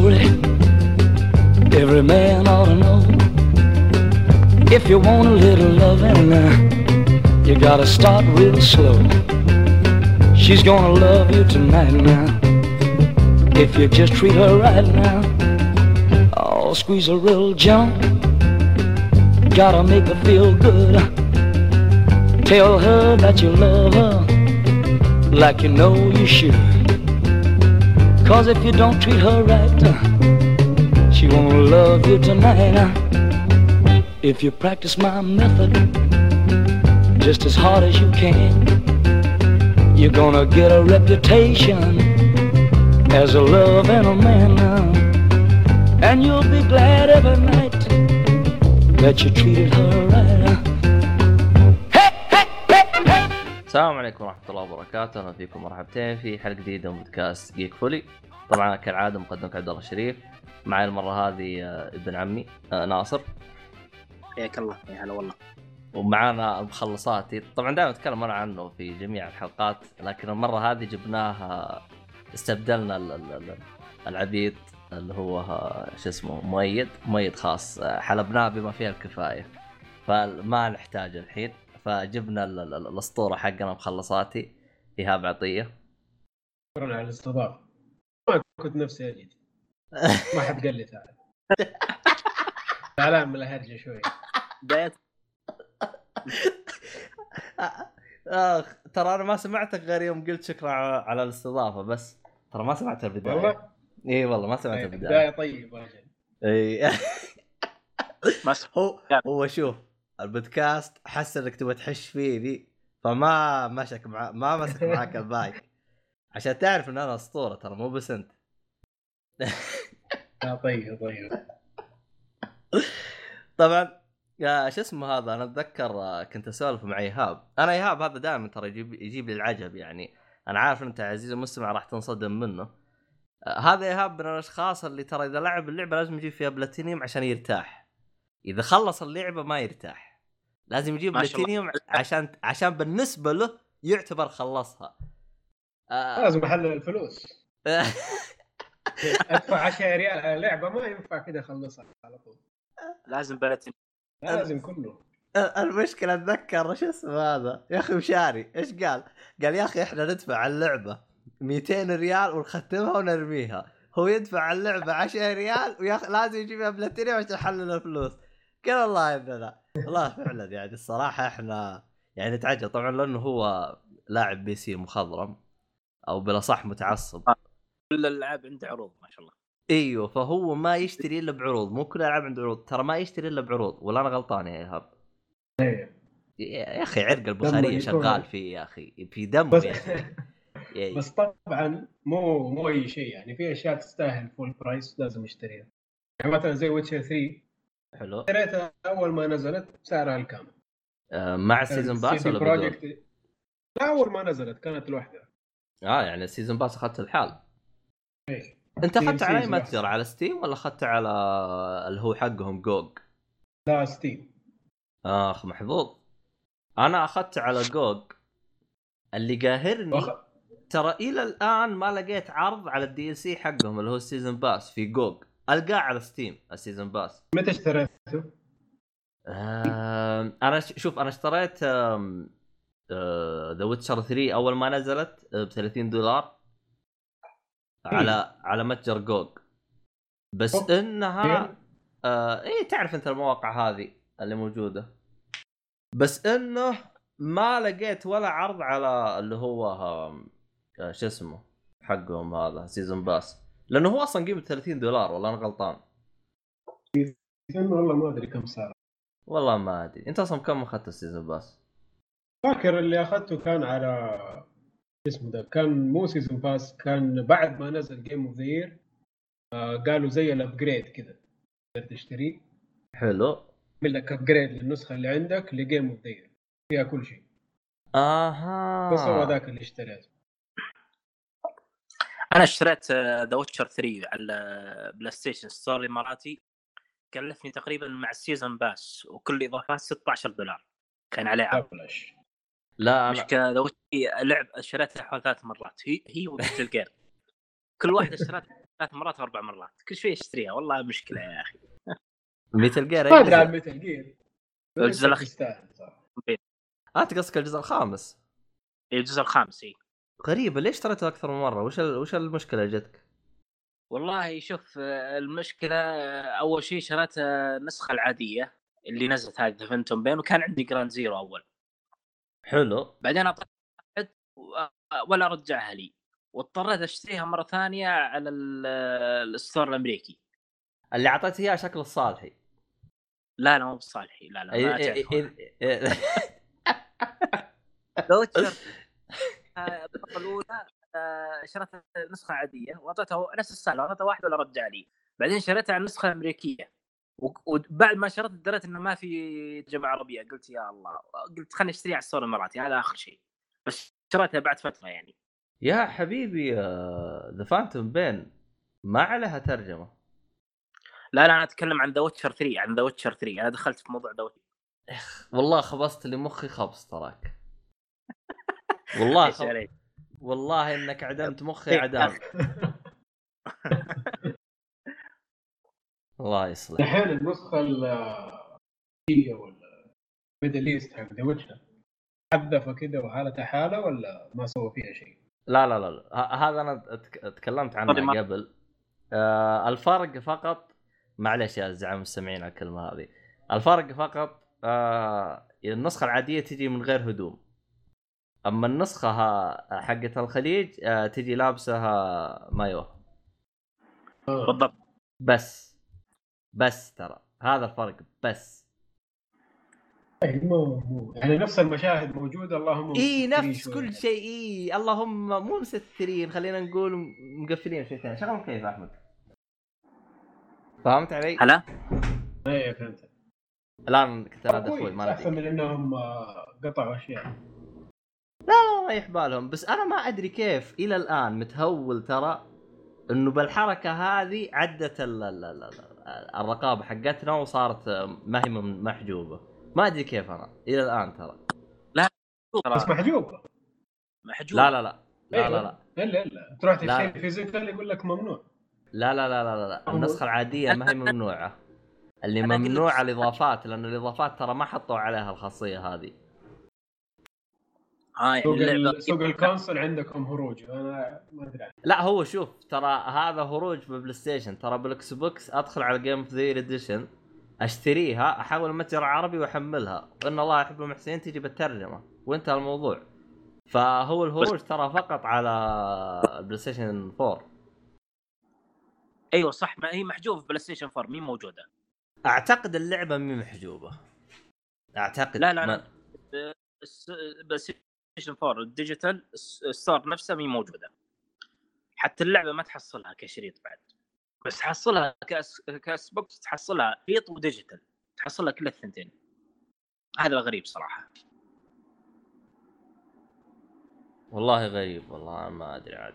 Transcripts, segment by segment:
Every man ought to know. If you want a little loving, uh, you gotta start real slow. She's gonna love you tonight now. If you just treat her right now. I'll squeeze a real jump. Gotta make her feel good. Tell her that you love her like you know you should. Cause if you don't treat her right, uh, she won't love you tonight. uh. If you practice my method just as hard as you can, you're gonna get a reputation as a love and a man. uh, And you'll be glad every night that you treated her right. uh. Hey, hey, hey, hey! السلام عليكم ورحمة الله وبركاته، أهلا فيكم مرحبتين في حلقة جديدة من بودكاست جيك فولي. طبعا كالعادة مقدمك عبد الله الشريف، معي المرة هذه آه، ابن عمي آه، ناصر، حياك الله يا هلا والله. ومعانا المخلصاتي، طبعا دائما نتكلم أنا عنه في جميع الحلقات، لكن المرة هذه جبناه آه، استبدلنا ال- ال- ال- العبيد اللي هو آه، شو اسمه مؤيد، مؤيد خاص، حلبناه بما فيه الكفاية. فما نحتاجه الحين، فجبنا ال- ال- الأسطورة حقنا مخلصاتي. إيهاب عطية. شكرا على الاستضافة. ما كنت نفسي أجي ما حد قال لي تعال. تعال من الهرجه شوي. بداية آخ ترى أنا ما سمعتك غير يوم قلت شكرا على الاستضافة بس ترى ما سمعت البداية. والله؟ إي والله ما سمعت البداية. بدايه طيب أجل إي. ما س- هو هو شوف البودكاست حس إنك تبغى تحش فيني فما مشك مع ما مسك معاك المايك عشان تعرف إن أنا أسطورة ترى مو بس أنت. طيب طيب. طبعا يا شو اسمه هذا؟ أنا أتذكر آه، كنت أسولف مع إيهاب. أنا إيهاب هذا دائما ترى يجيب يجيب لي العجب يعني. أنا عارف أنت عزيزي المستمع راح تنصدم منه. آه، هذا إيهاب من الأشخاص اللي ترى إذا لعب اللعبة لازم يجيب فيها بلاتينيوم عشان يرتاح. إذا خلص اللعبة ما يرتاح. لازم يجيب. بلاتينيوم عشان عشان بالنسبة له يعتبر خلصها. آه، لازم احلل الفلوس. أدفع 10 ريال على لعبة ما ينفع كذا أخلصها على طول. لازم بلاتين لازم كله. المشكلة أتذكر شو اسمه هذا؟ يا أخي مشاري إيش قال؟ قال يا أخي إحنا ندفع على اللعبة 200 ريال ونختمها ونرميها. هو يدفع على اللعبة 10 ريال وياخ لازم يجيبها بلاتينيوم عشان يحلل الفلوس. قال والله اننا والله فعلا يعني الصراحة إحنا يعني نتعجب. طبعا لأنه هو لاعب PC مخضرم أو بلا صح متعصب. كل الألعاب عنده عروض ما شاء الله. أيوه فهو ما يشتري إلا بعروض. مو كل الألعاب عنده عروض. ترى ما يشتري إلا بعروض. ولا أنا غلطان يا إيهاب. إيه. يا أخي عرق البخارية دمه شغال فيه يا أخي. في دم بس يا أخي. يا- بس طبعا مو مو أي شيء يعني. في أشياء تستاهل full price لازم اشتريها يعني مثلا زي ويتشر 3 حلو. اشتريتها أول ما نزلت سعرها الكامل. آه مع ال season pass CD ولا؟ Project- لا أول ما نزلت كانت لوحدها. آه يعني ال season pass أخذت الحال. إيه. أنت أخذت على أي متجر. على ستيم ولا أخذت على اللي هو حقهم جوج؟ لا ستيم أخ محظوظ. أنا أخذت على جوج اللي قاهرني وأخ... ترى إلى الآن ما لقيت عرض على ال DLC حقهم اللي هو ال season pass في جوج ألقاه على ستيم السيزون باس متى اشتريته؟ أنا شوف أنا اشتريت ذا ويتشر 3 أول ما نزلت ب 30 دولار على على متجر جوج. بس أوه. إنها آه إيه تعرف أنت المواقع هذه اللي موجودة. بس إنه ما لقيت ولا عرض على اللي هو آه شو اسمه حقهم هذا season pass لأنه هو أصلا قيمة 30 دولار والله أنا غلطان. والله ما أدري كم صار. والله ما أدري. أنت أصلا كم أخذت ال season pass؟ فاكر اللي أخذته كان على اسمه ده كان مو season pass كان بعد ما نزل game of the قالوا زي ال upgrade كذا تقدر تشتريه حلو. يعمل لك upgrade للنسخة اللي عندك ل game of the فيها كل شيء. أها. بس هو ذاك اللي اشتريته. أنا اشتريت ذا ويتشر 3 على بلاي ستيشن store الاماراتي كلفني تقريبا مع ال season pass وكل الاضافات 16 دولار. كان عليه عرض. لا مش كذا لعب شريتها حوالي ثلاث مرات. هي هي وميتال جير كل واحدة اشتريتها ثلاث مرات واربع مرات. كل شوي اشتريها والله مشكلة يا أخي. ميتل جير ما أدري عن أي ميتال جير الجزء صراحة. انت قصدك الجزء الخامس. الجزء الخامس اي غريبة ليش اشتريته أكثر من مرة؟ وش. وش المشكلة جتك؟ والله شوف المشكلة آه، أول شيء شريت النسخة العادية اللي نزلت هذه فانتوم بين وكان عندي جراند زيرو أول حلو بعدين اعطيت ولا رجعها لي واضطريت أشتريها مرة ثانية على ال- الستور الأمريكي اللي أعطيته إياه شكل الصالحي لا لا مو بصالحي لا لا. ما أي... الطبقه الاولى شريت نسخة عادية واعطيتها نفس السعر اعطيتها واحد ولا رجع لي. بعدين شريتها على النسخه الامريكيه و- وبعد ما شريت دريت إنه ما في ترجمه عربية. قلت يا الله قلت خليني أشتريها على ال store الاماراتي هذا آخر شيء. بس شريتها بعد فترة يعني. يا حبيبي ذا فانتوم بين ما عليها ترجمة. لا لا أنا أتكلم عن ذا ويتشر 3 عن ذا ويتشر 3 أنا دخلت في موضوع ذا والله خبصت لي مخي خبص تراك. والله. عليك؟ والله إنك عدمت مخي إيه، عدام الله يصلح الحين النسخة ال هي ولا ميدل ايست حق ذا ويتشر حذفه كذا وحالته حالة ولا ما سوى فيها شيء؟ لا لا لا, لا. هذا أنا تكلمت عنه قبل آه الفرق فقط معلش يا زعم المستمعين على الكلمة هذه الفرق فقط آه النسخة العادية تجي من غير هدوم أما النسخة ها- حقت الخليج آه تجي لابسها مايو. بالضبط. بس. بس ترى. هذا الفرق. بس. مو مو. يعني نفس المشاهد موجودة اللهم اي نفس. كل شيء. اي اللهم مو مسترين. خلينا نقول مقفلين شويتين شغل كيف أحمد؟ فهمت علي؟ هلا؟ اي فهمت. الآن كنت كويس ما أحسن من إنهم آه، قطعوا أشياء. رايح بالهم. بس أنا ما أدري كيف إلى الآن متهول ترى إنه بالحركة هذه عدت ال ال ال ال الرقابة حقتنا وصارت ما هي محجوبة. ما أدري كيف أنا إلى الآن ترى. بس محجوبه محجوب. لا لا لا. لا أيوة. لا لا. الا الا تروح لا. تشتري فيزيكال يقول لك ممنوع. لا لا لا لا لا, لا. النسخة العادية ما هي ممنوعة. اللي ممنوع الإضافات لأنه الإضافات ترى ما حطوا عليها الخاصية هذه. ها سوق اللعبة ال- سوق الكونسول عندكم هروج أنا ما أدري. لا هو شوف ترى هذا هروج ببلاي ستيشن ترى بالاكس بوكس أدخل على game of the edition أشتريها أحوّل متجر عربي وأحملها. وإن الله يحب المحسنين تجي بالترجمة وانتهى الموضوع. فهو الهروج ترى فقط على البلاي ستيشن 4 أيوه صح ما هي محجوبه في بلاي ستيشن 4 مين موجودة. أعتقد اللعبة مي محجوبة. أعتقد لا لا ما- بلاي ستيشن 4 ال digital ال store نفسها مي موجودة. حتى اللعبة ما تحصلها كشريط بعد. بس تحصلها كاكس اكس بوكس تحصلها شريط و digital. تحصلها كل الثنتين. هذا الغريب صراحة. والله غريب والله ما أدري عاد.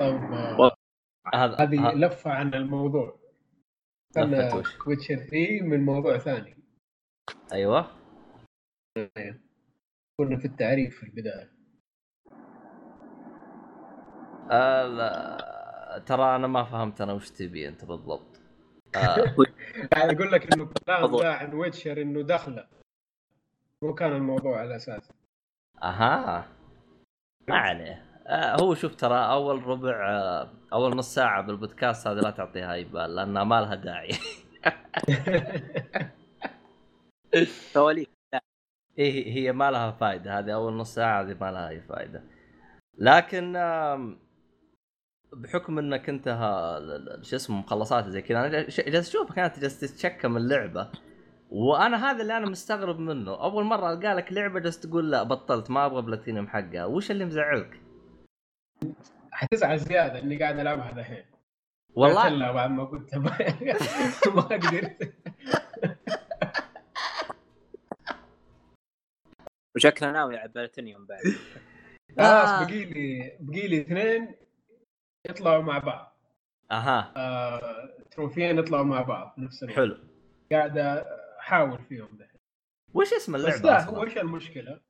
طيب آه، هذه لفة عن الموضوع. وش؟ ويتشر 3 من موضوع ثاني. أيوه. كنا في التعريف في البداية. آه لا ترى أنا ما فهمت أنا وش تبي أنت بالضبط. آه. أقول لك إنه كلام. ذا عن ويتشر إنه دخله مو كان الموضوع على أساس. أها. ما عليه. هو شوف ترى أول ربع آه أول نص ساعة بالبودكاست هذه لا تعطيها أي بال لانها ما لها داعي. تواليف إيه هي ما لها فائده هذه أول نص ساعة هذه ما لها أي فائده لكن بحكم إنك أنت شو اسمه مخلصات زي كذا أنا جالس اشوفك انت جالس تتشكم اللعبه وأنا هذا اللي أنا مستغرب منه. أول مرة ألقى لك لعبة جالس تقول لا بطلت ما أبغى بلاتينيوم حقها. وش اللي مزعلك؟ حتزعل زيادة إني قاعد العبها دحين والله. لا بعد ما قلت ما قدرت. وشكله ناوي على بلاتينيوم بعد. خلاص آه. بقي لي بقي لي اثنين يطلعوا مع بعض. أها. آه، تروفيين يطلعوا مع بعض نفس الوقت. حلو. قاعد أحاول فيهم دحين. وش اسم بس اللعبه لا هو؟ إيش المشكلة؟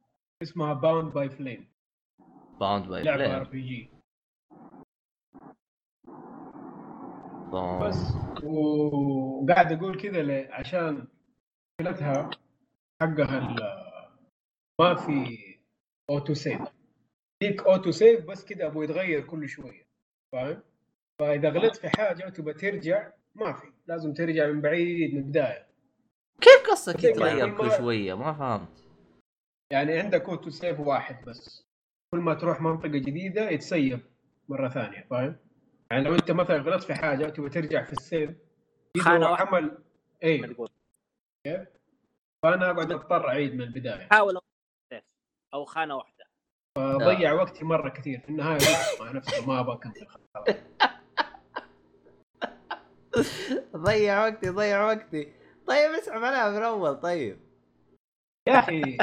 اسمها باوند باي فليم باوند باي لعبه RPG بس وقاعد أقول كذا عشان مشكلتها حقها ال- ما في auto save ديك auto save بس كذا أبغى يتغير كل شوية فاهم؟ فإذا غلطت في حاجة وتبغى ترجع ما في. لازم ترجع من بعيد من البداية. كيف قصك كل يتغير كل شوية؟ ما فهمت. يعني عندك auto save واحد بس. كل ما تروح منطقة جديدة يتسيب مرة ثانية فاهم؟ يعني لو أنت مثلا غلطت في حاجة وتبغى ترجع في ال save. واحدة. عمل اي تقول فأنا أقعد أضطر أعيد من البداية. حاول أو- أو خانة واحدة. فضيع وقتي مرة كثير. في النهاية مع نفسه ما أبغى أكمل. ضيع وقتي ضيع وقتي. طيب اسحب عليها من اول طيب. يا أخي.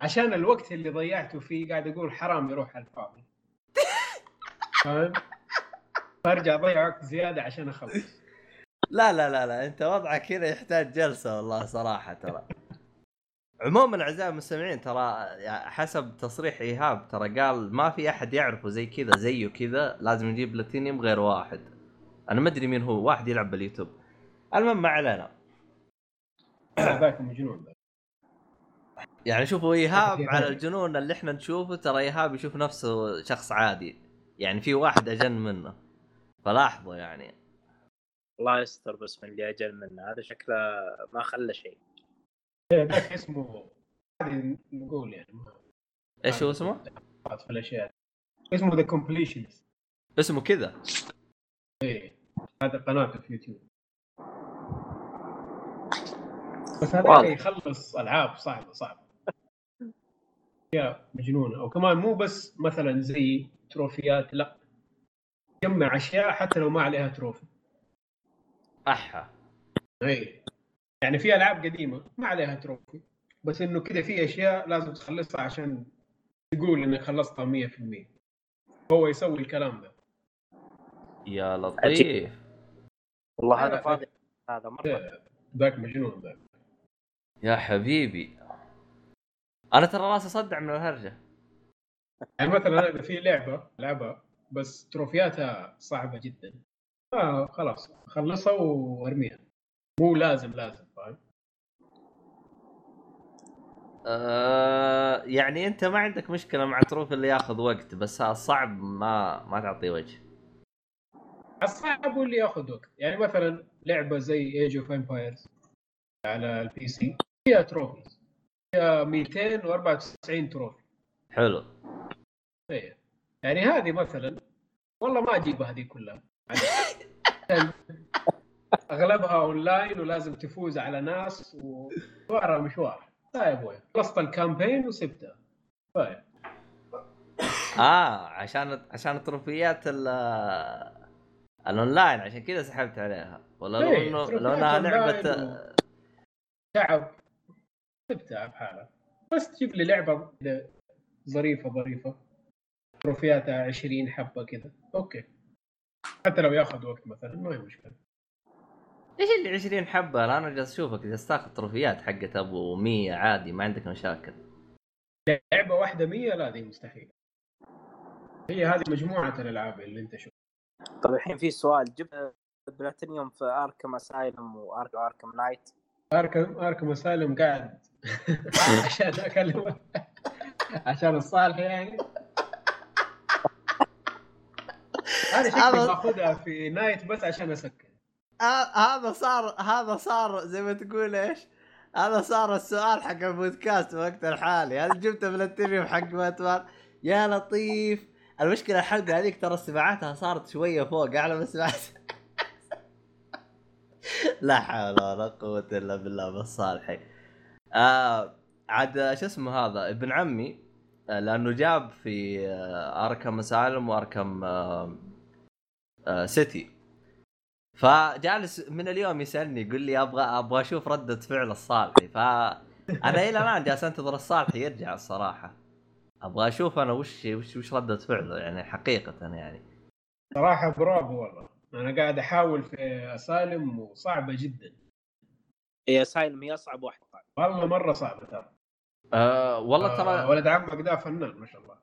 عشان الوقت اللي ضيعته فيه قاعد أقول حرام يروح على الفاضي. فاهم؟ فأرجع أضيع وقت زيادة عشان أخلص. لا لا لا لا أنت وضعك كذا يحتاج جلسة والله صراحة ترى. عموما أعزائي المستمعين ترى حسب تصريح إيهاب ترى قال ما في أحد يعرفه زي كذا زيه كذا لازم نجيب بلاتينيوم غير واحد. أنا ما أدري مين هو واحد يلعب باليوتيوب. المهم ما علينا. ذاك مجنون. يعني شوفوا إيهاب على. الجنون اللي إحنا نشوفه ترى إيهاب يشوف نفسه شخص عادي. يعني في واحد أجن منه. فلاحظوا يعني. الله يستر بس من اللي أجن منه. هذا شكله ما خلى شيء. إيه، ذاك اسمه عادي نقول يعني. إيش هو اسمه؟ في الأشياء. اسمه The Completionist اسمه كذا. إيه هذا قناته في يوتيوب. بس هذا. يخلص ألعاب صعبة صعبة. يا مجنونة. وكمان مو بس مثلا زي تروفيات لا. جمع أشياء حتى لو ما عليها تروفي. أحا. اي يعني في ألعاب قديمة ما عليها تروفي. بس إنه كذا في أشياء لازم تخلصها عشان تقول إنك خلصتها 100% هو يسوي الكلام ده. يا لطيف. والله هذا لا. فاضي هذا مرة. إيه، ذاك مجنون ذاك. يا حبيبي. أنا ترى راسي صدع من الهرجة. يعني مثلا أنا إذا في لعبة العبها بس تروفياتها صعبة جدا. آه خلاص خلصها وارميها. مو لازم لازم فاهم؟ أه يعني أنت ما عندك مشكلة مع تروف اللي ياخذ وقت بس الصعب ما ما تعطيه وجه. الصعب هو اللي ياخذ وقت. يعني مثلا لعبة زي Age of Empires على ال PC فيها تروفيز. 294 تروفي حلو. إيه. يعني هذه مثلا والله ما اجيبها هذه كلها. أغلبها أونلاين ولازم تفوز على ناس ومشوارها مشوار. لا يا أبوي. خلصت ال campaign وسبتها طيب. آه عشان عشان التروفيات ال الأونلاين عشان كذا سحبت عليها. ولا لو إيه، إنه لو إنها لعبة و- تعب. سبتها بحالها بس تجيب لي لعبة ظريفة ظريفة. تروفياتها 20 حبة كذا. أوكي. حتى لو ياخذ وقت مثلا ما هي مشكلة. إيش اللي 20 حبة؟ أنا جالس أشوفك. جالس تاخذ تروفيات حقت أبو 100 عادي ما عندك مشاكل. لعبة واحدة 100 لا دي مستحيل. هي هذه مجموعة الألعاب اللي أنت شوف طيب الحين في سؤال. جبت بلاتينيوم في أركم أسايلم وارك أركم نايت؟ Arkham Arkham Asylum قاعد عشان اكلمه عشان الصالح يعني. هذا شكلي هذا- باخذها في Knight بس عشان أسكر. هذا صار هذا صار زي ما تقول إيش؟ هذا صار السؤال حق البودكاست في وقت الحالي. هل جبت بلاتينيوم حق باتمان؟ يا لطيف. المشكلة الحلقة هذيك ترى استماعاتها صارت شوية فوق أعلى من سمعت. لا حول ولا قوة إلا بالله بالصالحي آه عاد شو اسمه هذا ابن عمي آه، لأنه جاب في آه، أركم أسالم وأركم آه، آه، سيتي. فجالس من اليوم يسألني يقول لي أبغى أبغى أشوف ردة فعل الصالحي. فانا إلى الآن جالس أنتظر الصالحي يرجع الصراحة. أبغى أشوف أنا وش وش وش ردة فعله يعني حقيقة يعني. صراحة برافو والله. أنا قاعد أحاول في Asylum وصعبة جدا. هي Asylum هي أصعب واحدة والله مرة صعبه ترى. آه والله آه، ترى ولد عمك ده فنان ما شاء الله.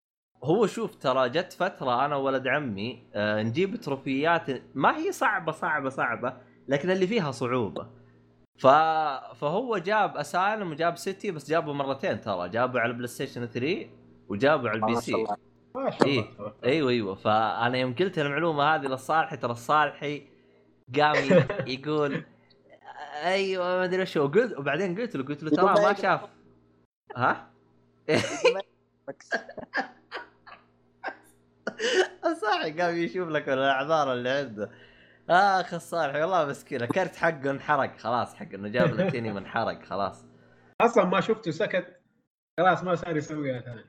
هو شوف ترى جت فترة أنا وولد عمي آه نجيب تروفيات ما هي صعبة صعبة صعبة لكن اللي فيها صعوبة. ف... فهو جاب Asylum وجاب City بس جابه مرتين ترى جابه على البلاي ستيشن 3 وجابه على ال PC ما شاء الله. ما شاء الله. إيه. أيوه أيوه. فأنا يوم قلت المعلومة هذه للصالحي ترى الصالحي قام يقول أيوه ما أدري وش هو. قلت وبعدين قلت له قلت له ترى ما شاف. ها؟ الصالحي قام يشوف لك الأعذار اللي عنده. آخ الصالحي والله مسكين الكرت حقه انحرق خلاص حق إنه جاب بلاتينيوم انحرق خلاص. أصلا ما شفته سكت. خلاص ما صار يسويها ثاني.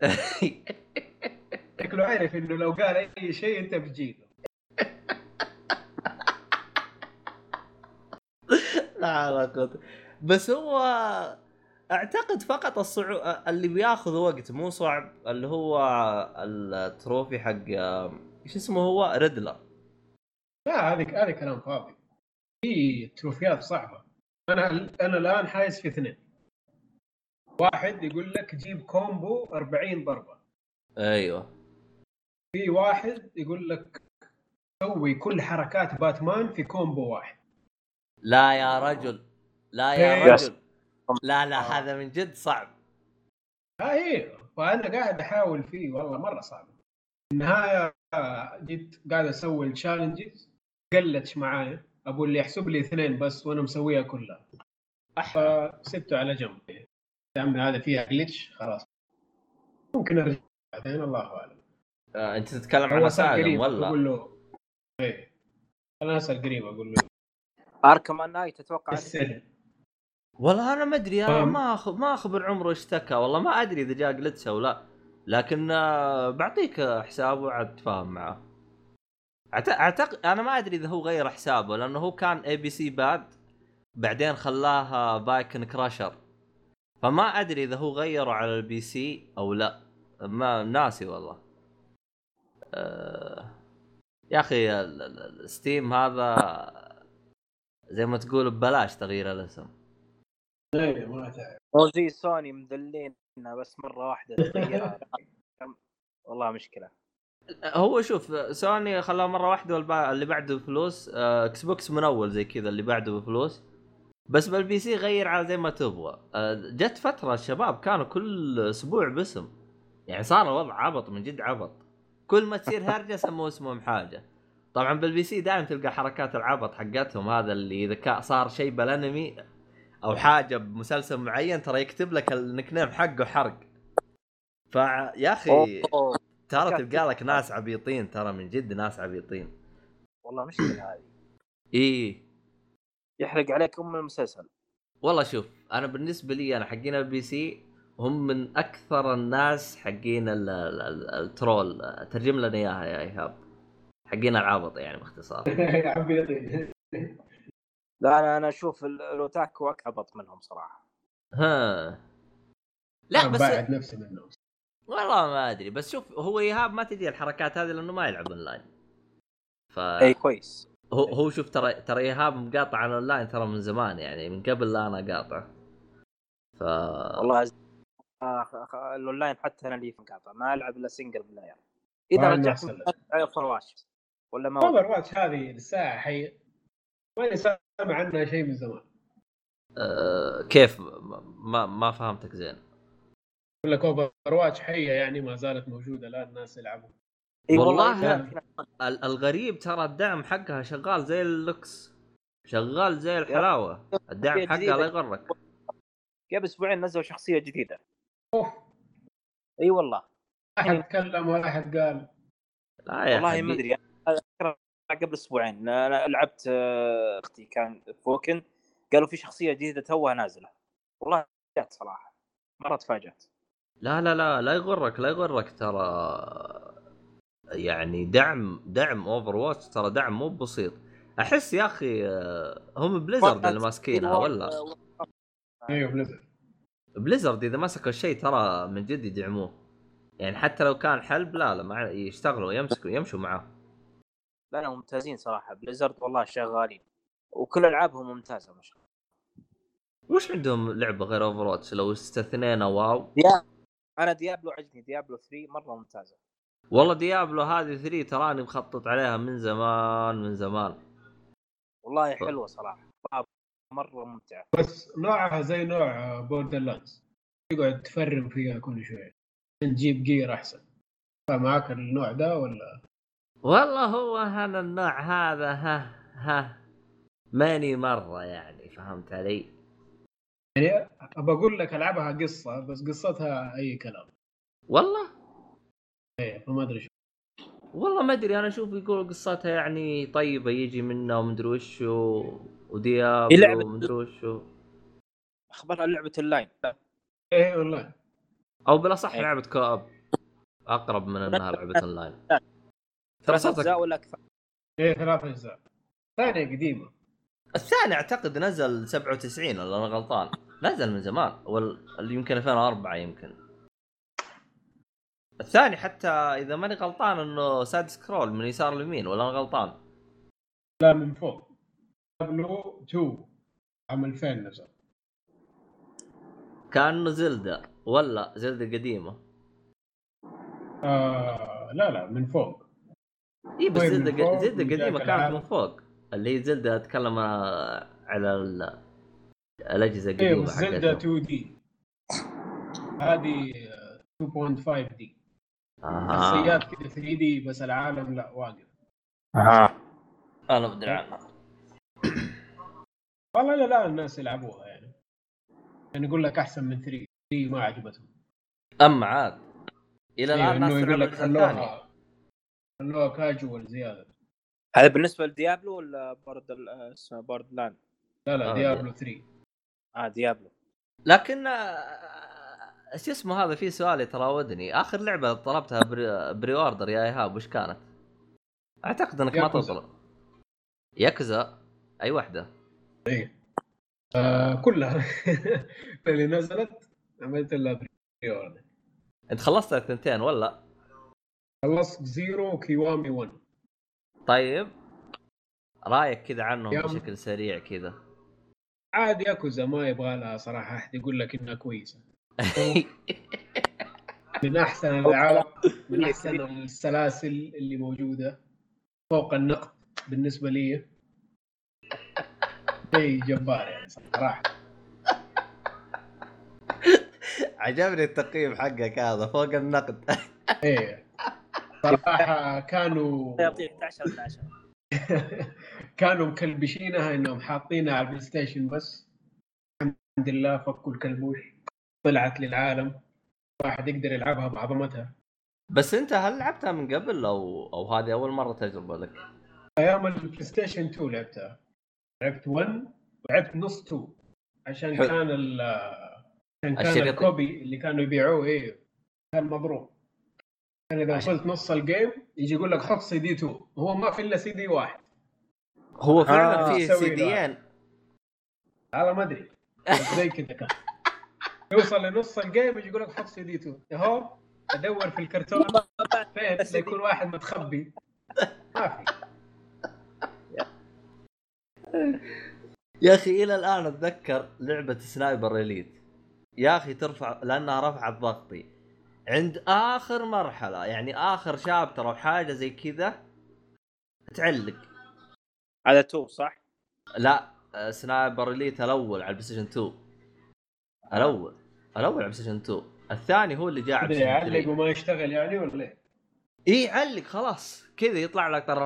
شكله عارف إنه لو قال أي شيء أنت بتجيله لا بس هو أعتقد فقط الصعو... اللي بياخذ وقت مو صعب اللي هو التروفي حق إيش اسمه هو؟ Riddler. لا هذه هذا كلام فاضي. في تروفيات صعبة. أنا أنا الآن حايز في اثنين. واحد يقول لك جيب combo 40 ضربة. أيوه. في واحد يقول لك سوي كل حركات باتمان في combo واحد. لا يا رجل لا يا إيه. رجل. لا لا هذا من جد صعب. ها أيوه فانا قاعد أحاول فيه والله مرة صعب. النهاية جيت قاعد أسوي التشالنجز قلتش معايا أبو اللي يحسب لي اثنين بس وأنا مسويها كلها. فسبته على جنب. يا عمي هذا فيها جلتش خلاص. ممكن أرجع بعدين الله أعلم. آه، أنت تتكلم عن هو صار سالم قريب ولا أقول له. إيه. أنا اسال قريب أقول له. أركم نايت أتوقع السر والله أنا ما أدري أنا. ما أخ... ما اخبر عمره اشتكى والله ما أدري إذا جاء جلتس أو لا لكن آه، بعطيك حسابه عاد تفاهم معه. أعت- اعتقد أنا ما أدري إذا هو غير حسابه لأنه هو كان ABC Bad بعدين خلاها Bacon Crusher فما أدري إذا هو غيره على ال PC أو لا. ما ناسي والله. أه... يا أخي ال- ال- ال- ال Steam هذا زي ما تقول ببلاش تغيير الاسم. إيه ما تعرف زي سوني مذلينا بس مرة واحدة تغيرها والله مشكلة. هو شوف سوني خلاها مرة واحدة والبا... اللي بعده بفلوس آه، إكس بوكس من أول زي كذا اللي بعده بفلوس. بس بال PC غير على زي ما تبغى. آه، جت فترة الشباب كانوا كل أسبوع باسم. يعني صار الوضع عبط من جد عبط. كل ما تصير هرجة سموه اسمهم حاجة. طبعا بال PC دائما تلقى حركات العبط حقتهم هذا اللي إذا صار شيء بالأنمي أو حاجة بمسلسل معين ترى يكتب لك ال nickname حقه حرق. فيا أخي. ترى تلقى لك. ناس عبيطين ترى من جد ناس عبيطين. والله مشكله هذه. إيه يحرق عليك أم المسلسل. والله شوف أنا بالنسبة لي أنا حقين ال PC هم من أكثر الناس حقين ال- ال- ال- ال troll. ترجم لنا إياها يا إيهاب. حقين العبط يعني باختصار. عبيطين لا أنا أنا أشوف ال- الاوتاكو اكبط منهم صراحة. ها. لا بس بعد نفسي منهم والله ما أدري بس شوف هو إيهاب ما تجي الحركات هذه لأنه ما يلعب اونلاين ف إي كويس. هو هو شوف ترى ترى إيهاب مقاطع عن اونلاين ترى من زمان يعني من قبل لا أنا قاطع ف والله أز- آه، الاونلاين حتى أنا لي مقاطع ما ألعب إلا سنجل بلاير إذا رجعت أحسن لك. ولا ما Overwatch هذه الساعة حيه ماني سامع عنها شيء من زمان. آه كيف؟ ما ما فهمتك زين. يقول لك Overwatch حية يعني ما زالت موجودة الآن الناس يلعبوا والله الغريب ترى الدعم حقها شغال زي اللوكس. شغال زي الحلاوة. الدعم حقها. لا يغرك. قبل أسبوعين نزلوا شخصية جديدة. أوف. إي والله. أحد تكلم وأحد قال. لا يا والله. ما أدري. قبل أسبوعين أنا لعبت آه، أختي كان فوكن قالوا في شخصية جديدة توها نازلة. والله جات صراحة مرة تفاجأت. لا لا لا لا يغرك لا يغرك ترى يعني دعم دعم Overwatch ترى دعم مو بسيط. أحس يا أخي آه، هم Blizzard اللي ماسكينها ولا؟ إيوه Blizzard Blizzard إذا مسكوا الشيء ترى من جد يدعموه. يعني حتى لو كان حلب لا لا مع يشتغلوا يمسكوا يمشوا معاه. لا لا ممتازين صراحة. Blizzard والله شغالين وكل ألعابهم ممتازة ما شاء الله. وش عندهم لعبة غير Overwatch لو استثنينا واو. Diab أنا Diablo عجبني. Diablo 3 مرة ممتازة. والله Diablo هذه 3 تراني مخطط عليها من زمان من زمان. والله حلوة صراحة. مرة ممتعة. بس نوعها زي نوع Borderlands تقعد تفرم فيها كل شوية تجيب gear أحسن. فمعاك النوع ده ولا؟ والله هو أنا النوع هذا ها ها ماني مرة يعني فهمت علي؟ يعني أبى أقول لك ألعبها قصة بس قصتها أي كلام. والله؟ إيه فما أدري شو. والله ما أدري أنا أشوف يقول قصتها يعني طيبة يجي منها ومدري وش و... هي و Diablo لعبة- ومدري وش و... أخبرها لعبة اللاين. إيه والله. أو بالأصح إيه. لعبة co-op أقرب من أنها لعبة اونلاين ثلاث أجزاء ولا أكثر؟ إيه ثلاث أجزاء. ثانية قديمة. الثاني أعتقد نزل 97 ولا أنا غلطان؟ نزل من زمان. ولا يمكن 2004 يمكن. الثاني حتى إذا ماني غلطان إنه side scroll من يسار ليمين ولا أنا غلطان؟ لا من فوق. Diablo 2 عام 2000 نزل. كانه Zelda ولا Zelda قديمة؟ آه لا لا من فوق. اي بس طيب، Zelda من فوق ق- Zelda وجاك قديمة كانت. من فوق. اللي هي زلدة اتكلم آه، على ال... الأجهزة إيه القديمة بس Zelda حقتهم. 2 دي هذه آه، 2.5 دي آه. شخصيات كذا 3 دي بس العالم لا واقف. أها أنا بدري عنها. والله لا لا الناس يلعبوها يعني. يعني يقول لك أحسن من 3 3 ما عجبتهم. أما عاد إلى الآن إيه الناس انه يقول تلعب لك خلوها. خلوها كاجوال زياده هذا بالنسبة لديابلو ولا بورد ال- آه، اسمه بورد لاند لا لا آه، Diablo 3 آه Diablo. لكن آه، شو اسمه هذا؟ في سؤال يتراودني. آخر لعبة طلبتها pre, pre-order يا إيهاب وش كانت؟ أعتقد إنك ما ياكوزا. تطلب ياكوزا؟ أي واحدة آه كلها. اللي نزلت عملت لها pre order أنت خلصت الثنتين ولا؟ خلصت Zero و Kiwami 1 طيب. رأيك كذا عنهم بشكل سريع كذا. عاد ياكوزا ما يبغى لها صراحة أحد يقول لك إنها كويسة. من أحسن الالعاب من أحسن السلاسل اللي موجودة فوق النقد بالنسبة لي. شيء جبار يعني صراحة. عجبني التقييم حقك هذا فوق النقد إيه. صراحة كانوا يعطيك 11 من 10 كانوا مكلبشينها إنهم حاطينها على PlayStation بس. الحمد لله فكوا الكلبوش. طلعت للعالم. واحد يقدر يلعبها بعظمتها. بس أنت هل لعبتها من قبل أو أو هذه أول مرة تجربة لك؟ أيام ال PlayStation 2 لعبتها. لعبت 1 ولعبت نص 2 عشان حلو. كان ال عشان كان. الكوبي اللي كانوا يبيعوه إيه كان مضروب. كان إذا وصلت نص ال game يجي يقول لك حط سي دي 2 هو ما في إلا سي دي واحد. هو فعلا آه، فيه سوي سيديين هذا ما أدري. زي كذا كان. يوصل لنص الجيم يجي يقول لك حط سي دي 2 اهو أدور في الكرتون. فين؟ يكون واحد متخبي. ما في. يا أخي إلى الآن أتذكر لعبة Sniper Elite يا أخي ترفع لأنها رفعت ضغطي. عند آخر مرحلة يعني آخر chapter أو حاجة زي كذا تعلق. هذا 2 صح؟ لا آه، Sniper Elite الأول على ال PlayStation 2 الأول الأول على ال PlayStation 2 الثاني هو اللي جاء على يعلق 3 وما يشتغل يعني ولا إيه؟ إي علق خلاص. كذا يطلع لك ترى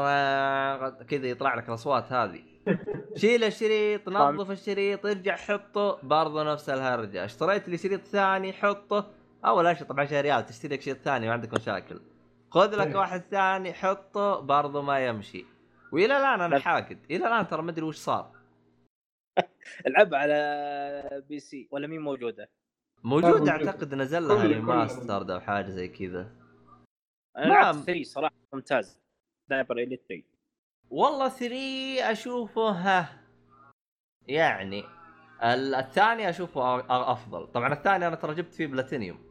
كذا يطلع لك الأصوات هذه. شيل الشريط نظف الشريط ارجع حطه. برضه نفس الهرجة. اشتريت لي شريط ثاني حطه. أول اشي طبعا 10 ريال تشتري لك شريط ثاني ما عندك مشاكل خذ لك إيه. واحد ثاني حطه برضه ما يمشي وإلى الآن أنا. حاقد إلى الآن ترى ما أدري وش صار العب على PC ولا مين موجودة؟ موجود موجود. أعتقد نزل لها remastered أو حاجة زي كذا أنا نعم. لعبت 3 صراحة ممتاز سنايبر إليت 3 والله 3 أشوفه ها يعني ال- الثاني أشوفه أ- أفضل طبعا الثاني أنا ترى جبت فيه بلاتينيوم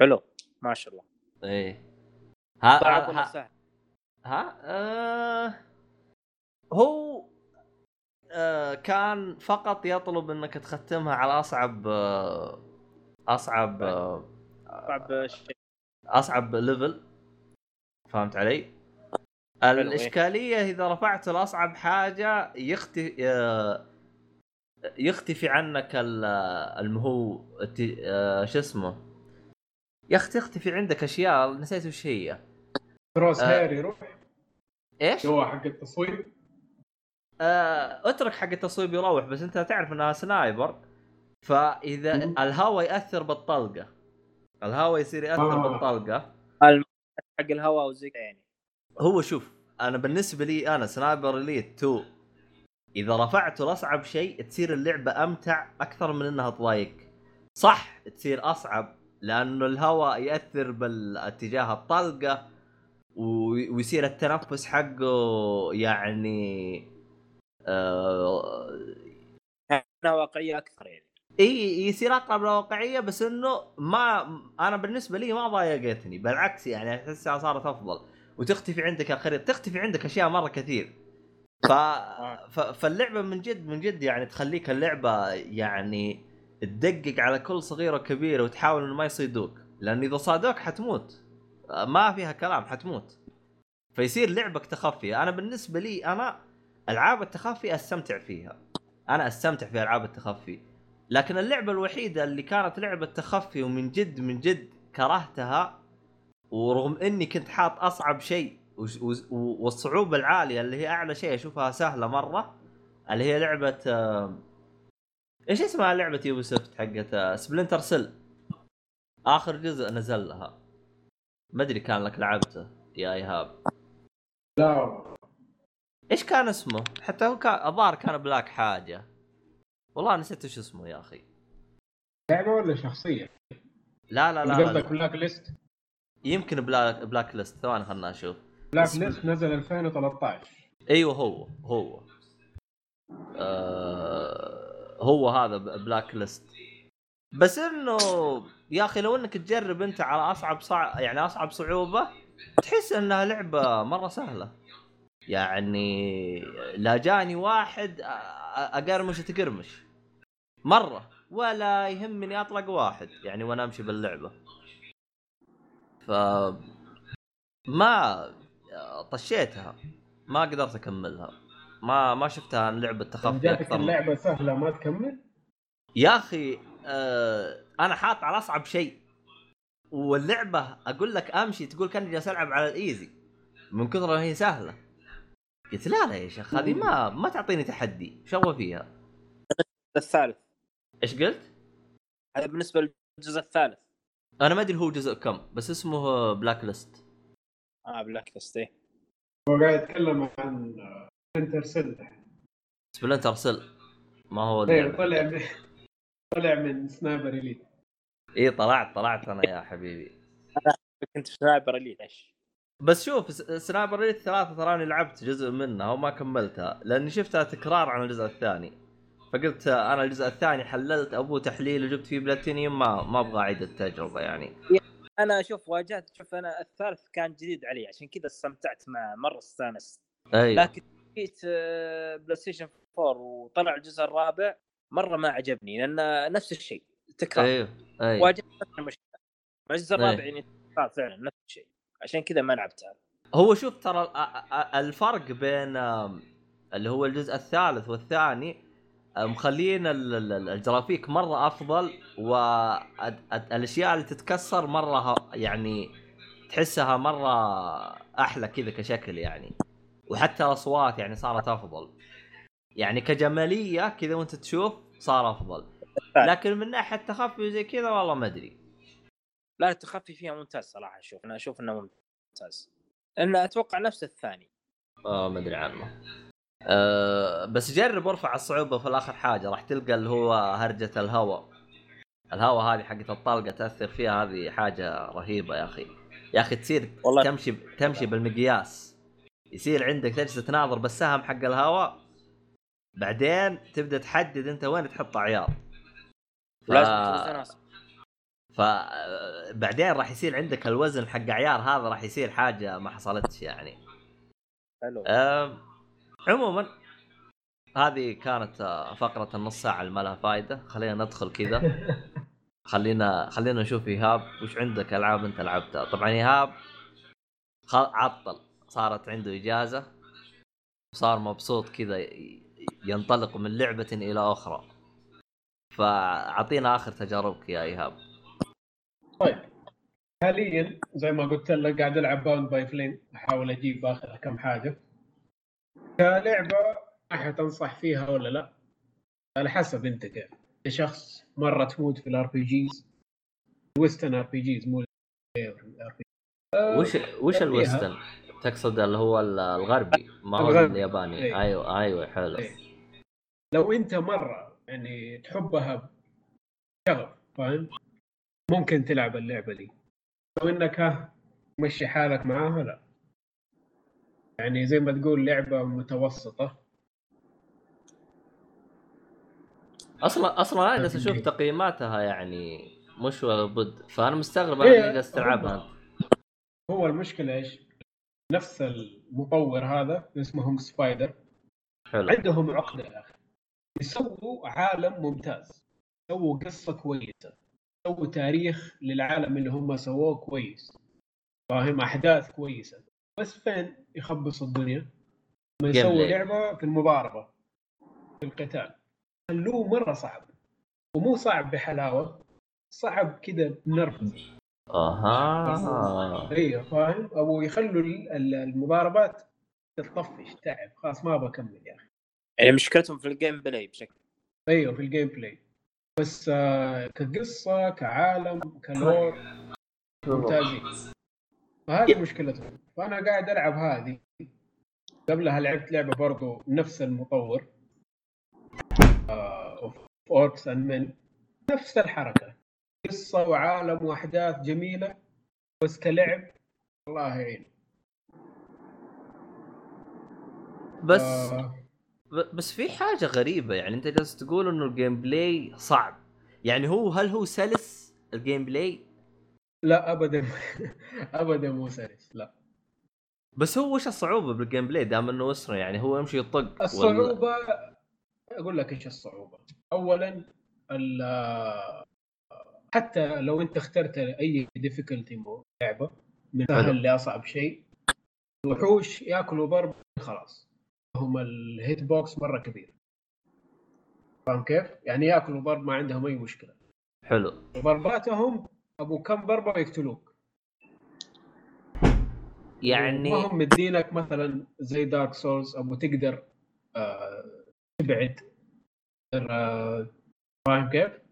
حلو. ما شاء الله. إيه. ها ها, سهل؟ ها؟ آه هو آه، كان فقط يطلب إنك تختمها على أصعب آه، أصعب آه، صعب شيء أصعب level فهمت علي؟ الإشكالية إذا رفعت لاصعب حاجة يختفي آه، يختفي عنك ال- المهو الت- آه، شو اسمه؟ يا أخي تختفي عندك أشياء نسيت وش هي. cross آه. hair يروح إيش؟ هو حق التصويب؟ آه، اترك حق التصويب يروح بس أنت تعرف إنها سنايبر. فإذا. الهواء يأثر بالطلقة. الهواء يصير يأثر آه. بالطلقة. حق الهواء وزي كذا يعني. هو شوف أنا بالنسبة لي أنا سنايبر اليت 2 إذا رفعته لاصعب شيء تصير اللعبة أمتع أكثر من إنها تضايق. صح تصير أصعب. لأنه الهواء يأثر بالاتجاه الطلقة ويصير التنفس حقه يعني آه واقعية أكثر يعني. إي يصير اقرب للواقعيه بس إنه ما أنا بالنسبة لي ما ضايقتني بالعكس يعني أحسها صارت أفضل. وتختفي عندك الخريطة تختفي عندك أشياء مرة كثير. ف... ف... فاللعبة من جد من جد يعني تخليك اللعبة يعني تدقق على كل صغيرة وكبيرة وتحاول إنه ما يصيدوك. لأن إذا صادوك حتموت. ما فيها كلام حتموت. فيصير لعبك تخفي. أنا بالنسبة لي أنا ألعاب التخفي أستمتع فيها. أنا أستمتع في ألعاب التخفي. لكن اللعبة الوحيدة اللي كانت لعبة تخفي ومن جد من جد كرهتها ورغم إني كنت حاط أصعب شيء والصعوبة العالية اللي هي أعلى شيء أشوفها سهلة مرة اللي هي لعبة إيش اسمها لعبة Ubisoft حقت آه، Splinter Cell؟ آخر جزء نزل لها. ما أدري كان لك لعبته يا إيهاب. لا. إيش كان اسمه؟ حتى هو كان الظاهر كان Black حاجة. والله نسيت إيش اسمه يا أخي. لعبة ولا شخصية؟ لا لا لا, قصدك لا. Blacklist؟ يمكن Black Blacklist. ثواني خلنا نشوف Blacklist نزل 2013 أيوه هو هو. آه هو هذا بلاك ليست بس إنه يا أخي لو إنك تجرب أنت على أصعب صع... يعني أصعب صعوبة تحس إنها لعبة مرة سهلة. يعني لا جاني واحد أقرمش تقرمش. مرة. ولا يهمني أطلق واحد يعني وأنا أمشي باللعبة. ف ما طشيتها. ما قدرت أكملها. ما ما شفتها لعبة تخفي جاتك أكثر اللعبة سهلة ما تكمل؟ يا أخي آه أنا حاط على أصعب شيء. واللعبة أقول لك أمشي تقول كأني جالس ألعب على الإيزي. من كثر ما هي سهلة. قلت لا لا يا شيخ هذه ما ما تعطيني تحدي. شو فيها؟ الثالث. إيش قلت؟ هذا بالنسبة للجزء الثالث. أنا ما أدري هو جزء كم بس اسمه بلاك ليست آه Blacklist إيه. هو قاعد يتكلم عن Splinter Cell Splinter Cell ما هو اللعبة. طلع من طلع من Sniper Elite اي طلعت طلعت أنا يا حبيبي. كنت في Sniper Elite إيش؟ بس شوف Sniper Elite ثلاثة تراني لعبت جزء منها وما كملتها لأني شفتها تكرار عن الجزء الثاني. فقلت أنا الجزء الثاني حللت أبوه تحليل وجبت فيه بلاتينيوم ما ما أبغى أعيد التجربة يعني. أنا أشوف واجهت شوف أنا الثالث كان جديد علي عشان كذا استمتعت معه مرة استانست. أيوه. لكن جيت آه، PlayStation 4 وطلع الجزء الرابع مرة ما عجبني لأن نفس الشيء تكرار. أيوه أيوه. واجهت نفس المشكلة. الجزء أيه. الرابع يعني تكرار فعلا نفس الشيء. عشان كذا ما لعبتها هو شوف ترى الفرق بين اللي هو الجزء الثالث والثاني آه، مخلين ال- ال- ال- الجرافيك مرة أفضل والاشياء اللي تتكسر مرة يعني تحسها مرة أحلى كذا كشكل يعني. وحتى الاصوات يعني صارت افضل. يعني كجمالية كذا وانت تشوف صار افضل. لكن من ناحية تخفي زي كذا والله ما أدري. لا التخفي فيها ممتاز صراحة أشوف أنا أشوف إنه ممتاز. لأن أتوقع نفس الثاني. آه ما أدري عنه. أه بس جرب ارفع الصعوبة في الآخر حاجة راح تلقى اللي هو هرجة الهواء. الهواء هذه حقت الطلقة تأثر فيها هذه حاجة رهيبة يا أخي. يا أخي تصير والله. تمشي تمشي بالمقياس. يصير عندك تجلس تناظر بالسهم حق الهواء بعدين تبدأ تحدد أنت وين تحط عيار. ف... لازم بعدين راح يصير عندك الوزن حق عيار هذا راح يصير حاجة ما حصلتش يعني. حلو. أم، عموما هذه كانت آه، فقرة النص ساعة اللي ما لها فائده خلينا ندخل كذا. خلينا خلينا نشوف إيهاب وش عندك ألعاب أنت لعبتها؟ طبعا إيهاب خ... عطل. صارت عنده إجازة. وصار مبسوط كذا ينطلق من لعبة إلى أخرى. فأعطينا آخر تجاربك يا إيهاب. طيب. حاليا زي ما قلت لك قاعد ألعب Bound by Flame. أحاول أجيب آخر كم حاجة. كلعبة أحد تنصح فيها ولا لا؟ على حسب أنت كيف. انت شخص مرة تموت في ال RPGs western RPGs مو RP وش وش. ال western؟ تقصد اللي هو ال- الغربي ما هو الغربي. الياباني إيه. أيوه أيوه حلو إيه. لو أنت مرة يعني تحبها بشغف فاهم ممكن تلعب اللعبة دي لو إنك ها مشي حالك معاها لا يعني زي ما تقول لعبة متوسطة أصلا أصلا أنا جالس أشوف إيه. تقييماتها يعني مش ولا بد فأنا مستغرب أنا إيه، جالس تلعبها هو المشكلة إيش؟ نفس المطور هذا اسمهم سبايدر. حلو. عندهم عقدة. يا أخي يسووا عالم ممتاز. سووا قصة كويسة. سووا تاريخ للعالم اللي هم سووه كويس. فاهم؟ أحداث كويسة. بس فين يخبص الدنيا؟ Gameplay. يسووا لعبة في المضاربة في القتال. خلوه مرة صعب. ومو صعب بحلاوة صعب كذا بنرفزة. أها. أيوه فاهم؟ أبو يخلوا ال- ال- المضاربات تطفش تعب؟ خلاص ما بكمل يا أخي. يعني مشكلتهم في ال gameplay بشكل. أيوه في ال gameplay بس آه كقصة كعالم ك lore ممتازين فهذه مشكلتهم. فأنا قاعد ألعب هذه. قبلها لعبت لعبة برضو نفس المطور. Of Orcs and Men نفس الحركة. قصة وعالم وأحداث جميلة بس كلعب الله يعين. بس آه. بس في حاجة غريبة يعني أنت جالس تقول إنه ال gameplay صعب. يعني هو هل هو سلس ال gameplay لا ابدا ابدا مو سلس لا. بس هو وش الصعوبة بال gameplay دام إنه وسرى يعني هو يمشي يطق ولا- الصعوبة أقول لك إيش الصعوبة. أولا ال- حتى لو أنت اخترت أي difficulty لعبة من. سهل لأصعب شيء الوحوش ياكلوا ضرب خلاص هم ال hit box مرة كبير فاهم كيف؟ يعني ياكلوا ضرب ما عندهم أي مشكلة حلو ضرباتهم أبو كم ضربة يقتلوك يعني ما هم مدينك مثلا زي Dark Souls أبو تقدر آه تبعد آه فاهم كيف؟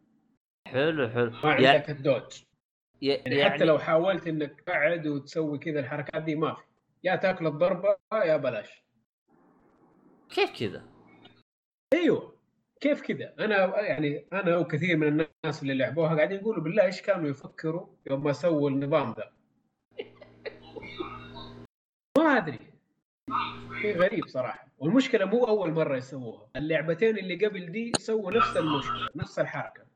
حلو حلو. ما يعني, عندك الدوج يعني, يعني حتى لو حاولت إنك تبعد وتسوي كذا الحركات دي ما في. يا تاكل الضربة يا بلاش. كيف كذا؟ أيوه كيف كذا؟ أنا يعني أنا وكثير من الناس اللي لعبوها قاعدين يقولوا بالله إيش كانوا يفكروا يوم ما سووا النظام ذا؟ ما أدري. شيء غريب صراحة. والمشكلة مو أول مرة يسووها. اللعبتين اللي قبل دي سووا نفس المشكلة نفس الحركة.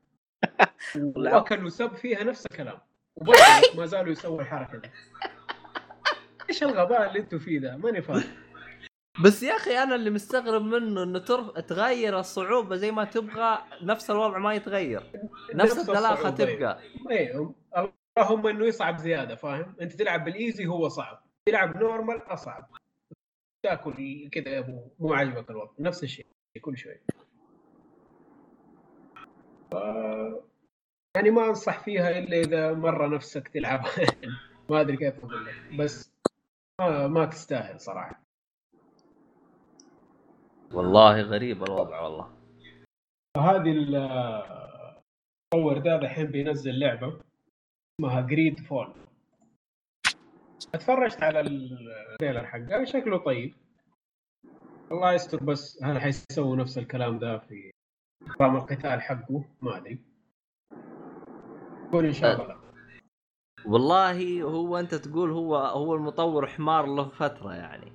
واكلوا سب فيها نفس الكلام. وبرضه ما زالوا يسووا الحركة دي. إيش الغباء اللي أنتم فيه ده؟ ماني فاهم. بس يا أخي أنا اللي مستغرب منه إنه ترف... تغير الصعوبة زي ما تبغى نفس الوضع ما يتغير. نفس الدلاخة تبقى. إيه. اللهم إنه يصعب زيادة فاهم؟ أنت تلعب بال easy هو صعب. تلعب normal أصعب. تاكل كذا يا أبو مو عاجبك الوضع. نفس الشيء كل شوي. يعني ما أنصح فيها إلا إذا مرة نفسك تلعبها ما أدري كيف أقول لك بس ما, ما تستاهل صراحة. والله غريب الوضع والله. هذه المطور ذا الحين بينزل لعبة اسمها GreedFall اتفرجت على ال trailer حقه شكله طيب. الله يستر بس هل حيسووا نفس الكلام ذا في نظام القتال حقه ما أدري. يكون إن شاء الله. لا. والله هو أنت تقول هو هو المطور حمار له فترة يعني.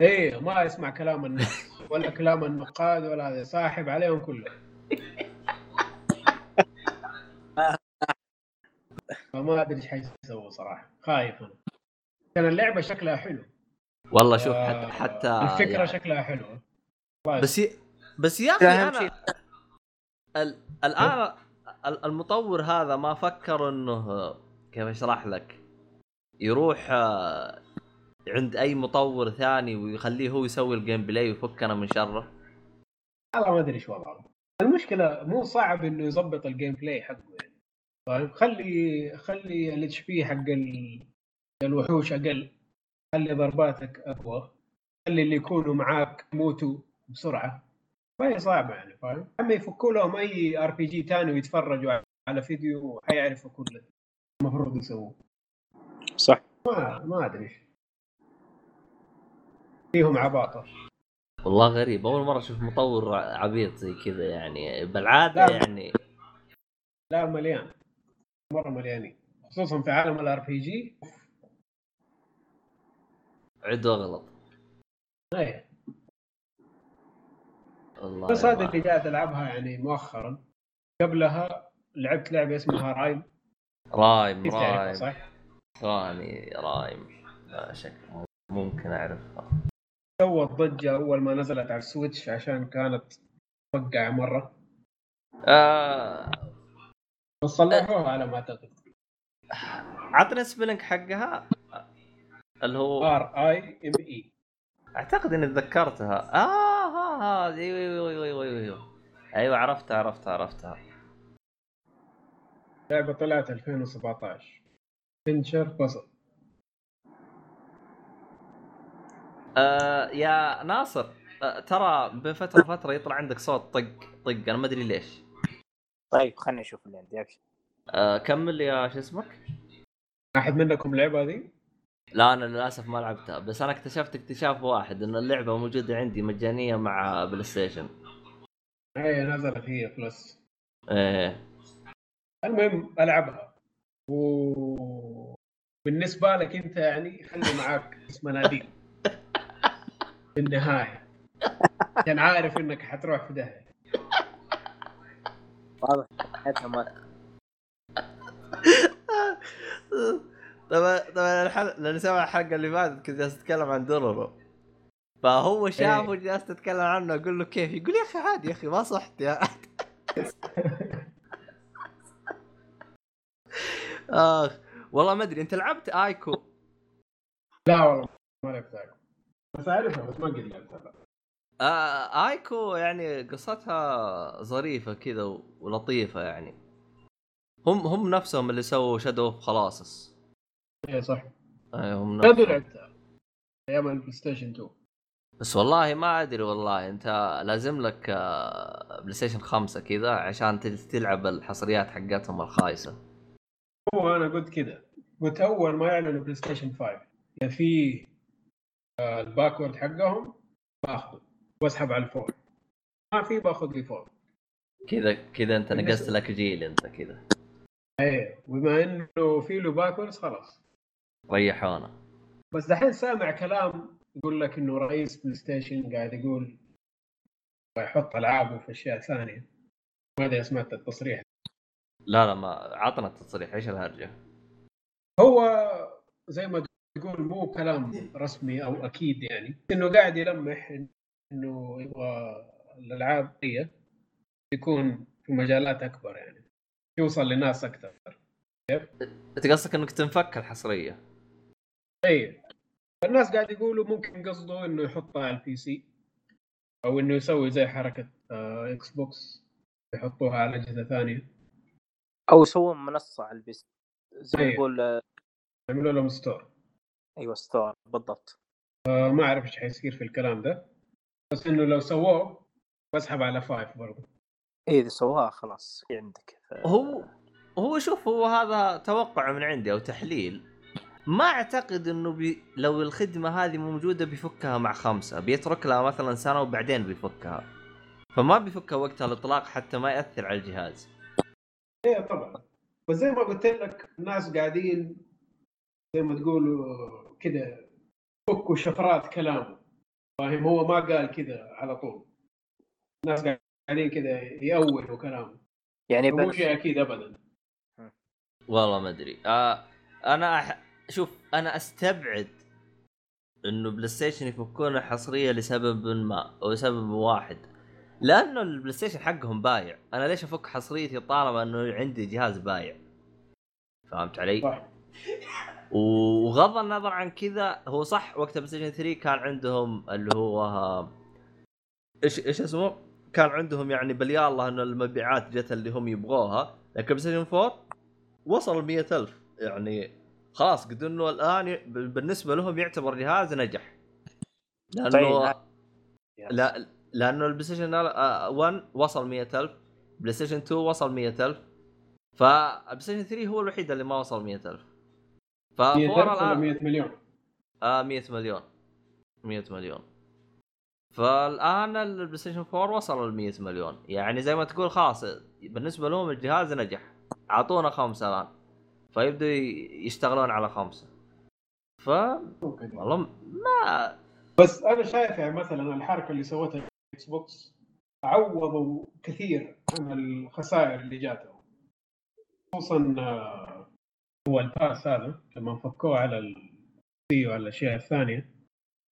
إيه ما يسمع كلام الناس ولا كلام النقاد ولا هذا صاحب عليهم كلهم. فما أدري إيش حيسووا صراحة. خايف أنا. كان اللعبة شكلها حلو. والله شوف آه، حتى حتى الفكرة يعني شكلها حلوة بس, بس ي... بس يا أخي أنا. ال... الآن ال- المطور هذا ما فكر إنه كيف أشرح لك. يروح عند أي مطور ثاني ويخليه هو يسوي ال gameplay ويفكنا من شره. والله ما أدري إيش وضعه. المشكلة مو صعب إنه يظبط ال gameplay حقه يعني. فاهم خلي خلي ال HP حق ال- الوحوش أقل. خلي ضرباتك أقوى. خلي اللي يكونوا معاك يموتوا بسرعة. ما هي صعبة يعني فاهم؟ أما يفكوا لهم أي RPG ثاني ويتفرجوا على فيديو حيعرفوا كل المفروض يسووه. صح. ما ما أدري فيهم عباطة. والله غريب أول مرة أشوف مطور عبيط زي كذا يعني بالعادة لا. يعني. لا مليان. مرة مليانين. خصوصا في عالم ال RPG عد واغلط إيه. والله بس ما- اللي قاعد ألعبها يعني مؤخرا. قبلها لعبت لعبة اسمها Rime. Rime Rime. صح؟ راني Rime. لا شك ممكن أعرفها. سوت ضجه أول ما نزلت على ال Switch عشان كانت توقع مرة. آه... بس صلحوها على ما أعتقد. عطنا spelling حقها. اللي هو R I M E أعتقد إني تذكرتها. آه. ها ها أيوه أيوه أيوه أيوه أيوه أيوه عرفتها عرفتها عرفتها لعبة طلعت 2017 adventure puzzle آه يا ناصر آه ترى بين فترة وفتره يطلع عندك صوت طق طق. أنا ما أدري ليش. طيب خليني أشوف اللي عندي. ابشر آه كمل يا شو اسمك؟ أحد منكم لعبة هذه؟ لا أنا للأسف ما لعبتها. بس أنا اكتشفت اكتشاف واحد إن اللعبة موجودة عندي مجانية مع PlayStation اي نزلت هي Plus. إيه. المهم ألعبها. و بالنسبة لك أنت يعني خلي معاك اسم مناديل في النهاية. عشان عارف إنك حتروح في داهية. واضح حياتها ما طبعا طبعا الحلقة لأن سمع الحلقة اللي فاتت كنت جالس أتكلم عن دورورو فهو شافه إيه. جالس تتكلم عنه أقول له كيف؟ يقول يا أخي عادي يا أخي ما صحت يا آخ والله ما أدري أنت لعبت Ico؟ لا والله ما لعبتها بس أعرفها بس ما قد لعبتها. آه Ico يعني قصتها ظريفة كذا ولطيفة يعني. هم هم نفسهم اللي سووا Shadow of Colossus اي صح. آه هم. لعبتها أيام ال PlayStation 2 بس والله ما أدري والله أنت لازم لك آه، PlayStation خمسة كذا عشان تل- تلعب الحصريات حقتهم الخايسة. هو أنا قلت كذا قلت أول ما يعلنوا PlayStation 5 يا في آه، ال backward حقهم باخذه واسحب على ال four. ما في باخذ لي four كذا كذا أنت نقصت لك جيل أنت كذا. إيه وبما إنه في له backward خلاص. ريحونا. بس دحين سامع كلام يقول لك إنه رئيس PlayStation قاعد يقول يحط العابه في أشياء ثانية. ما أدري سمعت التصريح. لا لا ما عطنا التصريح. إيش الهرجة؟ هو زي ما تقول مو كلام رسمي أو أكيد يعني. إنه قاعد يلمح إنه يبغى الألعاب هي يكون في مجالات أكبر يعني. يوصل لناس أكثر. أنت قصدك إنك تنفك الحصرية؟ اي الناس قاعد يقولوا ممكن قصده إنه يحطها على ال PC أو إنه يسوي زي حركة آه، Xbox يحطوها على أجهزة ثانية. أو سووا منصة على ال PC زي ما أيه. يقول آه، يعملوا لهم store أيوه store بالضبط. آه، ما أعرف إيش حيصير في الكلام ده. بس إنه لو سووه بسحب على five برضه. إيه إذا سووها خلاص في عندك. ف- هو هو شوف هو هذا توقع من عندي أو تحليل. ما أعتقد إنه بي لو الخدمة هذه موجودة بيفكها مع خمسة بيترك لها مثلا سنة وبعدين بيفكها. فما بيفكها وقت الإطلاق حتى ما يأثر على الجهاز. إيه طبعا. بس زي ما قلت لك الناس قاعدين زي ما تقولوا كذا فكوا شفرات كلامه فاهم؟ هو ما قال كذا على طول. الناس قاعدين كذا يأولوا كلامه يعني مو بس شيء أكيد ابدا. والله ما أدري. آه أنا أح... شوف أنا أستبعد إنه PlayStation يفكون حصرية لسبب ما أو لسبب واحد. لأنه ال PlayStation حقهم بايع. أنا ليش أفك حصريتي طالما إنه عندي جهاز بايع؟ فهمت علي؟ صح. وغض النظر عن كذا هو صح وقت PlayStation 3 كان عندهم اللي هو إيش إيش اسمه؟ كان عندهم يعني باليالله إنه المبيعات جت اللي هم يبغوها. لكن PlayStation 4 وصل ال 100000 يعني خلاص قد إنه الآن بالنسبة لهم يعتبر جهاز نجح. لأنه طيب. لا لأنه ال PlayStation 1 وصل 100000 PlayStation 2 وصل 100000 فال PlayStation 3 هو الوحيد اللي ما وصل 100000 ف four 100 ولا الآن 100 مليون؟ آه 100 مليون. 100 مليون. فالآن ال PlayStation 4 وصل ل 100 مليون. يعني زي ما تقول خلاص بالنسبة لهم الجهاز نجح. أعطونا خمسة الآن. فيبدوا يشتغلون على خمسة. ف. والله ما بس أنا شايف يعني مثلا الحركة اللي سوتها Xbox عوضوا كثير عن الخسائر اللي جاتهم. خصوصا آه، هو ال Pass هذا لما فكوه على ال PC وعلى الأشياء الثانية.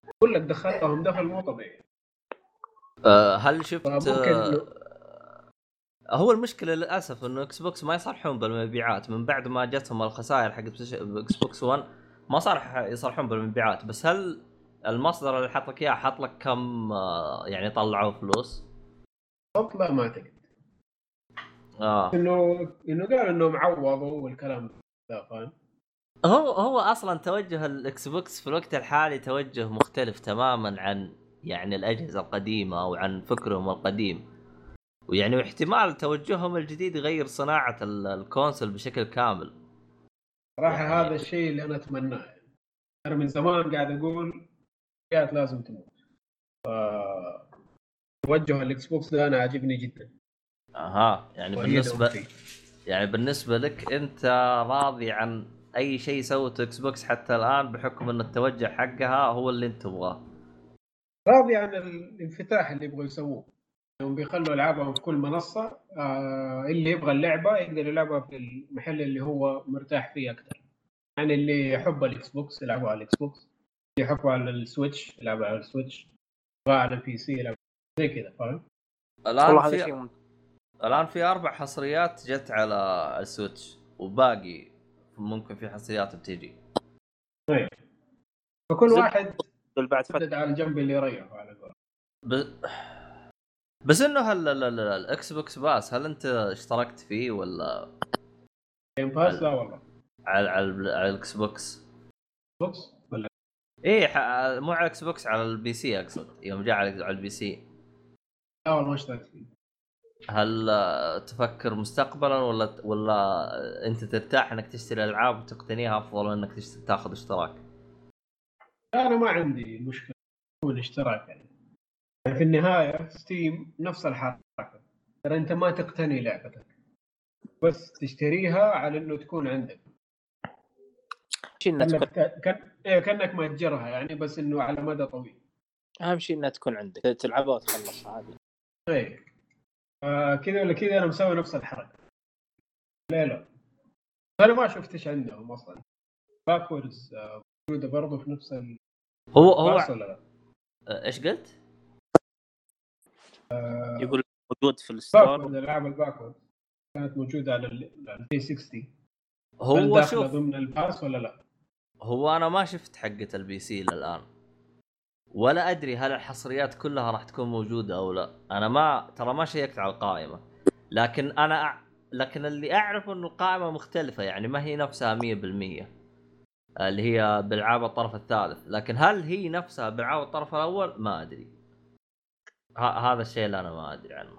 يقول لك دخلتهم دخل مو طبيعي. آه هل شفت هو المشكلة للأسف إنه Xbox ما يصرحون بالمبيعات. من بعد ما جتهم الخسائر حق Xbox One ما صار يصرحون بالمبيعات. بس هل المصدر اللي حط لك إياه حط لك كم آه يعني طلعوا فلوس؟ لا ما أعتقد. آه. إنه إنه قالوا انهم عوضوا والكلام ذا فاهم؟ هو هو أصلا توجه ال Xbox في الوقت الحالي توجه مختلف تماما عن يعني الأجهزة القديمة أو عن فكرهم القديم. ويعني واحتمال توجههم الجديد يغير صناعة ال- ال console بشكل كامل. صراحة يعني- هذا الشيء اللي أنا أتمناه. أنا من زمان قاعد أقول الشركات لازم تموت. ف توجه ال Xbox ده أنا عاجبني جدا. أها يعني بالنسبة فيه. يعني بالنسبة لك أنت راضي عن أي شيء سوته Xbox حتى الآن بحكم إن التوجه حقها هو اللي أنت تبغاه؟ راضي عن الانفتاح اللي يبغوا يسووه. يوم بيخلوا ألعابهم في كل منصة آه اللي يبغى اللعبة يقدر يلعبها في المحل اللي هو مرتاح فيه أكثر. يعني اللي يحب ال Xbox يلعبوا على ال Xbox اللي يحبوا على ال Switch يلعبوا على ال Switch يبغى على ال PC يلعب. زي كذا فاهم؟ الآن في الآن في أربع حصريات جت على ال Switch وباقي ممكن في حصريات بتيجي. فكل زب- واحد بعد فتره على الجنب اللي يريحه على قول بس إنه هل ال- ال- ال- ال Xbox Pass هل أنت اشتركت فيه ولا؟ Game Pass لا والله. على على, ال- على ال Xbox؟ box ولا إيه مو على ال Xbox على ال PC أقصد يوم جاء على على البي سي. لا والله ما اشتركت فيه. هل تفكر مستقبلا ولا ولا أنت ترتاح إنك تشتري ألعاب وتقتنيها أفضل من إنك تاخذ اشتراك؟ أنا ما عندي مشكلة يكون اشتراك يعني يعني. في النهاية ستيم نفس الحركة. ترى أنت ما تقتني لعبتك. بس تشتريها على إنه تكون عندك. كأنك كان إيه كأنك مأجرها يعني بس إنه على مدى طويل. أهم شيء إنها تكون عندك. تلعبها وتخلصها عادي. إيه آه كذا ولا كذا أنا مسوي نفس الحركة. ليه لا أنا ما شفت إيش عندهم أصلا. backwards آه، موجودة برضه في نفس ال Pass هو هو ولا لا؟ آه،؟ يقول موجود في ال store backward العاب ال backward كانت موجودة على ال 360 هل هو شوف ضمن ال Pass ولا لا؟ هو أنا ما شفت حقة ال PC للان ولا أدري هل الحصريات كلها راح تكون موجودة أو لا. أنا ما ترى ما شيكت على القائمة. لكن أنا أع... لكن اللي أعرفه إنه القائمة مختلفة يعني ما هي نفسها 100% اللي هي بالعاب الطرف الثالث. لكن هل هي نفسها بالعاب الطرف الأول؟ ما أدري. هذا الشيء اللي أنا ما أدري عنه.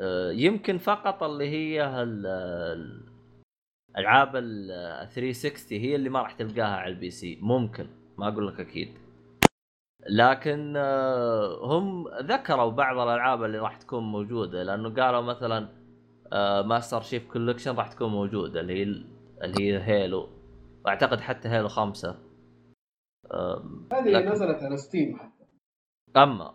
أه، يمكن فقط اللي هي ال... ال- ألعاب ال 360 هي اللي ما راح تلقاها على ال PC. ممكن ما أقول لك أكيد. لكن آه، هم ذكروا بعض الألعاب اللي راح تكون موجودة لأنه قالوا مثلا Master Chief Collection راح تكون موجودة اللي هي اللي هي Halo واعتقد حتى Halo خمسة. آم، هذه لكن- نزلت على Steam حتى. أما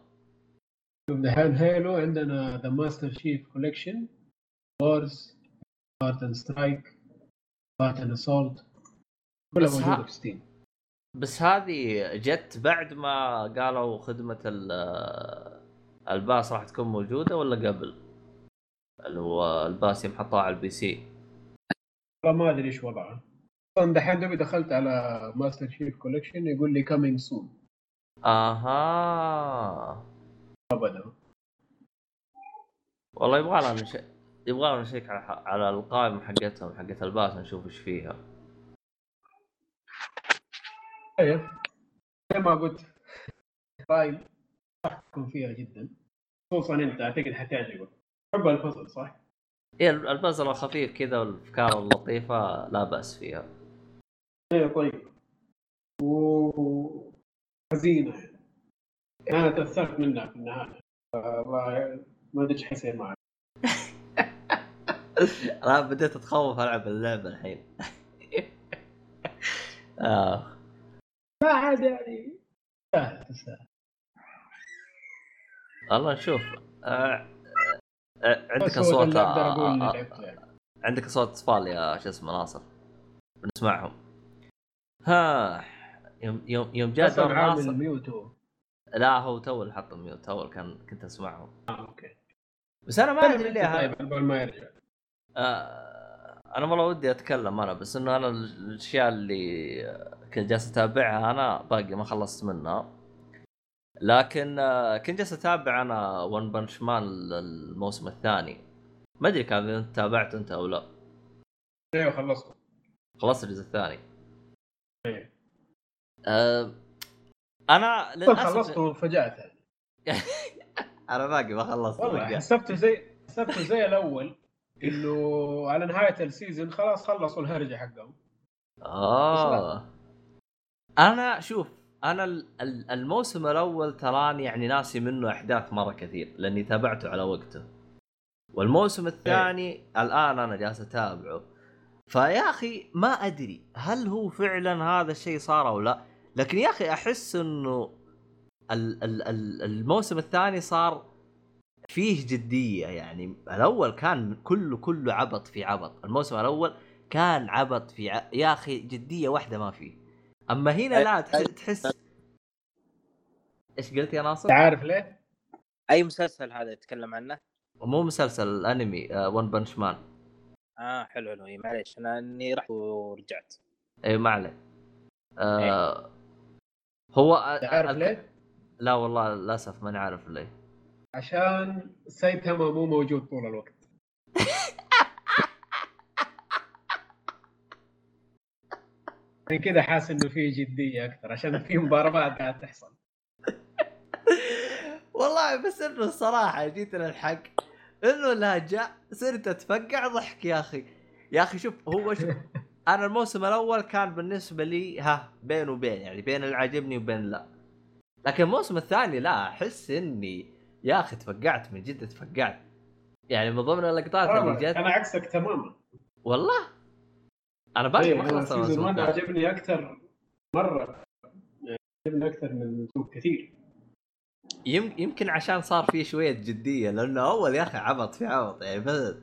دحين Halo عندنا The Master Chief Collection Wars Spartan Strike Spartan Assault كلها بس ها- موجوده في Steam بس هذه جت بعد ما قالوا خدمة ال- ال pass راح تكون موجودة ولا قبل؟ اللي هو ال pass يوم حطوها على ال PC. والله ما أدري إيش وضعه. أصلا دحين دوبي دخلت على Master Chief Collection يقول لي coming soon آها. ابدا. والله يبغى لنا نش... يبغى لنا نشيك على على القائمة حقتهم حقت ال pass نشوف إيش فيها. طيب. زي ما قلت رايد أحكم فيها جدا. خصوصا أنت أعتقد حتعجبك. حب الفصل صح؟ هي البازل الخفيف كذا والأفكار اللطيفة لا بأس فيها. إيه طيب. و حزينة. أنا تأثرت منها في النهاية والله ما أدري إيش حيصير معي أنا بديت أتخوف ألعب اللعبة الحين آه. لا عاد يعني تستاهل تستاهل والله نشوف آه. آه. عندك اصوات يعني. عندك اصوات اطفال يا شو اسمه ناصر بنسمعهم ها يوم يوم يوم جاء دور ناصر عامل mute هو لا هو تو اللي حط ال mute تو كان كنت اسمعهم آه okay. بس أنا ما أدري ليه طيب قبل ما يرجع. آه أنا والله ودي أتكلم أنا بس إنه أنا الأشياء اللي كنت جالس أتابعها أنا باقي ما خلصت منها. لكن آه كنت جالس أتابع أنا ون بنش مان الموسم الثاني. ما أدري كان أنت تابعته أنت أو لا. أيوه خلصت خلصت الجزء الثاني. إيه. آه أنا للأسف خلصته وفجأت يعني أنا باقي ما خلصت والله. حسبته زي حسبته زي الأول إنه على نهاية السيزون خلاص خلصوا الهرجة حقهم. آه. أنا شوف أنا ال- ال- الموسم الأول تراني يعني ناسي منه أحداث مرة كثير لأني تابعته على وقته. والموسم الثاني الآن أنا جالس أتابعه. فيا أخي ما أدري هل هو فعلا هذا الشيء صار أو لا. لكن يا أخي أحس إنه ال- ال- ال- الموسم الثاني صار فيه جدية يعني. الأول كان كله كله عبط في عبط. الموسم الأول كان عبط في ع... يا أخي جدية واحدة ما فيه أما هنا لا تحس, تحس إيش قلت يا ناصر؟ عارف ليه؟ أي مسلسل هذا يتكلم عنه؟ مو مسلسل الأنمي ون بنش مان آه حلو حلو. معليش أنا إني رحت ورجعت. إي ما عليه آه هو الك- ليه؟ لا والله للأسف ماني عارف ليه. عشان سايتاما مو موجود طول الوقت. عشان كذا حاسس إنه في جدية أكثر عشان في مضاربات قاعد تحصل. والله بس إنه الصراحة جيت للحق إنه لا جاء صرت أتفقع ضحك يا أخي. يا أخي شوف هو شوف أنا الموسم الأول كان بالنسبة لي ها بين وبين يعني بين اللي عاجبني وبين لا. لكن الموسم الثاني لا أحس إني يا أخي تفقعت من جد تفقعت. يعني من ضمن اللقطات اللي جت أنا عكسك تماما. والله؟ أنا باقي إيه ما خلصت سيزون الموسم 1 الثاني. عجبني أكثر مرة. عجبني أكثر من كثير يم- يمكن عشان صار فيه شوية جدية لأنه أول يا أخي عبط في عبط يعني بس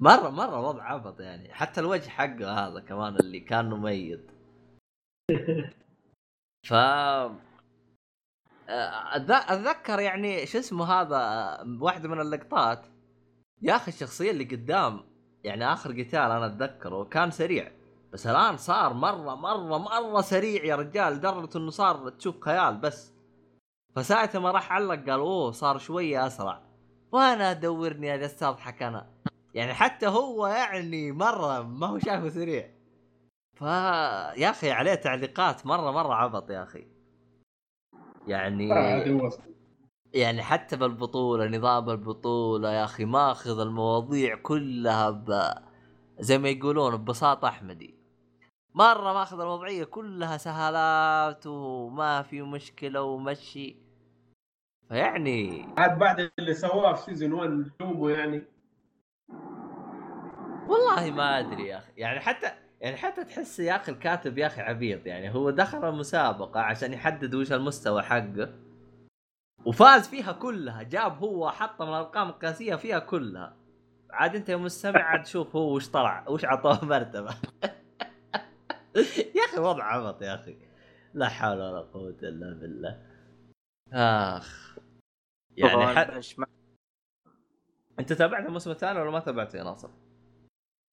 مره مرة وضع عبط يعني. حتى الوجه حقه هذا كمان اللي كان مميز ف أتذكر يعني شو اسمه هذا واحدة من اللقطات. يا أخي الشخصية اللي قدام يعني آخر قتال أنا أتذكره كان سريع. بس الآن صار مره مره مرة سريع يا رجال لدرجة إنه صار تشوف خيال بس. فساعتها ما راح علق قال أوه صار شوية أسرع. وأنا أدورني اجلس اضحك أنا يعني حتى هو يعني مرة ما هو شايفه سريع. ف يا أخي عليه تعليقات مرة مرة عبط يا أخي. يعني آه، يعني حتى بالبطولة نظام البطولة يا أخي ماخذ المواضيع كلها ب... زي ما يقولون ببساطة أحمدي. مرة ماخذ الوضعية كلها سهالات وما في مشكلة ومشي. فيعني عاد بعد اللي سواه في سيزون 1 لومه يعني والله ما أدري يا أخي. يعني حتى يعني حتى تحس يا أخي الكاتب يا أخي عبيط. يعني هو دخل المسابقة عشان يحدد وش المستوى حقه. وفاز فيها كلها. جاب هو حط من الأرقام القياسية فيها كلها. عاد أنت يا مستمع عاد شوف هو وش طلع وش عطوه مرتبة. يا أخي وضع عبط يا أخي. لا حول ولا قوة إلا بالله. آخ. يعني حد... أنت تابعت الموسم الثاني ولا ما تابعته يا ناصر؟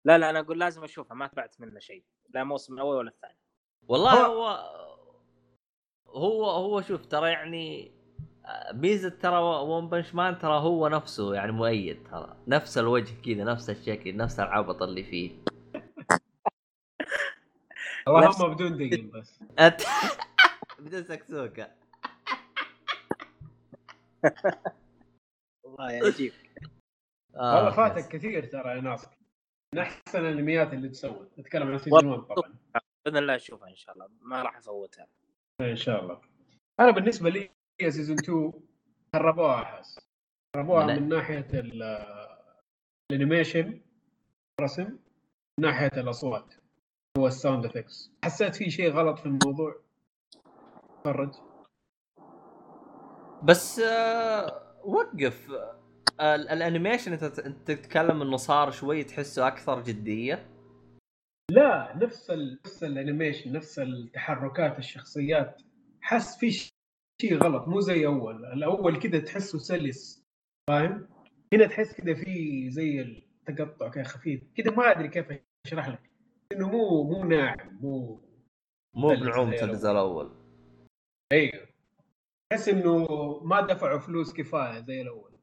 لا لا أنا أقول لازم أشوفها ما تبعت منه شيء لا موسم الأول ولا الثاني. والله هو- هو هو هو شوف ترى يعني ميزه ترى ون بنش مان ترى هو نفسه يعني مؤيد ترى. نفس الوجه كذا نفس الشكل نفس العبط اللي فيه. اللهم بدون دقن بس. بدون سكسوكة. والله يا عجيب آه والله. فاتك كثير ترى يا ناصر. من أحسن الأنميات اللي تسوت. نتكلم عن season 1 طبعا. بإذن الله أشوفها إن شاء الله. ما راح أفوتها. إن شاء الله. أنا بالنسبة لي season 2 خربوها أحس. خربوها من- من ناحية ال- ال animation رسم من ناحية الأصوات. هو ال sound effects حسيت في شيء غلط في الموضوع؟ تفرج. بس آه وقف. ال animation انت تتكلم انه صار شوي تحسه أكثر جدية؟ لا نفس ال... نفس ال animation نفس التحركات الشخصيات. حس في شيء غلط مو زي أول. الأول كذا تحسه سلس فاهم؟ هنا تحس كذا في زي التقطع كذا خفيف. كذا ما أدري كيف أشرح لك. إنه مو مو ناعم مو مو بنعوم الجزء الأول. أيوه. تحس إنه ما دفعوا فلوس كفاية زي الأول.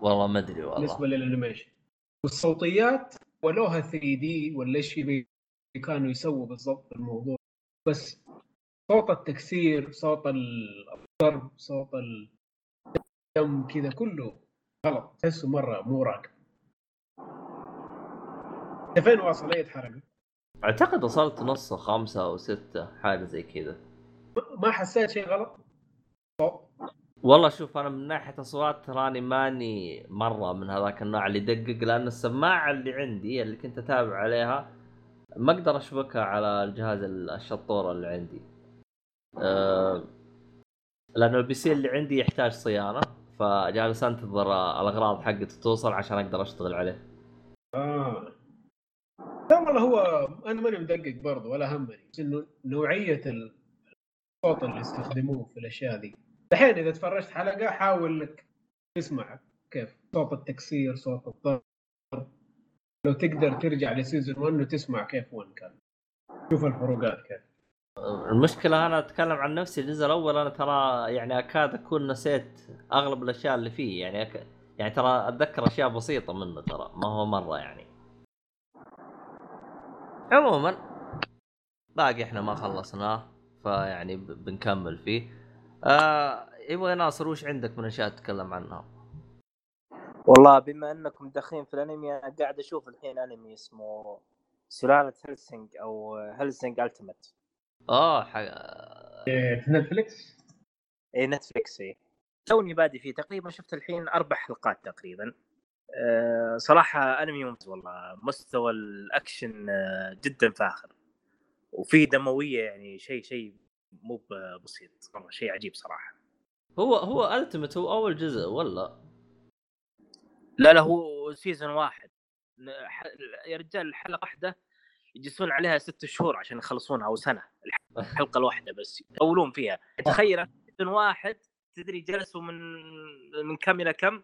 والله ما أدري والله. بالنسبة للأنيميشن. والصوتيات ولوها 3 دي ولا إيش كانوا يسووا بالضبط الموضوع. بس صوت التكسير صوت الضرب صوت الدم كذا كله غلط. تحسه مرة مو راكب. انت فين واصل؟ أي حركة؟ أعتقد وصلت نصه خمسة أو ستة حاجة زي كذا. ما حسيت شيء غلط؟ والله شوف أنا من ناحية أصوات تراني ماني مرة من هذاك النوع اللي يدقق لأن السماعة اللي عندي اللي كنت أتابع عليها ما أقدر أشبكها على الجهاز الشطورة اللي عندي. أه لأنه ال PC اللي عندي يحتاج صيانة فجالس أنتظر الأغراض حقته توصل عشان أقدر أشتغل عليه. آه. لا والله هو أنا ماني مدقق برضه ولا همني بس انه نوعية الصوت اللي استخدموه في الأشياء دي الحين إذا تفرجت حلقة حاول إنك تسمع كيف صوت التكسير صوت الضرب. لو تقدر ترجع لسيزون 1 وتسمع كيف 1 كان. شوف الفروقات كيف. المشكلة أنا أتكلم عن نفسي الجزء الأول أنا ترى يعني أكاد أكون نسيت أغلب الأشياء اللي فيه. يعني أك... يعني ترى أتذكر أشياء بسيطة منه ترى ما هو مرة يعني. عموما باقي إحنا ما خلصناه فيعني. بنكمل فيه. آه... يبغى ناصر وش عندك من أشياء تتكلم عنها؟ والله بما أنكم داخلين في الأنمي أنا قاعد أشوف الحين أنمي اسمه سلالة Hellsing أو Hellsing Ultimate آه ح... إيه، في Netflix اي Netflix اي توني بادي فيه تقريبا شفت الحين أربع حلقات تقريبا. أه صراحة أنمي ممتاز والله. مستوى الأكشن آه، جدا فاخر. وفي دموية يعني شيء شيء مو ب- بسيط. والله شيء عجيب صراحة. هو هو Ultimate هو أول جزء ولا؟ لا لا هو season واحد. يا رجال الحلقة واحدة يجلسون عليها ست شهور عشان يخلصونها أو سنة. الحلقة الواحدة بس يطولون فيها. تخيل season واحد تدري جلسوا من من كم إلى كم؟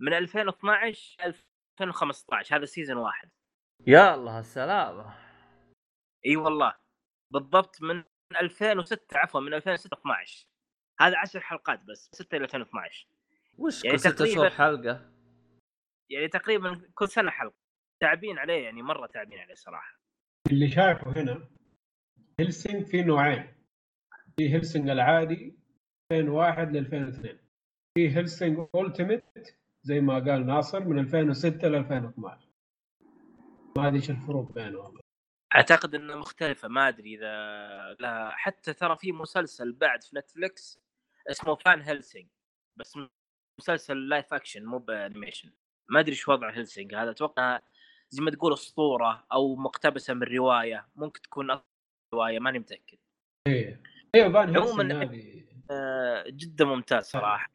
من 2012 2015 هذا season واحد. يا الله السلامة. إي والله. بالضبط من 2006 عفوا من 2006 12 هذا 10 حلقات بس 6 إلى 2012 وش يعني كل شهور حلقة؟ يعني تقريبا كل سنة حلقة. تعبين عليه يعني مرة تعبين عليه صراحة. اللي شايفه هنا Hellsing في نوعين. في Hellsing العادي 2001 ل 2002 في Hellsing Ultimate زي ما قال ناصر من 2006 ل 2012 ما أدري إيش الفروق بينهم. أعتقد إنها مختلفة ما أدري إذا لا حتى ترى في مسلسل بعد في Netflix اسمه Van Helsing بس مسلسل live action مو ب animation. ما أدري إيش وضع Helsing هذا أتوقع زي ما تقول أسطورة أو مقتبسة من رواية ممكن تكون رواية ماني متأكد. إيه. أيوه فان عموماً آه، جدا ممتاز صراحة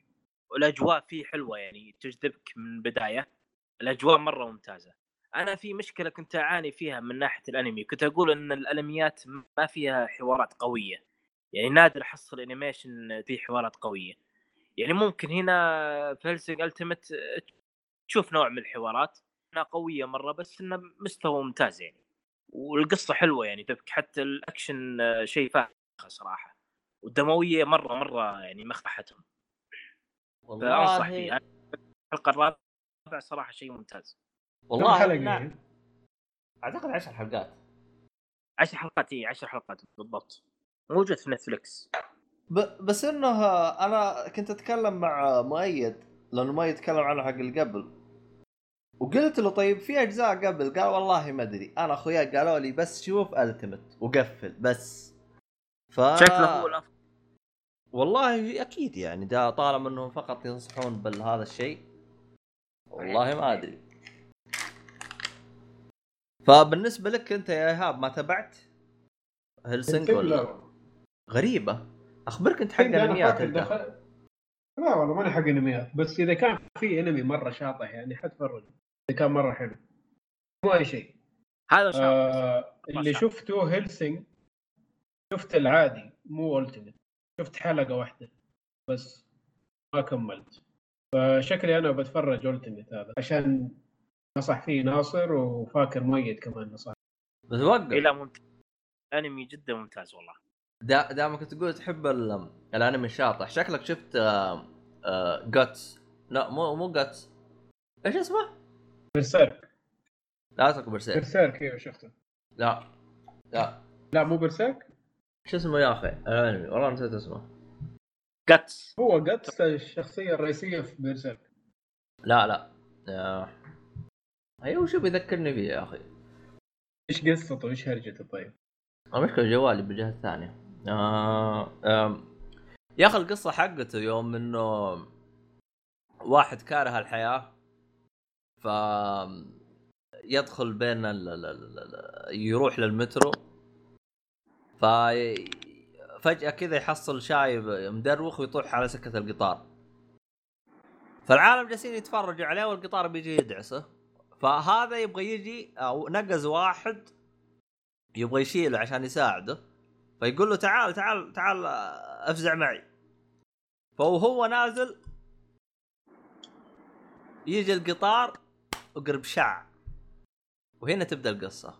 والأجواء فيه حلوة يعني تجذبك من البدايه الأجواء مرة ممتازة. أنا في مشكلة كنت أعاني فيها من ناحية الأنمي كنت أقول إن الأنميات ما فيها حوارات قوية يعني نادر أحصل animation فيه حوارات قوية. يعني ممكن هنا في Hellsing Ultimate تشوف نوع من الحوارات إنها قوية مرة بس إنه مستوى ممتاز يعني والقصة حلوة يعني تبكي حتى الأكشن شيء فاخر صراحة والدموية مرة مرة يعني مخبحتهم. فأنصح فيه والله الحلقة الرابعة صراحة شيء ممتاز. كم والله حلقة نعم. أعتقد 10 حلقات. عشر حلقات إي عشر حلقات بالضبط. موجود في نتفلكس ب... بس إنه أنا كنت أتكلم مع مؤيد لأنه ما يتكلم عنه حق اللي قبل. وقلت له طيب في أجزاء قبل؟ قال والله ما أدري. أنا أخويا قالوا لي بس شوف التمت وقفل بس. ف شكله هو الأفضل. والله أكيد يعني ده طالما إنهم فقط ينصحون بهذا الشيء والله ما أدري. فبالنسبة لك أنت يا إيهاب ما تابعت هلسنك ولا لا غريبة. أخبرك أنت حق أنميات فاكر أنت. دخل... لا والله ماني حق أنميات. بس إذا كان في أنمي مرة شاطح يعني حتفرج. إذا كان مرة حلو. مو أي شيء. هذا آه اللي. شفته Hellsing شفت العادي مو Ultimate شفت حلقة واحدة. بس ما كملت. فشكلي أنا بتفرج Ultimate هذا عشان نصح فيه ناصر وفاكر ميت كمان نصح بس وقف. إيه لا ممتاز. انمي جدا ممتاز والله. دا دامك تقول تحب ال- الأنمي الشاطح شكلك شفت آه، Guts لا مو مو Guts إيش اسمه؟ Berserk لا اترك Berser Berserk أيوه شفته؟ لا لا. لا مو Berserk شو اسمه يا أخي؟ الأنمي. والله نسيت اسمه. Guts هو Guts الشخصية الرئيسية في Berserk لا لا. آه. أيوه شو بيذكرني فيه يا أخي؟ إيش قصته؟ إيش هرجته؟ طيب. المشكلة جوالي بالجهة الثانية. آه آم. يا أخي القصة حقته يوم إنه واحد كاره الحياة ف يدخل بين ال... ال... ال... يروح للمترو ف فجأة كذا يحصل شايب مدروخ ويطيح على سكة القطار. فالعالم جالسين يتفرجوا عليه والقطار بيجي يدعسه. فهذا يبغى يجي أو نقز واحد يبغى يشيله عشان يساعده. فيقول له تعال تعال تعال آه، أفزع معي. فهو نازل يجي القطار وقرب شع. وهنا تبدأ القصة.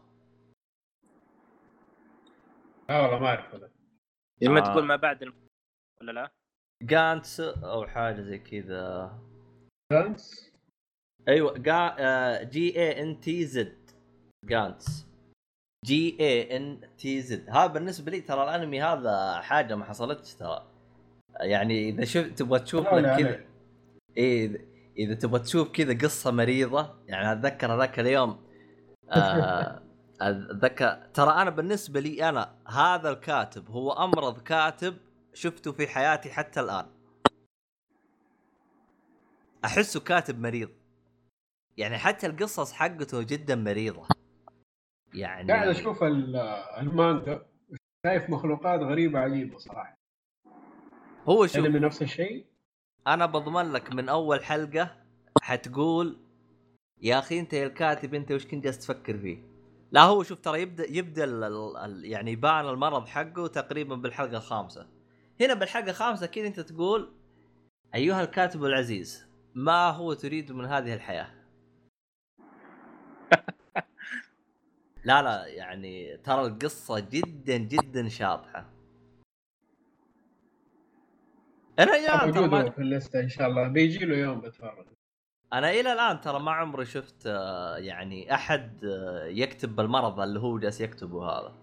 آه والله ما أعرف لما آه. تقول ما بعد الم... ولا لا؟ Gantz أو حاجة زي كذا. Gantz أيوه جا... G A N T Z Gantz. G A N T Z هذا بالنسبة لي ترى الأنمي هذا حاجة ما حصلتش ترى. يعني إذا شفت تبغى تشوف لك كذا إذا- إذا تبغى تشوف كذا قصة مريضة يعني أتذكر هذاك اليوم آه، أتذكر ترى أنا بالنسبة لي أنا هذا الكاتب هو أمرض كاتب شفته في حياتي حتى الآن. أحسه كاتب مريض. يعني حتى القصص حقته جدا مريضة. يعني قاعد أشوف ال- المانجا شايف مخلوقات غريبة عجيبة صراحة. هو شوف أنمي نفس الشيء؟ أنا بضمن لك من أول حلقة حتقول يا أخي أنت يا الكاتب أنت وش كنت جالس تفكر فيه؟ لا هو شوف ترى يبدأ يبدأ ال ال ال يعني يبان المرض حقه تقريبا بالحلقة الخامسة. هنا بالحلقة الخامسة كذا أنت تقول أيها الكاتب العزيز ما هو تريد من هذه الحياة؟ لا لا يعني ترى القصة جدا جدا شاطحة. أنا يا ترى موجود ما في الليستة إن شاء الله. بيجي له يوم بتفرج. أنا إلى الآن ترى ما عمري شفت آه، يعني أحد آه، يكتب بالمرض اللي هو جالس يكتبه هذا.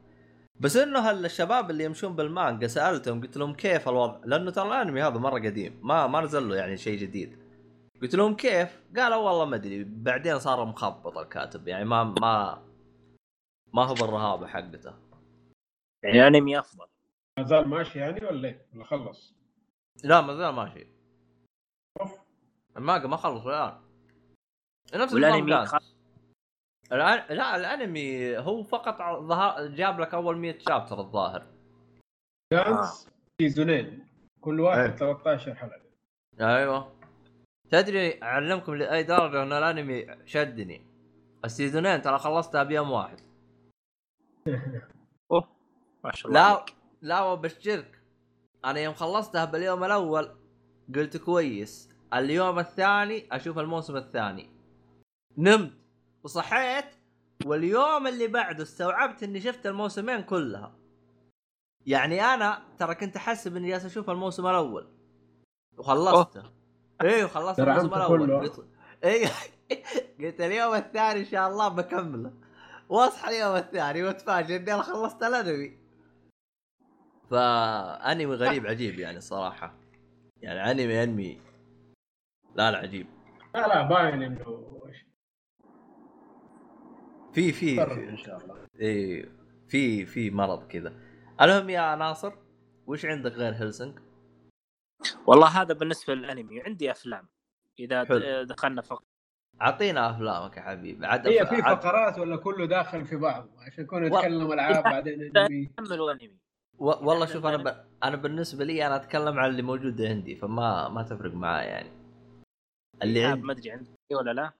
بس إنه الشباب اللي يمشون بالمانجا سألتهم قلت لهم كيف الوضع؟ لأنه ترى الأنمي هذا مرة قديم ما ما نزل له يعني شيء جديد. قلت لهم كيف؟ قالوا والله ما أدري. بعدين صار مخبط الكاتب. يعني ما ما ما هو بالرهابه حقته. يعني انمي أفضل. ما زال ماشي يعني ولا إيه؟ ولا خلص؟ لا ما زال ماشي. أوف. المانجا ما خلص الآن. نفس والأنمي خ... لا الأنمي هو فقط ظهر جاب لك أول 100 chapter الظاهر. Gantz season ين. كل إيه. واحد 13 حلقة. أيوه. تدري أعلمكم لاي درجه ان الانمي شدني. السيزونين ترى خلصتها بيوم واحد. أوه ما شاء الله لا. لا وبشرك أنا يوم خلصتها باليوم الأول قلت كويس. اليوم الثاني أشوف الموسم الثاني. نمت وصحيت واليوم اللي بعده استوعبت إني شفت الموسمين كلها. يعني أنا ترى كنت احسب إني جالس أشوف الموسم الأول. وخلصته. إيه وخلصت ترى الموسم الأول. كله. قلت اليوم الثاني إن شاء الله بكمله. واصحى اليوم الثاني واتفاجئ إني أنا خلصت الأنمي. فأنمي غريب عجيب يعني الصراحه يعني أنمي أنمي. لا لا عجيب. لا لا باين إنه في في إن شاء الله. إيه في في مرض كذا. المهم يا ناصر وش عندك غير هيلسنج؟ والله هذا بالنسبة للأنمي. عندي أفلام. إذا حلو. دخلنا فقط أعطينا أفلامك يا حبيبي. عاد هي في فقرات ولا كله داخل في بعض؟ عشان نكون و- نتكلم العاب بعدين انمي كملوا انمي و... والله شوف أنا ب... أنا بالنسبة لي أنا أتكلم عن اللي موجود عندي فما ما تفرق معايا يعني. اللي اللي عندي ما أدري عندي ولا لا.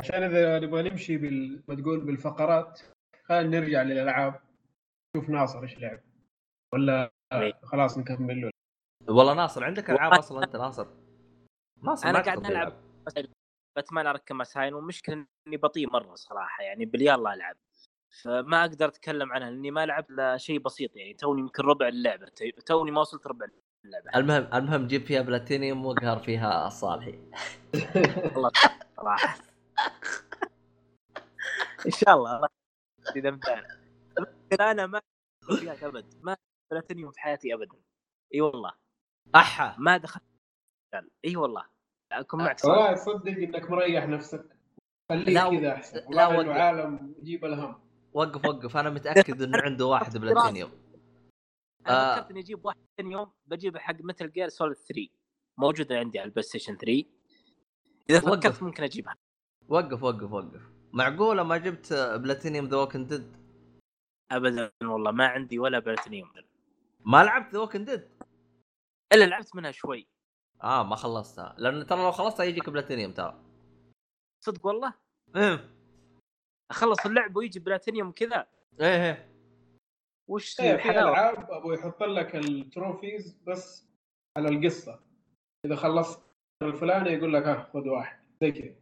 عشان إذا نبغى نمشي بال... ما تقول بالفقرات خلينا نرجع للألعاب. نشوف ناصر إيش لعب. ولا إيه. خلاص نكمل له. والله ناصر عندك ألعاب أصلا أنت ناصر؟ ناصر أنا قاعد ألعب Batman Arkham Asylum والمشكلة إني بطيء مرة صراحة يعني بالليل ألعب. فما أقدر أتكلم عنها لأني ما لعبت الا شيء بسيط يعني توني يمكن ربع اللعبة توني ما وصلت ربع اللعبة. المهم المهم جيب فيها بلاتينيوم واقهر فيها الصالحي. والله صراحة. إن شاء الله اذا امتحن أنا ما فيها ابد ما بلاتينيوم في حياتي ابدا. إي والله. أحا. ما دخلت. إي والله. أكون معك والله تصدق إنك مريح نفسك. خليك لا، كذا أحسن. لا، والله. عالم يجيب الهم. وقف وقف. أنا متأكد إنه عنده واحد بلاتينيوم أنا آه. فكرت اني أجيب واحد ثاني يوم. بجيب حق مثل جير Solid 3 موجودة عندي على ال PlayStation 3 إذا وقف. فكرت ممكن أجيبها. وقف وقف وقف. معقولة ما جبت platinum The Walking Dead ابدا والله. ما عندي ولا بلاتينيوم ما لعبت The Walking Dead إلا لعبت منها شوي. آه ما خلصتها. لأنه ترى لو خلصتها يجيك بلاتينيوم ترى. صدق والله؟ إيه. أخلص اللعب ويجي بلاتينيوم كذا؟ إيه إيه. وش إيه، في ألعاب أبو يحط لك التروفيز بس على القصة. إذا خلصت الفلاني يقول لك ها خذ واحد. زي كذا.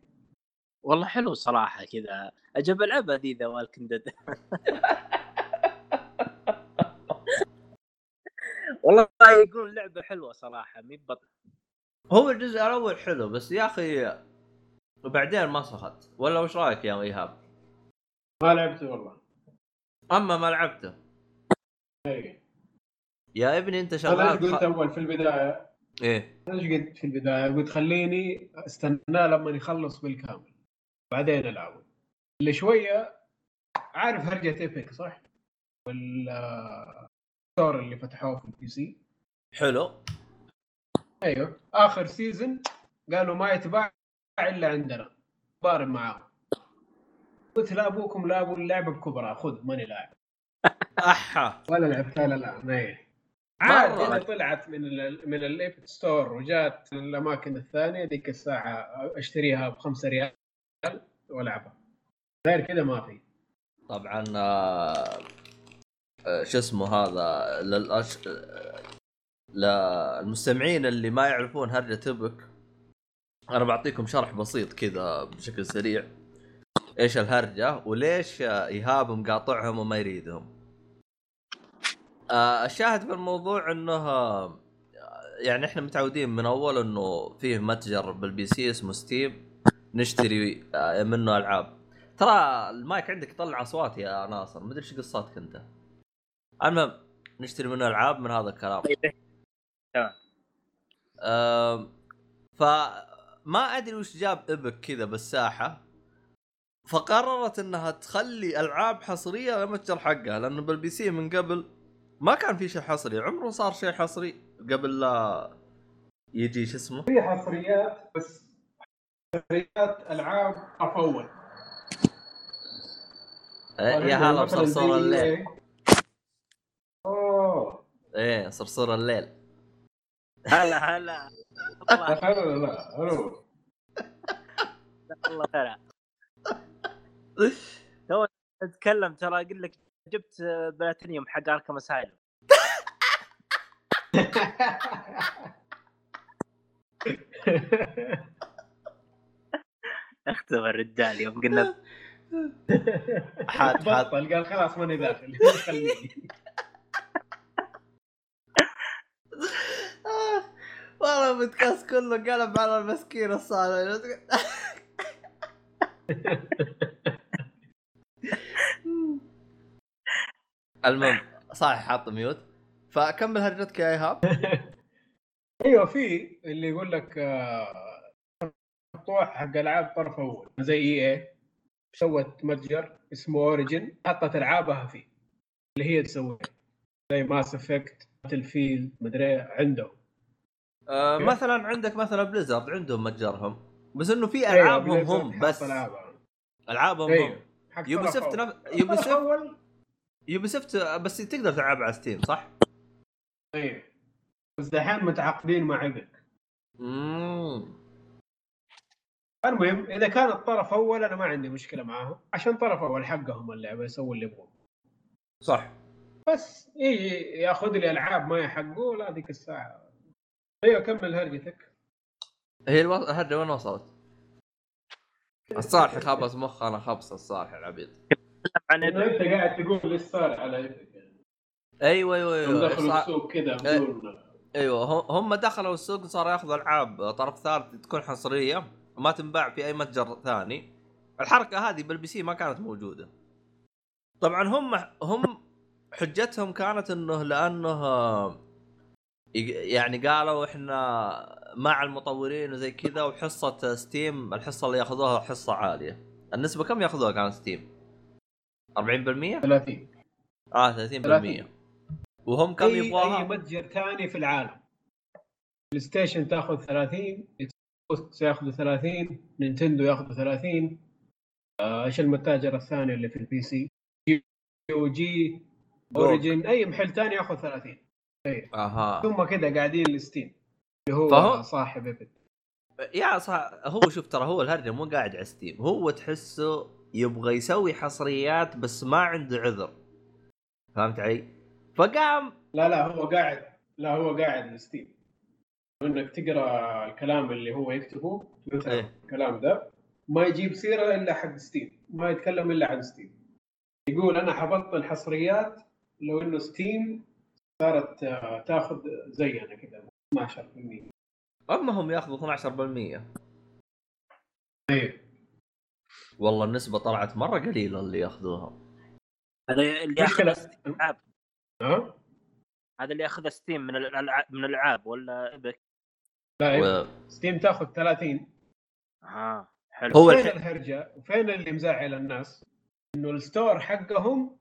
والله حلو صراحة كذا. أجب العبها ذي ذا والكن والله يقول لعبة حلوة صراحة مي بطل هو الجزء الأول حلو بس يا أخي وبعدين ما سخت ولا وش رأيك يا إيهاب؟ ما لعبته والله أما ما لعبته إيه. يا ابني أنت أنا شغال إيش قلت. أول في البداية إيه إيش قلت في البداية قلت خليني أستناه لما يخلص بالكامل بعدين ألعبه اللي شوية عارف هرجة Epic صح؟ وال store اللي فتحوه في ال PC حلو. أيوه. آخر season قالوا ما يتباع إلا عندنا. ضارب معاهم. قلت لا أبوكم لا أبو اللعبة بكبرى. خذ ماني لاعب. أحا. ولا لعبتها لا لا إيه عاد طلعت من ال من ال Epic Store وجات الأماكن الثانية ذيك الساعة أشتريها بخمسة ريال وألعبها. غير كذا ما في. طبعا آه، شو اسمه هذا للأش... آه، للمستمعين اللي ما يعرفون هرجة Epic أنا بعطيكم شرح بسيط كذا بشكل سريع. إيش الهرجة وليش آه، ايهاب مقاطعهم وما يريدهم. آه، الشاهد في الموضوع إنه آه، يعني إحنا متعودين من أول إنه فيه متجر بال PC اسمه Steam نشتري آه، منه ألعاب. ترى المايك عندك يطلع أصوات يا ناصر مدري إيش قصتك أنت. المهم نشتري منه ألعاب من هذا الكلام. تمام. أم، فما أدري وش جاب Epic كذا بالساحة. فقررت إنها تخلي ألعاب حصرية للمتجر حقها لأنه بال PC من قبل ما كان في شيء حصري. عمره صار شيء حصري قبل لا يجي شو اسمه؟ في حصريات بس حصريات ألعاب طرف اول يا هلا بصرصور زي الليل. إيه؟ اوه إيه صرصور الليل. هلا هلا. الله. لا لا لا ألو الله خير. أتكلم ترى أقول لك جبت بلاتينيوم حق أركم أسايلم. اختبر الرجال يوم قلنا حاد. بطل قال خلاص ماني داخل خليني. والله البودكاست كله قلب على المسكين الصالح. المهم صحيح حاط ميوت. فكمل هرجتك يا ايهاب أيوه في اللي يقول لك آه، مقطوع حق ألعاب طرف أول زي EA سوت متجر اسمه Origin حطت ألعابها فيه اللي هي تسويها. زي Mass Effect Battlefield مدري إيه، عندهم آه. مثلا عندك مثلا Blizzard عندهم متجرهم بس إنه في أيوة، ألعابهم هم بس. ألعابهم أيوه هم Ubisoft. نف... Ubisoft Ubisoft بس تقدر تلعب على Steam صح؟ أيوه بس دحين متعاقدين مع ايبك امم المهم إذا كان الطرف أول أنا ما عندي مشكلة معاهم عشان طرف أول حقهم اللعبه يسووا اللي يبغوه صح بس يجي ياخذ لي ألعاب ما يحقوا لا ذيك الساعة أيوه كمل هرجتك هي ألو... الهرجه وين وصلت؟ الصالح خبص مخ أنا خبص الصالح العبيط عن أنت قاعد تقول صار على يعني أيوه أيوه أيوه. دخلوا صار... السوق كذا. بدون أيوه هم- هم دخلوا السوق صاروا ياخذوا العاب طرف ثالث تكون حصرية وما تنباع في أي متجر ثاني. الحركة هذه بال PC ما كانت موجودة. طبعا هم هم حجتهم كانت إنه لأنه يعني قالوا إحنا مع المطورين وزي كذا وحصة Steam الحصة اللي ياخذوها حصة عالية. النسبة كم ياخذوها كانت Steam؟ 40% 30 آه 30% 30. وهم كم اي أي يبغوها متجر ثاني في العالم. PlayStation تاخذ 30 Xbox ياخذوا 30 Nintendo ياخذوا 30 آه، إيش المتاجر الثاني اللي في ال PC يو جي Origin أي محل ثاني ياخذ 30 أها. ثم كذا قاعدين ل Steam اللي هو فهو- صاحب Epic يا صح هو شوف ترى هو الهرجة مو قاعد على Steam هو تحسه يبغى يسوي حصريات بس ما عنده عذر. فهمت علي؟ فقام لا لا هو قاعد لا هو قاعد ل Steam. إنك تقرأ الكلام اللي هو يكتبه مثلا إيه. الكلام ده ما يجيب سيرة إلا حق Steam ما يتكلم إلا عن Steam. يقول أنا حبطل حصريات لو إنه Steam صارت آه، تاخذ زينا كذا 12% اما هم ياخذوا 12% إيه والله النسبة طلعت مرة قليلة اللي ياخذوها. هذا اللي. ياخذ العاب ها؟ هذا اللي ياخذ Steam من الالعاب من الألعاب ولا Epic؟ لا و... Steam تاخذ 30 آه حلو. هو فين الحين الهرجة؟ وفين اللي مزعل الناس؟ إنه ال store حقهم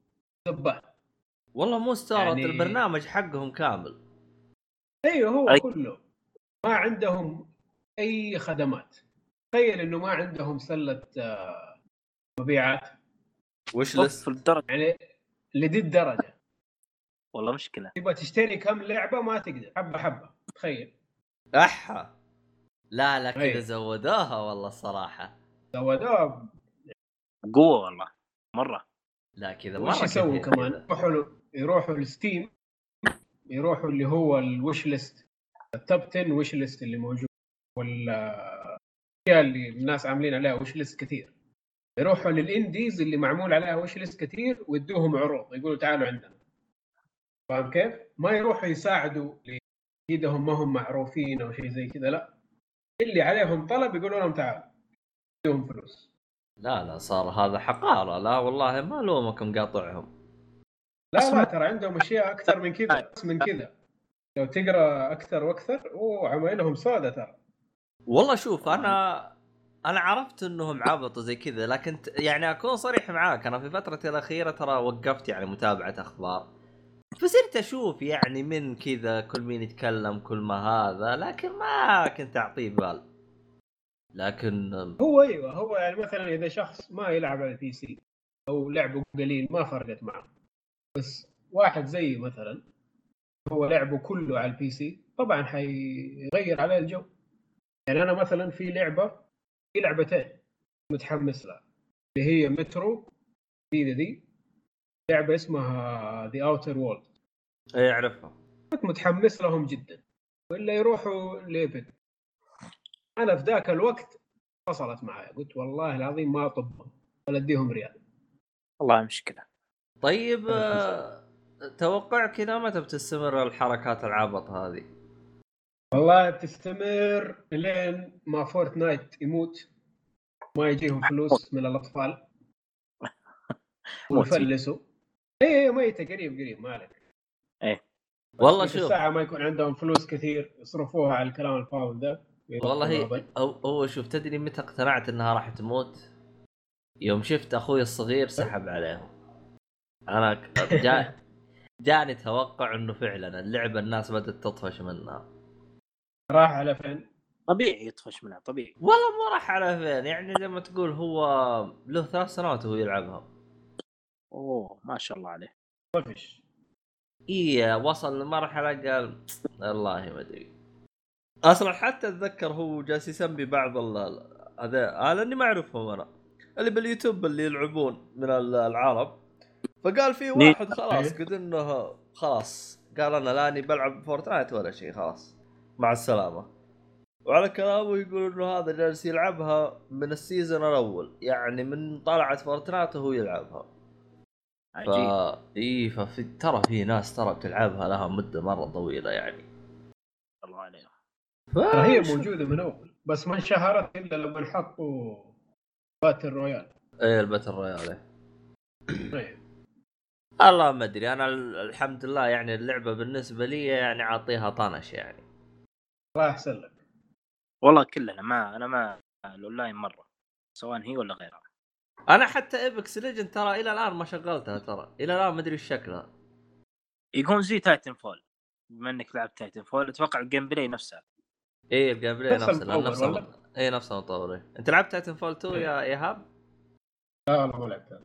زبال والله مو ستار يعني- البرنامج حقهم كامل. أيوه هو أي. كله. ما عندهم أي خدمات. تخيل إنه ما عندهم سلة آه، مبيعات. وش لست؟ الدرجه يعني لدي الدرجه والله مشكلة. تبغى تشتري كم لعبة ما تقدر. حبة حبة. تخيل. أحا. لا لا كذا أي. زودوها والله الصراحه زودوها. قوة والله. مرة. لا كذا مرة وش يسووا كثير كمان؟ كذا. يروحوا له- يروحوا اللي هو الوش ليست التوب 10 وش ليست اللي موجود والاشياء اللي الناس عاملين عليها وش ليست كثير. يروحوا للإنديز اللي معمول عليها وش ليست كثير ويدوهم عروض يقولوا تعالوا عندنا. فاهم كيف؟ ما يروحوا يساعدوا ايدهم ما هم معروفين أو شيء زي كذا لا. اللي عليهم طلب يقولوا لهم تعالوا. يدوهم فلوس. لا لا صار هذا حقارة. لا والله ما لومكم قاطعهم. لا لا ترى عندهم أشياء أكثر من كذا بس من كذا. لو تقرأ أكثر وأكثر أوه عمايلهم سودة ترى. والله شوف أنا أنا عرفت إنهم عبطوا زي كذا لكن يعني أكون صريح معاك أنا في فترتي الأخيرة ترى وقفت يعني متابعة أخبار. فصرت أشوف يعني من كذا كل مين يتكلم كل ما هذا لكن ما كنت أعطيه بال. لكن هو أيوه هو يعني مثلا إذا شخص ما يلعب على ال PC أو لعبه قليل ما فرقت معه. بس واحد زي مثلا هو لعبه كله على ال PC طبعا حيغير عليه الجو. يعني أنا مثلا في لعبة في لعبتين متحمس لها اللي هي مترو جديده دي لعبة اسمها The Outer World اي أعرفها. كنت متحمس لهم جدا. ولا يروحوا ل Epic أنا في ذاك الوقت فصلت معي قلت والله العظيم ما أطبهم. ولا اديهم ريال. والله مشكلة. طيب آه، توقع كذا متى بتستمر الحركات العبط هذه؟ والله بتستمر لين ما Fortnite يموت ما يجيهم فلوس من الأطفال. ويفلسوا. إيه ميتة قريب قريب ما عليك. والله بس شوف. الساعة ما يكون عندهم فلوس كثير يصرفوها على الكلام الفاضي ذا والله هي هو, هو شوف تدري متى اقتنعت إنها راح تموت؟ يوم شفت أخوي الصغير سحب عليهم. أنا جا جاني توقع إنه فعلا اللعبة الناس بدأت تطفش منها. راح على فين؟ طبيعي يطفش منها طبيعي. والله ما راح على فين يعني زي ما تقول هو له ثلاث سنوات وهو يلعبها. أوه ما شاء الله عليه. طفش. اي وصل لمرحلة قال والله ما أدري. أصلا حتى أتذكر هو جالس يسمي بعض هذا أنا اني ما أعرفهم أنا. اللي باليوتيوب اللي يلعبون من ال- العرب. فقال في؟ واحد خلاص قد إنه خلاص قال أنا لاني بلعب Fortnite ولا شيء خلاص. مع السلامة. وعلى كلامه يقول إنه هذا جالس يلعبها من ال season الأول يعني من طلعت Fortnite وهو يلعبها. ف عجيب إي ففي ترى في ناس ترى بتلعبها لها مدة مرة طويلة يعني. الله عليه ف... ترى هي موجودة من أول بس ما انشهرت إلا لما حطوا battle royale إيه ال battle royale طيب. الله ما أدري أنا ال- الحمد لله يعني اللعبة بالنسبة لي يعني أعطيها طنش يعني. الله يحسن لك. والله كلنا ما أنا ما الأونلاين مرة سواء هي ولا غيرها. أنا حتى Apex Legend ترى إلى الآن ما شغلتها ترى إلى الآن ما أدري إيش شكلها. يكون زي Titanfall بما إنك لعبت Titanfall أتوقع ال gameplay نفسها. إيه ال gameplay نفس نفس المطور نفس ولا؟ المط- إيه نفس المطور إيه. أنت لعبت Titanfall 2 يا إيهاب؟ لا والله ما لعبتها.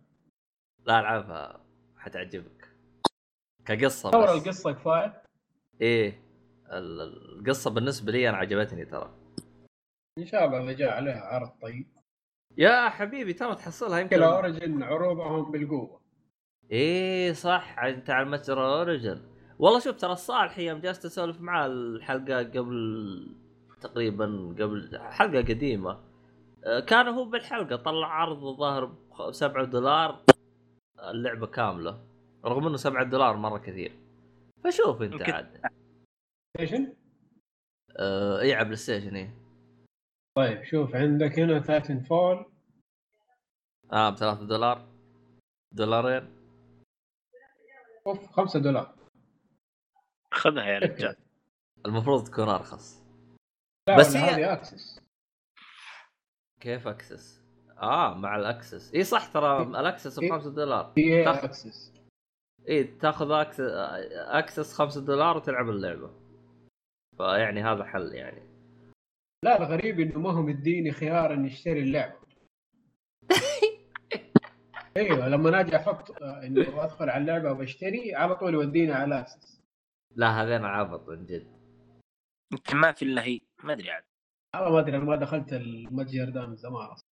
لا ألعبها. حتعجبك. كقصة بس. القصة كفاية؟ إيه ال- القصة بالنسبة لي أنا عجبتني ترى. إن شاء الله إذا جاء عليها عرض طيب. يا حبيبي ترى تحصلها يمكن. Origin عروضهم بالقوة. إيه صح أنت على المتجر Origin والله شوف ترى الصالح يوم جلست أسولف معاه الحلقة قبل تقريبا قبل حلقة قديمة. آه، كان هو بالحلقة طلع عرض الظاهر ب 7 دولار. اللعبة كاملة رغم إنه 7 دولار مرة كثير. فشوف أنت يمكن- عاد. Station آه إي على PlayStation إيه طيب شوف عندك هنا Titanfall آه ب 3 دولار. دولارين. أوف 5 دولار. خذها يا رجال. المفروض تكون أرخص. لا بس بس هي- هذه Access. كيف Access؟ آه مع ال Access. إي صح ترى ال Access ب 5 دولار. هي تاخ- Access. إي تاخذ Access Access 5 دولار وتلعب اللعبة. فيعني هذا حل يعني. لا الغريب إنه ما هو مديني خيار إني أشتري اللعبه أيوه لما أجي أحط إنه أدخل على اللعبة وبشتري على طول يوديني على Access لا هذين عبط من جد. يمكن ما في إلا هي. ما أدري عاد والله ما أدري أنا ما دخلت المتجر ده من زمان أصلا.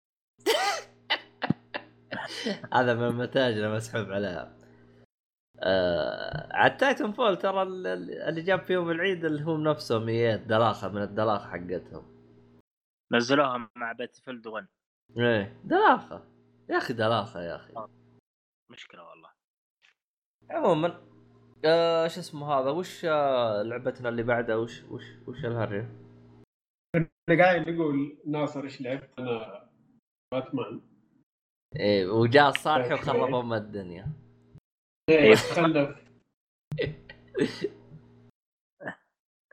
هذا من متاجنا مسحوب عليها. آه على ال Titanfall ترى ال- ال- اللي جاب فيهم العيد اللي هم نفسهم إيه دلاخه من الدلاخه حقتهم. نزلوها مع Battlefield 1 إيه دلاخه يا أخي دلاخه يا أخي. مشكلة والله. عموما آه شو اسمه هذا؟ وش آه لعبتنا اللي بعدها وش وش وش الهرجة؟ أنا قاعد يقول ناصر إيش لعبت؟ أنا باتمان إيه وجاء الصالح طيب، وخرب. ام الدنيا. إيه خلف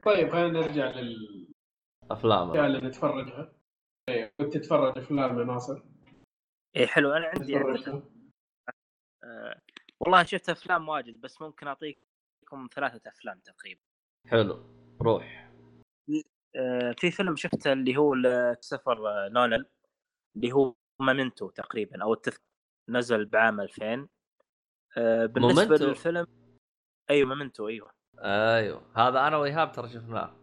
طيب خلينا نرجع للاشياء أفلام. اللي نتفرجها. إيه كنت تتفرج أفلام يا ناصر؟ اي حلو. أنا عندي تتفرجها آه والله شفت أفلام واجد بس ممكن أعطيكم ثلاثة أفلام تقريبا. حلو. روح. آه في فيلم شفته اللي هو كريستوفر آه، نولان اللي هو Memento تقريبا أو التذكر نزل بعام 2000 آه بالنسبة Memento؟ للفيلم أيوه Memento أيوه. أيوه. هذا أنا وإيهاب ترى شفناه.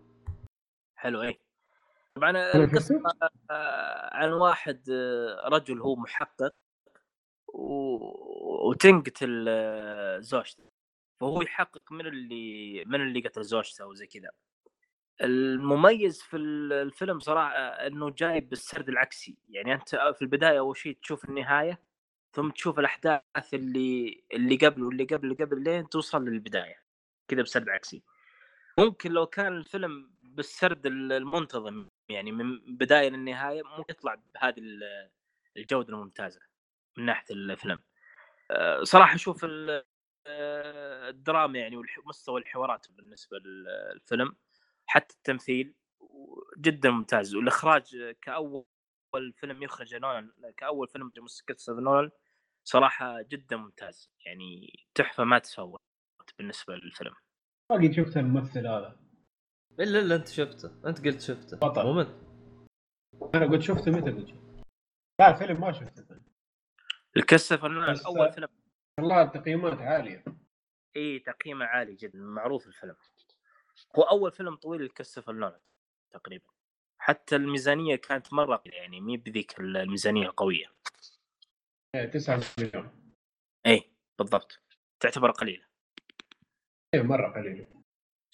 حلو اي طبعا القصة؟ آه، عن واحد آه، رجل هو محقق و... وتنقتل زوجته. فهو يحقق من اللي من اللي قتل زوجته أو زي كذا. المميز في ال- الفيلم صراحة إنه جايب بالسرد العكسي. يعني أنت في البداية أول شيء تشوف النهاية ثم تشوف الأحداث اللي اللي قبل واللي قبل اللي قبل لين توصل للبداية. كذا بسرد عكسي. ممكن لو كان الفيلم بالسرد ال- المنتظم يعني من بداية للنهاية ممكن يطلع بهذه ال- الجودة الممتازة من ناحية الفيلم. أه، صراحة أشوف ال- الدراما يعني ومستوى الحوارات بالنسبة للفيلم حتى التمثيل جدا ممتاز. والإخراج كأول فيلم يخرج نولان كأول فيلم كريستوفر نولان صراحة جدا ممتاز. يعني تحفة ما تفوت بالنسبة للفيلم. باقي شفت الممثل هذا. إلا إلا أنت شفته. أنت قلت شفته. بطل. مو انت أنا قلت شفته متى قلت شفته؟ لا الفيلم ما شفته. الكريستوفر نولان أول فيلم. والله التقييمات عالية. اي تقييمه عالي جدا. معروف الفيلم. هو أول فيلم طويل لكريستوفر نولان تقريبا. حتى الميزانية كانت مرة يعني مي بذيك الميزانية القوية. 9 مليون. اي بالضبط. تعتبر قليلة. إيه مرة قليل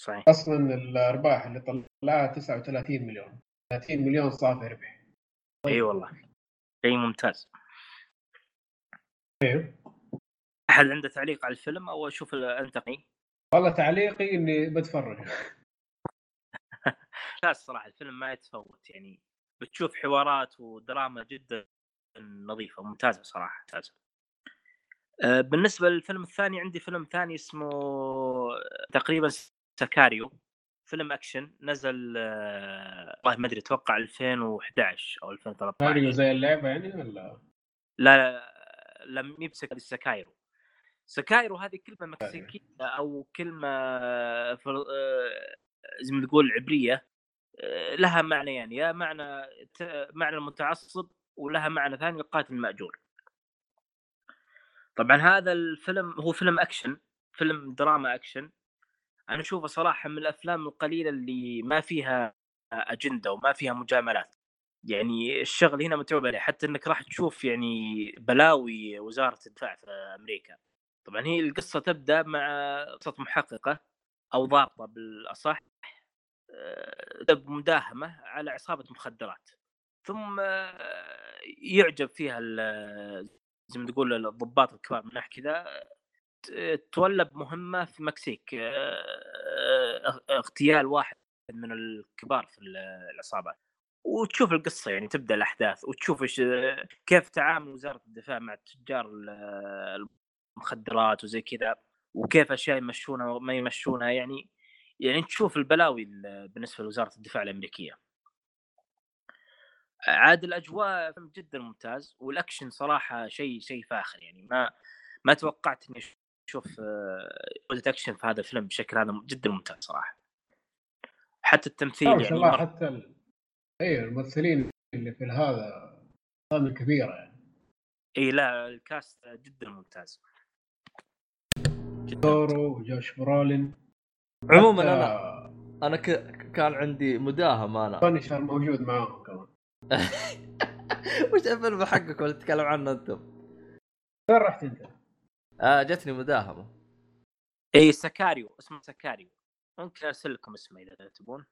صحيح. أصلا الأرباح اللي طلعها 39 مليون. 30 مليون صافي ربح. اي والله. شيء ممتاز. أيوه أحد عنده تعليق على الفيلم أو أشوف أنتقي؟ والله تعليقي إني بتفرج. لا الصراحة الفيلم ما يتفوت يعني بتشوف حوارات ودراما جدا نظيفة ممتازة صراحة ممتازة. آه، بالنسبة للفيلم الثاني عندي فيلم ثاني اسمه تقريبا سكاريو. فيلم أكشن نزل آه، والله ما أدري أتوقع 2011 أو 2013 ماريو زي اللعبة يعني ولا؟ لا لا لم يبسك السكايرو. سكايرو هذه كلمة مكسيكية أو كلمة فر... آه، زي ما تقول عبرية آه، لها معنى يعني يا معنى معنى المتعصب ولها معنى ثاني القاتل المأجور طبعا هذا الفيلم هو فيلم أكشن فيلم دراما أكشن. أنا أشوفه صراحة من الأفلام القليلة اللي ما فيها أجندة وما فيها مجاملات. يعني الشغل هنا متعوب عليه حتى إنك راح تشوف يعني بلاوي وزارة الدفاع في أمريكا. طبعا هي القصة تبدأ مع قصة محققة أو ضابطة بالأصح آه، تبدا بمداهمه على عصابة مخدرات. ثم آه، يعجب فيها زي ما تقول الضباط الكبار من ناحية كذا تولى بمهمة في المكسيك آه، اغتيال واحد من الكبار في العصابات وتشوف القصة يعني تبدأ الأحداث وتشوف كيف تعامل وزارة الدفاع مع تجار المخدرات وزي كذا وكيف أشياء يمشونها وما يمشونها يعني يعني تشوف البلاوي ال- بالنسبة لوزارة الدفاع الأمريكية. عاد الأجواء جدا ممتاز والأكشن صراحة شيء شيء فاخر يعني ما ما توقعت إني أشوف آه، جوده اكشن في هذا الفيلم بشكل هذا جدا ممتاز صراحة. حتى التمثيل يعني مرة- حتى ال... أيوه الممثلين اللي في هذا كبيره يعني إي لا ال cast جدا ممتاز تورو وجوش برولين. عموما أنا أنا ك... كان عندي مداهمة أنا. Punisher موجود معاهم كمان. وش الفيلم حقك ولا تتكلم عنه أنتم؟ وين رحت أنت؟ آه جتني مداهمة. اي Sicario. اسمه Sicario. ممكن أرسل لكم اسمه إذا تبون.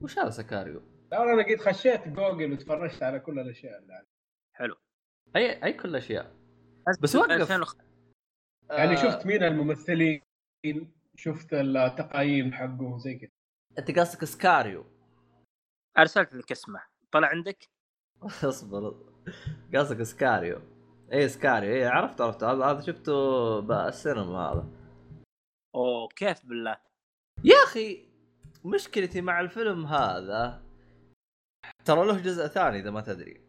وش هذا Sicario؟ لا أنا قد خشيت جوجل وتفرجت على كل الأشياء اللي عليه. حلو. اي أي كل الأشياء. بس وقف. 2005 يعني آه، شفت مين الممثلين؟ شفت التقييم حقه زي كذا. انت قصدك Sicario. أرسلت لك اسمه. طلع عندك؟ اصبر. قصدك Sicario. اي Sicario. اي عرفت عرفت. هذا هذا شفته بالسينما هذا. أوه كيف بالله؟ يا أخي مشكلتي مع الفيلم هذا ترى له جزء ثاني إذا ما تدري.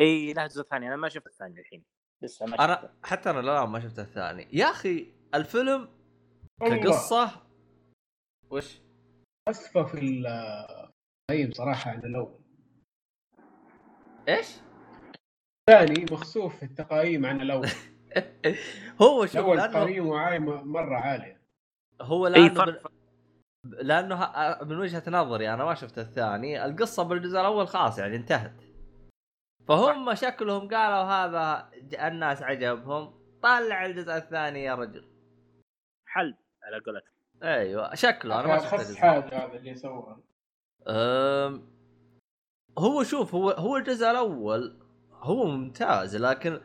اي له جزء ثاني. أنا ما شفت الثاني الحين. لسه ما شفته. أنا حتى أنا لا ما شفت الثاني. يا أخي الفيلم والله كقصة. وش؟ اسفه في التقييم صراحة عن الأول. إيش؟ الثاني مخسوف في التقايم عن الأول. هو شوف الأول تقييمه عايمه مرة عالية. هو لأنه من... لأنه ه- من وجهة نظري أنا ما شفت الثاني. القصة بالجزء الأول خلاص يعني انتهت. فهم شكلهم قالوا هذا الناس عجبهم طلع الجزء الثاني يا رجل. حل على قولتك. أيوه شكله أنا ما شفت. حاجة هذا اللي سواه أم... هو شوف هو هو الجزء الأول هو ممتاز لكن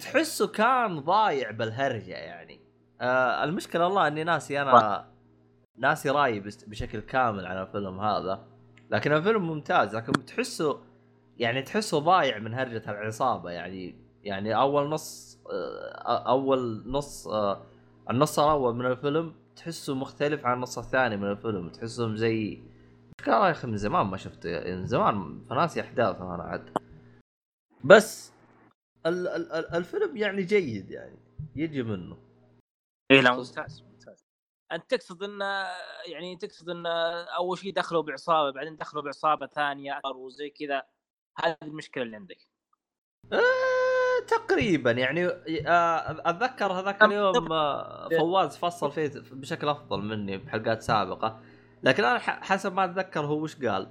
تحسه كان ضايع بالهرجة يعني. آه المشكلة والله إني ناسي أنا ناسي رأيي بس- بشكل كامل عن الفيلم هذا. لكن الفيلم ممتاز لكن تحسه يعني تحسه ضايع من هرجة العصابة يعني يعني أول نص آه، أول نص آه، النص الأول من الفيلم تحسه مختلف عن النص الثاني من الفيلم تحسهم زي كان يا أخي من زمان ما شفته يعني من زمان فناسي احداثه أنا عاد. بس ال ال ال الفيلم يعني جيد يعني يجي منه. اي لا ممتاز ممتاز. أنت تقصد إن يعني تقصد إن أول شيء دخلوا بعصابة بعدين دخلوا بعصابة ثانية وزي كذا. هذه المشكلة اللي عندك. آه تقريبا يعني آه أتذكر هذاك اليوم آه فواز فصل فيه بشكل أفضل مني بحلقات سابقة. لكن أنا حسب ما أتذكر هو وش قال.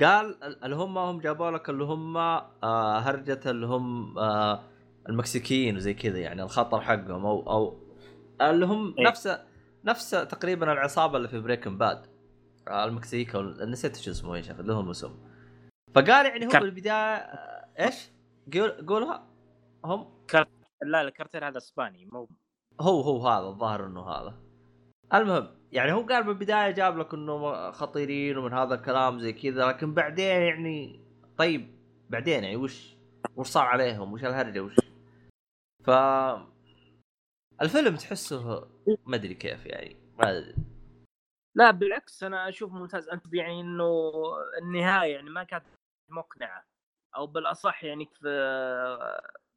قال ال- اللي هم هم جابوا لك اللي هم آه هرجة اللي هم آه المكسيكيين وزي كذا يعني الخطر حقهم أو أو اللي هم إيه. نفس نفس تقريبا العصابة اللي في Breaking Bad آه المكسيكا وال- نسيت شو اسمه يا شيخ لهم اسم فقال يعني هو كر- بالبداية آه، إيش؟ قول قولها. هم؟ لا الكارتيل هذا إسباني مو. هو هو هذا الظاهر إنه هذا. المهم يعني هو قال بالبداية جاب لك إنه خطيرين ومن هذا الكلام زي كذا لكن بعدين يعني طيب بعدين يعني وش وش صار عليهم؟ وش الهرجة؟ وش؟ ف الفيلم تحسه ما أدري كيف يعني ما أدري. لا بالعكس أنا أشوف ممتاز. أنت يعني إنه النهاية يعني ما كانت مقنعه أو بالأصح يعني في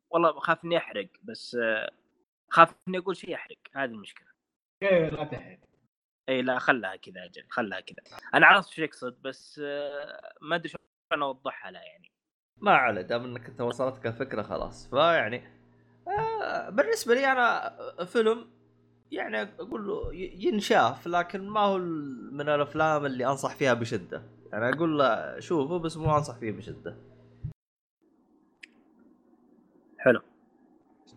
والله خاف إني أحرق بس خاف إني أقول شيء يحرق هذه المشكلة. إيه لا تحرق. اي لا خلها كذا أجل خلها كذا. أنا عرفت شو يقصد بس آه، ما أدري شلون أوضحها لا يعني. ما عليه دام إنك أنت وصلتك الفكرة خلاص. فيعني آه بالنسبة لي أنا فيلم يعني أقول له ينشاف لكن ما هو من الأفلام اللي أنصح فيها بشدة. يعني أقول له شوفه بس مو أنصح فيه بشدة. حلو.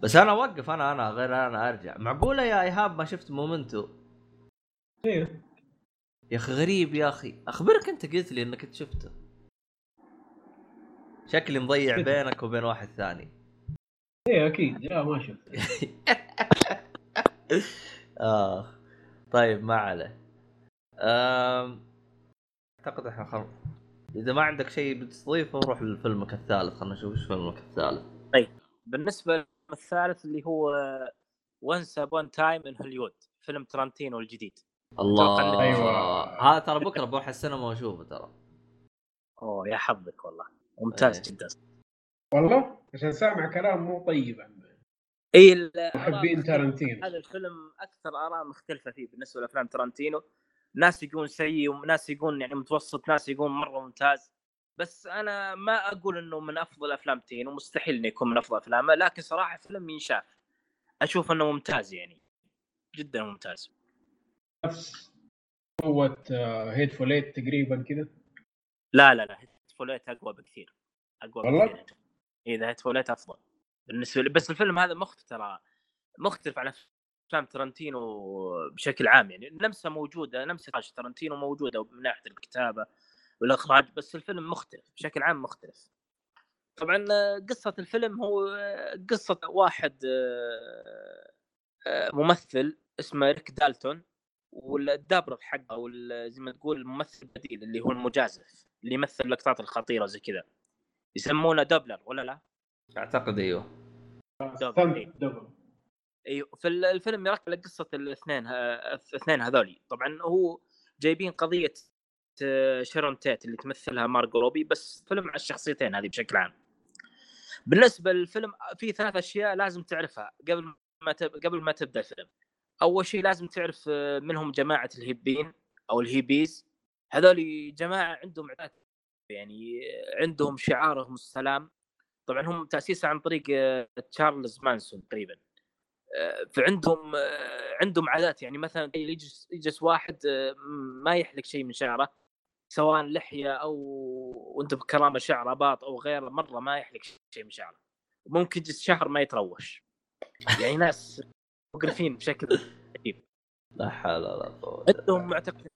بس أنا أوقف أنا أنا غير أنا أرجع. معقولة يا إيهاب ما شفت مومنتو؟ إيه. يا أخي غريب يا أخي. أخبرك أنت قلت لي إنك شفته. شكلي مضيع بينك وبين واحد ثاني. إيه أكيد. لا ما شفت آه طيب ما عليه. أعتقد إحنا خل... إذا ما عندك شيء بتضيفه روح لفيلمك الثالث. خلينا نشوف إيش فيلمك الثالث. بالنسبة للفيلم الثالث اللي هو Once Upon a Time in Hollywood فيلم ترنتينو الجديد. الله. أيوة. هذا ترى بكرة بروح السينما وأشوفه ترى. أوه يا حظك والله. ممتاز إيه. جدا. والله عشان سامع كلام مو طيب. عنه اي محبين مختلفة. تارنتينو هذا الفيلم أكثر آراء مختلفة فيه بالنسبة لأفلام ترنتينو. ناس يقول سيء وناس يقول يعني متوسط ناس يقول مرة ممتاز. بس أنا ما أقول إنه من أفضل أفلام ترنتينو مستحيل إنه يكون من أفضل أفلامه لكن صراحة فيلم ينشاف. أشوف إنه ممتاز يعني جدا ممتاز. نفس قوة Hateful Eight تقريبا كذا لا لا لا Hate ful Eight أقوى بكثير أقوى والله؟ بكثير. إذا Hateful Eight أفضل بالنسبة لي. بس الفيلم هذا مختلف ترى مختلف عن أفلام ترنتينو بشكل عام يعني نفسها موجودة إخراج ترنتينو موجودة من ناحية الكتابة والإخراج بس الفيلم مختلف بشكل عام مختلف. طبعا قصة الفيلم هو قصة واحد آه، ممثل اسمه ريك دالتون والدوبلير حقه أو ال- زي ما تقول الممثل البديل اللي هو المجازف اللي يمثل اللقطات الخطيرة زي كذا. يسمونه دوبلير ولا لا؟ أعتقد إيوه. stunt double أيوه في ال- الفيلم يركز على قصة الاثنين الاثنين هذولي. طبعا هو جايبين قضية آه، شيرون تيت اللي تمثلها مارجو روبي بس فيلم على الشخصيتين هذه بشكل عام. بالنسبة للفيلم في ثلاث أشياء لازم تعرفها قبل ما تب... قبل ما تبدأ الفيلم. أول شيء لازم تعرف آه، من هم جماعة الهيبين أو الهيبيز. هذول جماعة عندهم يعني عندهم شعارهم السلام. طبعا هم تأسيسها عن طريق آه، تشارلز مانسون تقريبا. فعندهم آه، عندهم عادات. يعني مثلا يجلس يجلس واحد آه، ما يحلق شيء من شعره سواء لحية أو وأنت بكرامة شعر اباط أو غيره مرة ما يحلق شيء من شعره. ممكن يجلس شهر ما يتروش. يعني ناس مقرفين بشكل لا حول ولا قوة عندهم معتقد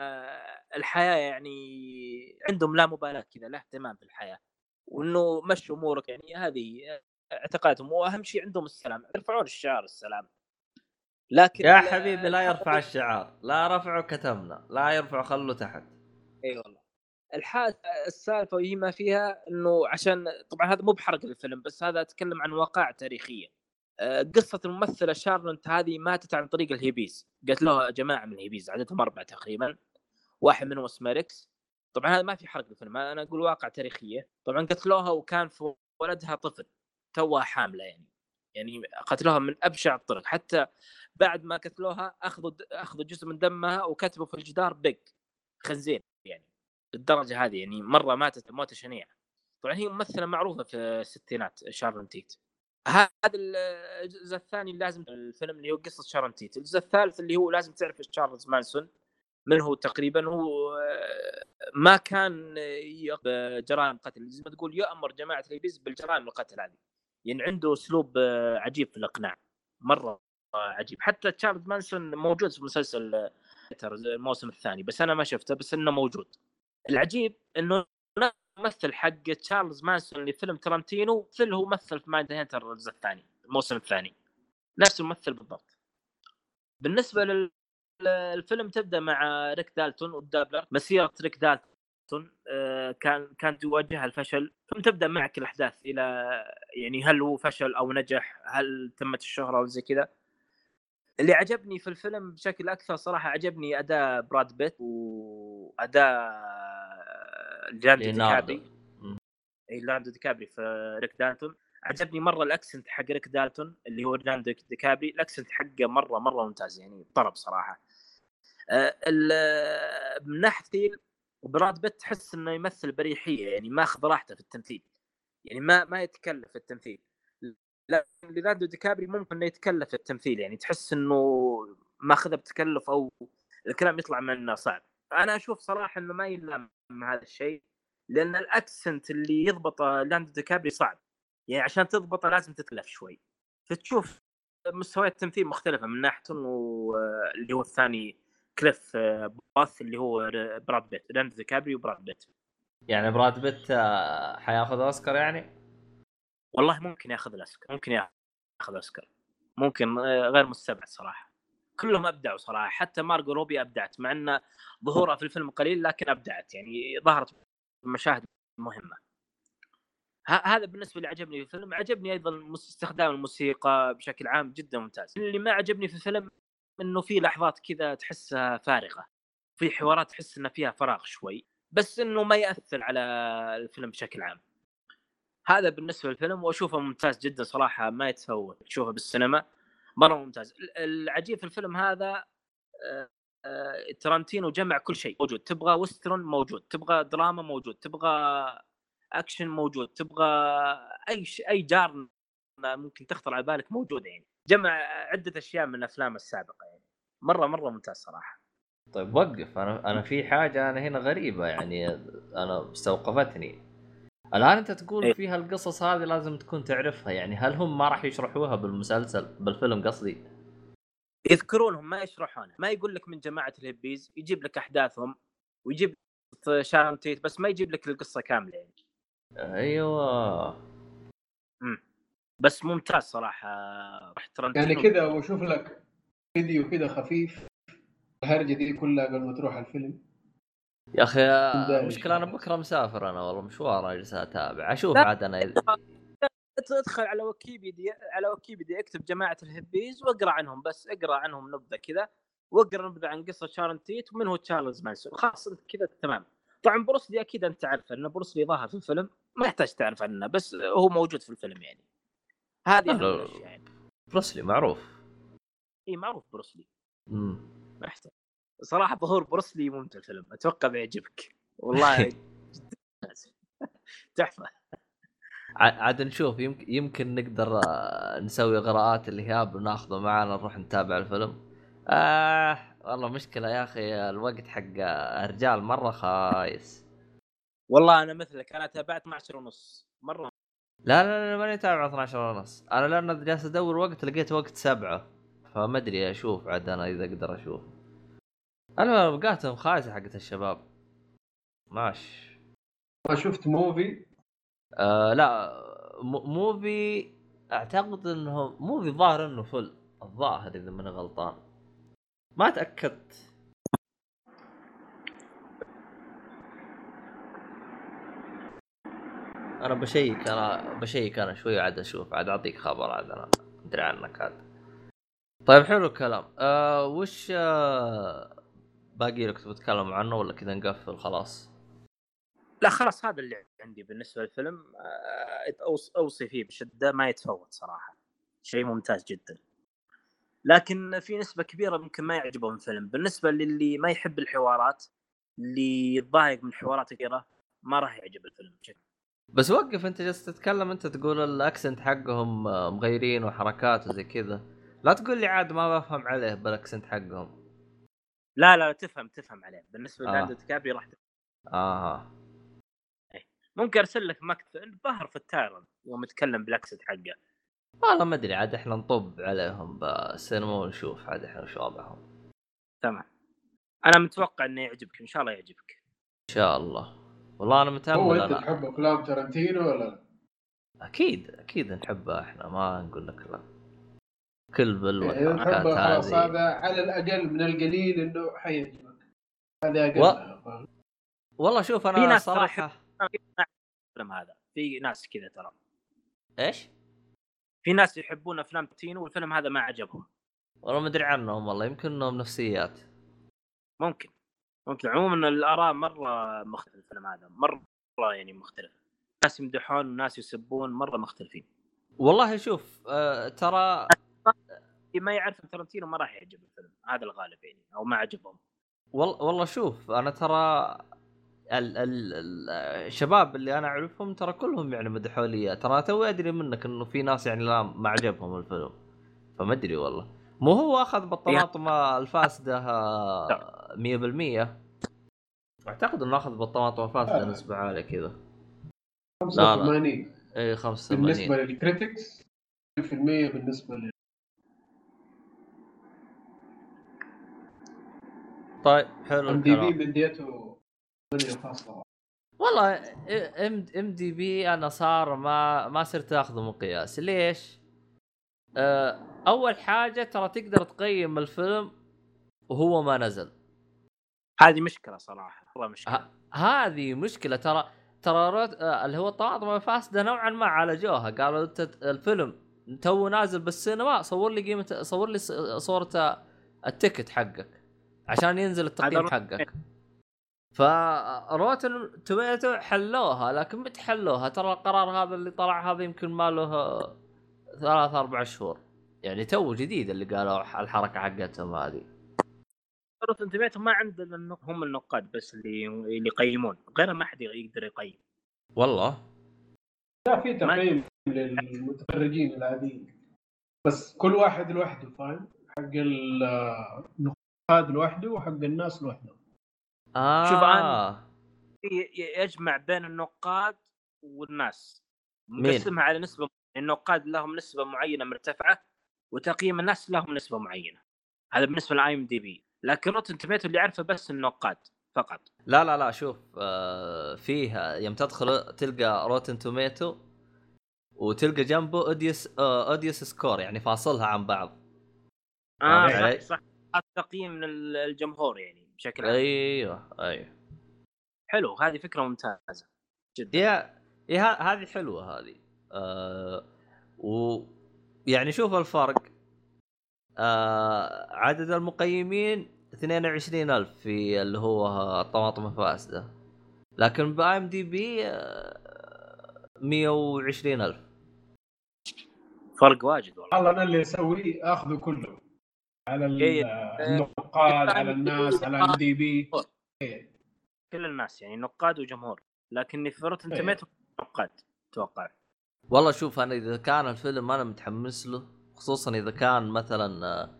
آه، الحياة يعني عندهم لا مبالاة كذا لا اهتمام بالحياة. وإنه مشي أمورك. يعني هذه اعتقادهم واهم شيء عندهم السلام يرفعون الشعار السلام. لكن يا حبيبي لا يرفع الشعار لا رفعه كتمنا لا يرفع خله تحت. إي والله. الحال السالفة وهي ما فيها إنه عشان طبعا هذا مو بحرق الفيلم بس هذا أتكلم عن وقائع تاريخيه آه، قصة الممثلة شارلون تيت هذه ماتت عن طريق الهيبيز. قتلوها جماعة من الهيبيز عددهم أربعة تقريبا. واحد منهم اسمه ريكس طبعا هذا ما في حرق الفيلم أنا أقول واقع تاريخية. طبعا قتلوها وكان في بطنها طفل. توها حاملة يعني. يعني قتلوها من أبشع الطرق. حتى بعد ما قتلوها أخذوا أخذوا جزء من دمها وكتبوا في الجدار pig. خنزير يعني. للدرجة هذه يعني مرة ماتت موتة شنيعة. طبعا هي ممثلة معروفة في الستينات شارلون تيت. هذا الجزء الثاني لازم الفيلم اللي هو قصة شارلون تيت. الجزء الثالث اللي هو لازم تعرف تشارلز مانسون من هو تقريبا هو ما كان جرائم قتل. زي ما تقول يأمر جماعة الهيبيز بالجرائم القتل هذه. يعني عنده أسلوب آه، عجيب في الإقناع مرة عجيب. حتى تشارلز مانسون موجود في مسلسل آه، الموسم الثاني بس أنا ما شفته بس إنه موجود. العجيب إنه ممثل حق تشارلز مانسون لفيلم ترنتينو مثل هو مثل في Mindhunter الجزء الثاني الموسم الثاني. نفس الممثل بالضبط. بالنسبة لل الفيلم تبدأ مع ريك دالتون والدابلر مسيرة ريك دالتون آه، كان كانت يواجهها الفشل. ثم تبدأ معك الأحداث إلى يعني هل هو فشل أو نجح؟ هل تمت الشهرة أو زي كذا؟ اللي عجبني في الفيلم بشكل أكثر صراحة عجبني أداء براد بيت وأداء ليوناردو دي ليوناردو. كابري. اي ليوناردو دي كابري في ريك دالتون. عجبني مرة ال accent حق ريك دالتون اللي هو ليوناردو دي كابري. ال accent حقه مرة مرة ممتاز يعني طرب صراحة. آه، ال- من ناحية براد بيت تحس إنه يمثل بريحية يعني ماخذ راحته في التمثيل. يعني ما ما يتكلف في التمثيل. لكن ليوناردو دي كابري ممكن إنه يتكلف في التمثيل يعني تحس إنه ماخذه بتكلف أو الكلام يطلع منه صعب. أنا أشوف صراحة إنه ما يلام هذا الشيء لأن ال accent اللي يضبطه ليوناردو دي كابري صعب. يعني عشان تضبطه لازم تتكلف شوي. فتشوف مستويات التمثيل مختلفة من ناحية إنه آه، اللي هو الثاني كليف آه، بوث اللي هو براد بيت ليوناردو دي كابري وبراد بيت. يعني براد بيت آه، حياخذ أوسكار يعني؟ والله ممكن ياخذ الأوسكار ممكن ياخذ أوسكار. ممكن آه، غير مستبعد صراحة. كلهم أبدعوا صراحة حتى مارجو روبي أبدعت مع إن ظهورها في الفيلم قليل لكن أبدعت يعني ظهرت بمشاهد مهمة. ه- هذا بالنسبة اللي عجبني في الفيلم. عجبني أيضا استخدام الموسيقى بشكل عام جدا ممتاز. اللي ما عجبني في الفيلم إنه في لحظات كذا تحسها فارغة في حوارات تحس ان فيها فراغ شوي بس إنه ما يأثر على الفيلم بشكل عام. هذا بالنسبة للفيلم وأشوفه ممتاز جدا صراحة ما يتفوت تشوفه بالسينما مرة ممتاز. ال- العجيب في الفيلم هذا آه، ترنتينو جمع كل شيء موجود تبغى western موجود تبغى دراما موجود تبغى أكشن موجود تبغى أي ش... أي جار ممكن تخطر على بالك موجودة يعني. جمع عدة أشياء من افلامه السابقة يعني. مرة مرة ممتاز صراحة. طيب وقف. أنا أنا في حاجة أنا هنا غريبة يعني أنا استوقفتني. الآن أنت تقول إيه. فيها القصص هذه لازم تكون تعرفها يعني. هل هم ما راح يشرحوها بالمسلسل بالفيلم قصدي؟ يذكرونهم ما يشرحونها ما يقول لك من جماعة الهبيز يجيب لك أحداثهم ويجيب لك شارون تيت بس ما يجيب لك القصة كاملة يعني. أيوه. بس ممتاز صراحة. رحت يعني كذا وشوف لك فيديو كذا خفيف الهرجة دي كلها قبل ما تروح الفيلم. يا أخي. المشكلة أنا بكرة مسافر أنا والله مشوار اجلس أتابع. أشوف. عاد أنا ادخل على ويكيبيديا على ويكيبيديا اكتب جماعة الهبيز واقرأ عنهم بس اقرأ عنهم نبذة كذا واقرأ نبذة عن قصة شارون تيت ومن هو تشارلز مانسون. خلاص انت كذا تمام. طبعا بروسلي أكيد أنت تعرفه لأن بروسلي ظهر في الفيلم ما يحتاج تعرف عنه بس هو موجود في الفيلم يعني. هذه اهم لا. الاشياء يعني. بروسلي معروف. إي معروف بروسلي. مم. ما يحتاج. صراحة ظهور بروسلي ممتع الفيلم أتوقع بيعجبك. والله. تحفة. عاد نشوف يمكن يمكن نقدر آه، نسوي قراءات الهياب وناخذه معنا نروح نتابع الفيلم. آه والله مشكلة يا أخي الوقت حق الرجال مرة خايس. والله أنا مثلك أنا تابعت 12 ونص مرة. لا لا لا ماني تابع 12 ونص أنا لأن جالس أدور وقت لقيت وقت سبعة. فما أدري أشوف عاد أنا إذا أقدر أشوف. المهم بقاتهم خايسة حقت الشباب. ماشي ما شفت موفي؟ آه لا. موفي أعتقد انه موفي ظاهر إنه فل الظاهر إذا ماني غلطان. ما تأكدت. أنا بشيك أنا بشيك أنا شوي عاد أشوف عاد أعطيك خبر عاد أنا أدري عنك عاد طيب حلو الكلام. آه وش آه باقي لك تتكلم عنه ولا كذا نقفل خلاص؟ لا خلاص هذا اللي عندي بالنسبة للفيلم. آه، أوصي فيه بشدة ما يتفوت صراحة. شيء ممتاز جدا. لكن في نسبة كبيرة ممكن ما يعجبهم الفيلم. بالنسبة للي ما يحب الحوارات اللي يتضايق من حوارات كثيرة ما راح يعجب الفيلم بشكل بس وقف انت جالس تتكلم انت تقول ال accent حقهم آه، مغيرين وحركات وزي كذا. لا تقول لي عاد ما بفهم عليه بال accent حقهم. لا لا تفهم تفهم عليه. بالنسبة آه. للاندو كابري راح تفهم. أها ممكن أرسل لك مقطع اللي ظهر في ال trailer يوم يتكلم بال accent حقه. والله ما أدري عاد إحنا نطب عليهم بالسينما ونشوف عاد إحنا وش وضعهم تمام. أنا متوقع إنه يعجبك إن شاء الله يعجبك. إن شاء الله. والله أنا هو متامل أنت أنا تحب أفلام ترنتينو ولا لا؟ أكيد أكيد نحبها إحنا ما نقول لك لا. كل بل اذا والحركات هذه. هذا على الأقل من القليل إنه حيعجبك. هذا أقل و- فاهم؟ والله شوف في أنا ناس ترى صراحة الفيلم هذا. في ناس كذا ترى. إيش؟ في ناس يحبون أفلام تينو والفيلم هذا ما عجبهم. والله ما أدري عنهم والله يمكن إنهم نفسيات. ممكن. ممكن عموما الآراء مرة مختلفة الفيلم هذا مرة يعني مختلف ناس يمدحون وناس يسبون مرة مختلفين. والله شوف آه ترى اللي ما يعرف ترنتينو ما راح يعجب الفيلم هذا الغالب يعني أو ما عجبهم. والله والله شوف أنا ترى ال ال ال الشباب اللي أنا أعرفهم ترى كلهم يعني مدحوا لي. ترى توي أدري منك إنه في ناس يعني لا ما عجبهم الفيلم فما أدري والله. مو هو أخذ بالطماطم الفاسده آه، 100% أعتقد انه اخذ بالطماطم الفاسده نسبه عالية كذا. 85 اي 85 بالنسبة لل critics 100% بالنسبة لل طيب حلو IMDb مديته 8.1 والله ام IMDb أنا صار ما ما صرت أخذه مقياس. ليش؟ آه، أول حاجة ترى تقدر تقيم الفيلم وهو ما نزل. هذه مشكلة صراحة والله مشكلة. ه- هذه مشكلة ترى ترى Rott... آه، اللي هو الطماطم الفاسده نوعا ما عالجوها قالوا أنت الفيلم تو نازل بالسينما صور لي قيمة صور لي صورة ال ticket حقك عشان ينزل التقييم حقك. ف Rotten Tomato حلوها لكن متى حلوها ترى القرار هذا اللي طلع هذا يمكن ما له ثلاث أربع شهور. يعني تو جديد اللي قالوا الحركة حقتهم هذه. Rotten Tomato ما عند إلا النق- هم النقاد بس اللي اللي يقيمون غيرها ما حد يقدر يقيم. والله. لا في تقييم للمتفرجين العاديين. بس كل واحد لوحده فاهم؟ حق ال- النقاد لوحده وحق الناس لوحده. آه. شوف ي- يجمع بين النقاد والناس؟ مقسمها على نسبة النقاد لهم نسبة معينة مرتفعة وتقييم الناس لهم نسبة معينة. هذا بالنسبة لل I MDb لكن Rotten Tomato اللي عارفه بس النقاد فقط. لا لا لا شوف آه فيها يوم تدخل تلقى Rotten Tomato وتلقى جنبه audience آه audience score يعني فاصلها عن بعض. آه علي؟ صح. صح تقييم الجمهور يعني بشكل عام. أيوه أيوه. حلو هذه فكرة ممتازة جدا. يا هذه حلوة هذه. آه و يعني شوف الفرق. آه عدد المقيمين 22000 في اللي هو الطماطم الفاسده لكن ب IMDb 120000 فرق واجد والله. والله أنا اللي أسويه آخذه كله. على إيه. النقاد على الناس على IMDb كل الناس يعني نقاد وجمهور. لكن في Rotten إيه. Tomatoes نقاد أتوقع. والله شوف أنا إذا كان الفيلم أنا متحمس له خصوصا إذا كان مثلا آه،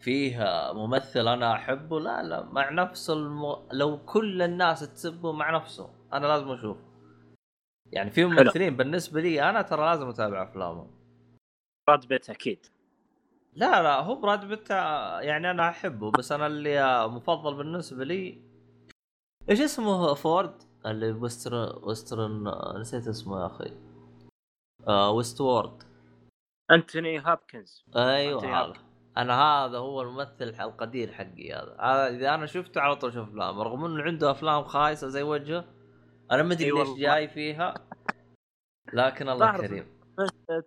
فيه آه، ممثل أنا أحبه لا لا مع نفسه الم... لو كل الناس تسبه مع نفسه أنا لازم أشوف. يعني في ممثلين بالنسبة لي أنا ترى لازم أتابع أفلامهم. براد بيت أكيد. لا لا هو براد بيت يعني أنا أحبه بس أنا اللي مفضل بالنسبة لي إيش اسمه فورد؟ اللي Western Western نسيت اسمه يا أخي. آه Westworld أنتوني هابكنز. أيوه هذا. أنا هذا هو الممثل القدير حقي هذا. هذا إذا أنا شفته على طول أشوف أفلام. رغم إنه عنده أفلام خايسة زي وجهه أنا ما أدري أي ليش. جاي فيها لكن الله كريم. آه،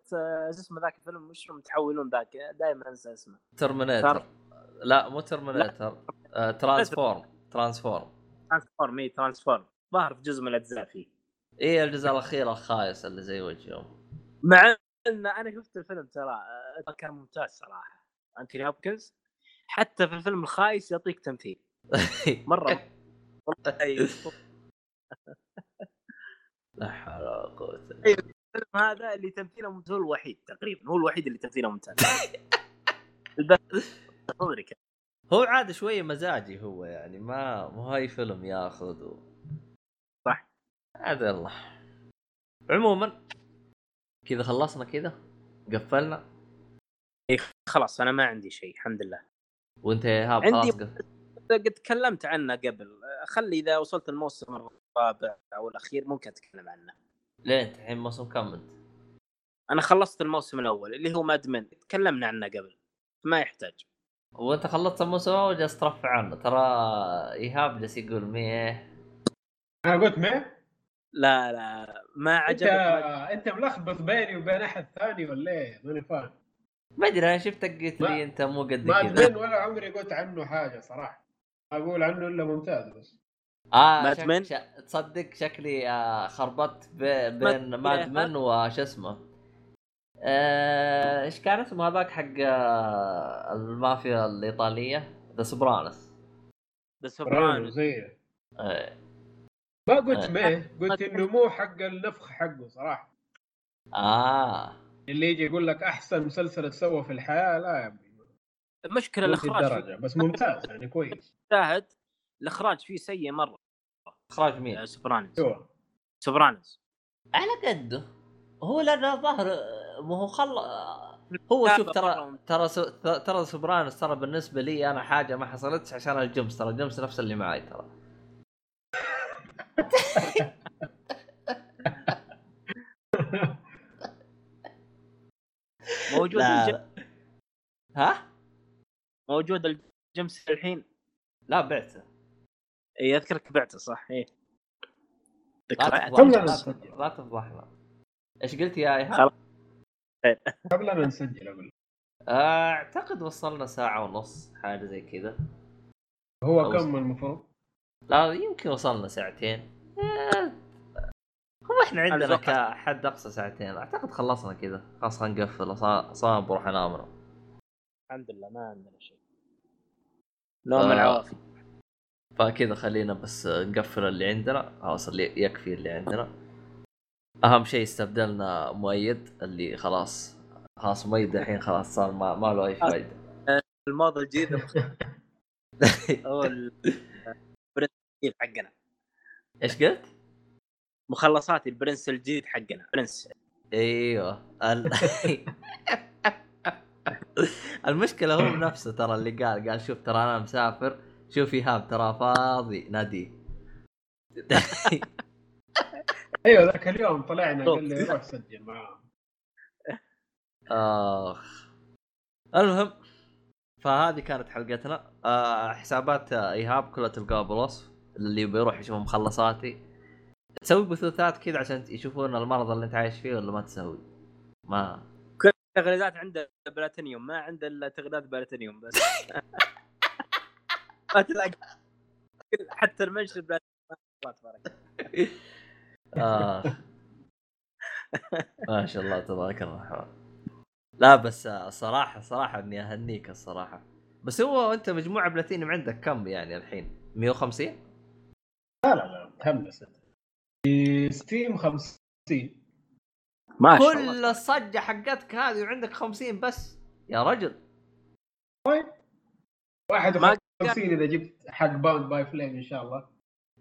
شو اسمه ذاك الفيلم؟ وش متحولون ذاك؟ دائما أنسى اسمه. Terminator لا مو Terminator آه Transform Transform Transform اي Transform ظهر في جزء من الأجزاء فيه. إيه الجزء الأخير الخايس اللي زي وجههم. مع إن أنا شفت الفيلم ترى آه، كان ممتاز صراحة انتوني هوبكنز حتى في الفيلم الخايس يعطيك تمثيل مرة والله. لا حول ولا قوة أيوة. الفيلم هذا اللي تمثيله ممتاز هو الوحيد تقريبا هو الوحيد اللي تمثيله ممتاز. هو عاد شوية مزاجي هو يعني ما مو هاي فيلم ياخذ و... صح. عاد الله عموما كذا خلصنا كذا؟ قفلنا؟ خلاص أنا ما عندي شيء الحمد لله. وأنت يا ايهاب عندي- خلاص. قد تكلمت عنه قبل. خلي إذا وصلت الموسم الرابع أو الأخير ممكن أتكلم عنه. ليه أنت الحين موسم كم أنت؟ أنا خلصت الموسم الأول اللي هو مادمن تكلمنا عنه قبل. ما يحتاج. وانت خلصت الموسم الأول جالس ترفع عنه. ترى إيهاب جالس يقول مية. أنا قلت ما لا لا ما أنت عجبك ما- أنت ملخبط بيني وبين أحد ثاني ولا إيه؟ ماني فاهم. ما أدري أنا شفتك قلت ما- لي أنت مو قد ما كذا. ادمن ولا عمري قلت عنه حاجة صراحة. أقول عنه إلا ممتاز بس. آه ماد شك... من؟ ش... تصدق شكلي آه خربطت ب... بين ماد- ماد من وش اسمه. آه، إيش كان اسمه هذاك حق آه المافيا الإيطالية؟ ذا سوبرانوس ذا برانو سوبرانو زي آه. ما قلت آه. ما قلت إنه مو حق النفخ حقه صراحة. آه. اللي يجي يقول لك أحسن مسلسل تسوى في الحياة لا يا ابني المشكلة الإخراج بس ممتاز يعني كويس. شاهد الإخراج فيه سيء مرة. إخراج مين؟ يا سوبرانوس. سوبرانوس. على قده هو لأنه ظهر ما هو خل هو شوف ترى. ترى سو... ترى سوبرانوس ترى بالنسبة لي أنا حاجة ما حصلتش عشان الجيمس ترى الجيمس نفس اللي معي ترى. موجود لا. الجيم... ها؟ موجود الجيمس الحين. لا بعته. اي أذكرك بعته صح. اي لا ذكريات تفضحنا لا إيش قلت يا إيهاب؟ خلاص. قبل لا نسجل أقول أعتقد وصلنا ساعة ونص حاجة زي كذا. هو كم المفروض؟ لا يمكن وصلنا ساعتين. آه، هو إحنا عندنا. كحد أقصى ساعتين. أعتقد خلصنا كذا. خلاص نقفل أصلاً بروح أنام. الحمد لله ما عندنا شيء. نوم. العوافي فكذا خلينا بس نقفل اللي عندنا. خلاص اللي يكفي اللي عندنا. أهم شيء استبدلنا مؤيد اللي خلاص خلاص مؤيد الحين خلاص صار ما, ما له أي فائده الموضه الجديده هو ال- البرنس الجديد حقنا. إيش قلت؟ مخلصات البرنس الجديد حقنا برنس. أيوه. ال... المشكلة هو نفسه ترى اللي قال قال شوف ترى أنا مسافر شوف إيهاب ترى فاضي نادي. أيوه ذاك اليوم طلعنا قال لي روح سجل معاهم. آخ. المهم فهذه كانت حلقتنا. آه حسابات آه، إيهاب كلها تلقاها بالوصف. اللي بيروح يشوف مخلصاتي. تسوي بثوثات كذا عشان يشوفون المرض اللي انت عايش فيه ولا ما تسوي. ما. تغريدات عنده بلاتينيوم ما عنده إلا تغريدات بلاتينيوم بس. ما تلاقي. حتى ال mention platinum ما تبارك آه. ما شاء الله تبارك الرحمن. لا بس آه، صراحة صراحة إني أهنيك الصراحة. بس هو أنت مجموعة بلاتينيوم عندك كم يعني الحين؟ 150 لا لا لا تهمس انت. في Steam 50 ما شاء الله. كل الصجة حقتك هذه وعندك 50 بس. يا رجل. 51 إذا جبت حق Bound by Flame إن شاء الله.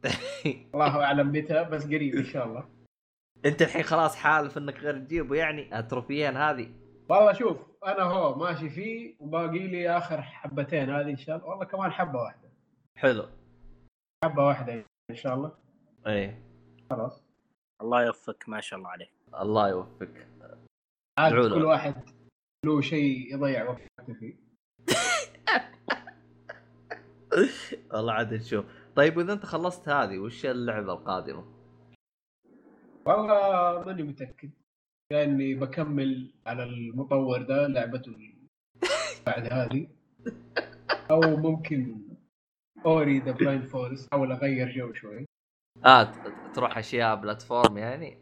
الله أعلم متى بس قريب إن شاء الله. أنت الحين خلاص حالف إنك غير تجيبه يعني؟ التروفيين هذه. والله شوف أنا هو ماشي فيه وباقي لي آخر حبتين هذه إن شاء الله. والله كمان حبة واحدة. حلو. حبة واحدة. إن شاء الله. إيه. خلاص. الله يوفقك ما شاء الله عليك. الله يوفقك. عاد. كل واحد له شيء يضيع وقته فيه. والله عاد نشوف. طيب وإذا أنت خلصت هذه وش اللعبة القادمة؟ والله ماني متأكد. لاني بكمل على المطور ده لعبته بعد هذه. أو ممكن Ori the Blind Forest احاول أغير جو شوي. آه تروح أشياء platform يعني؟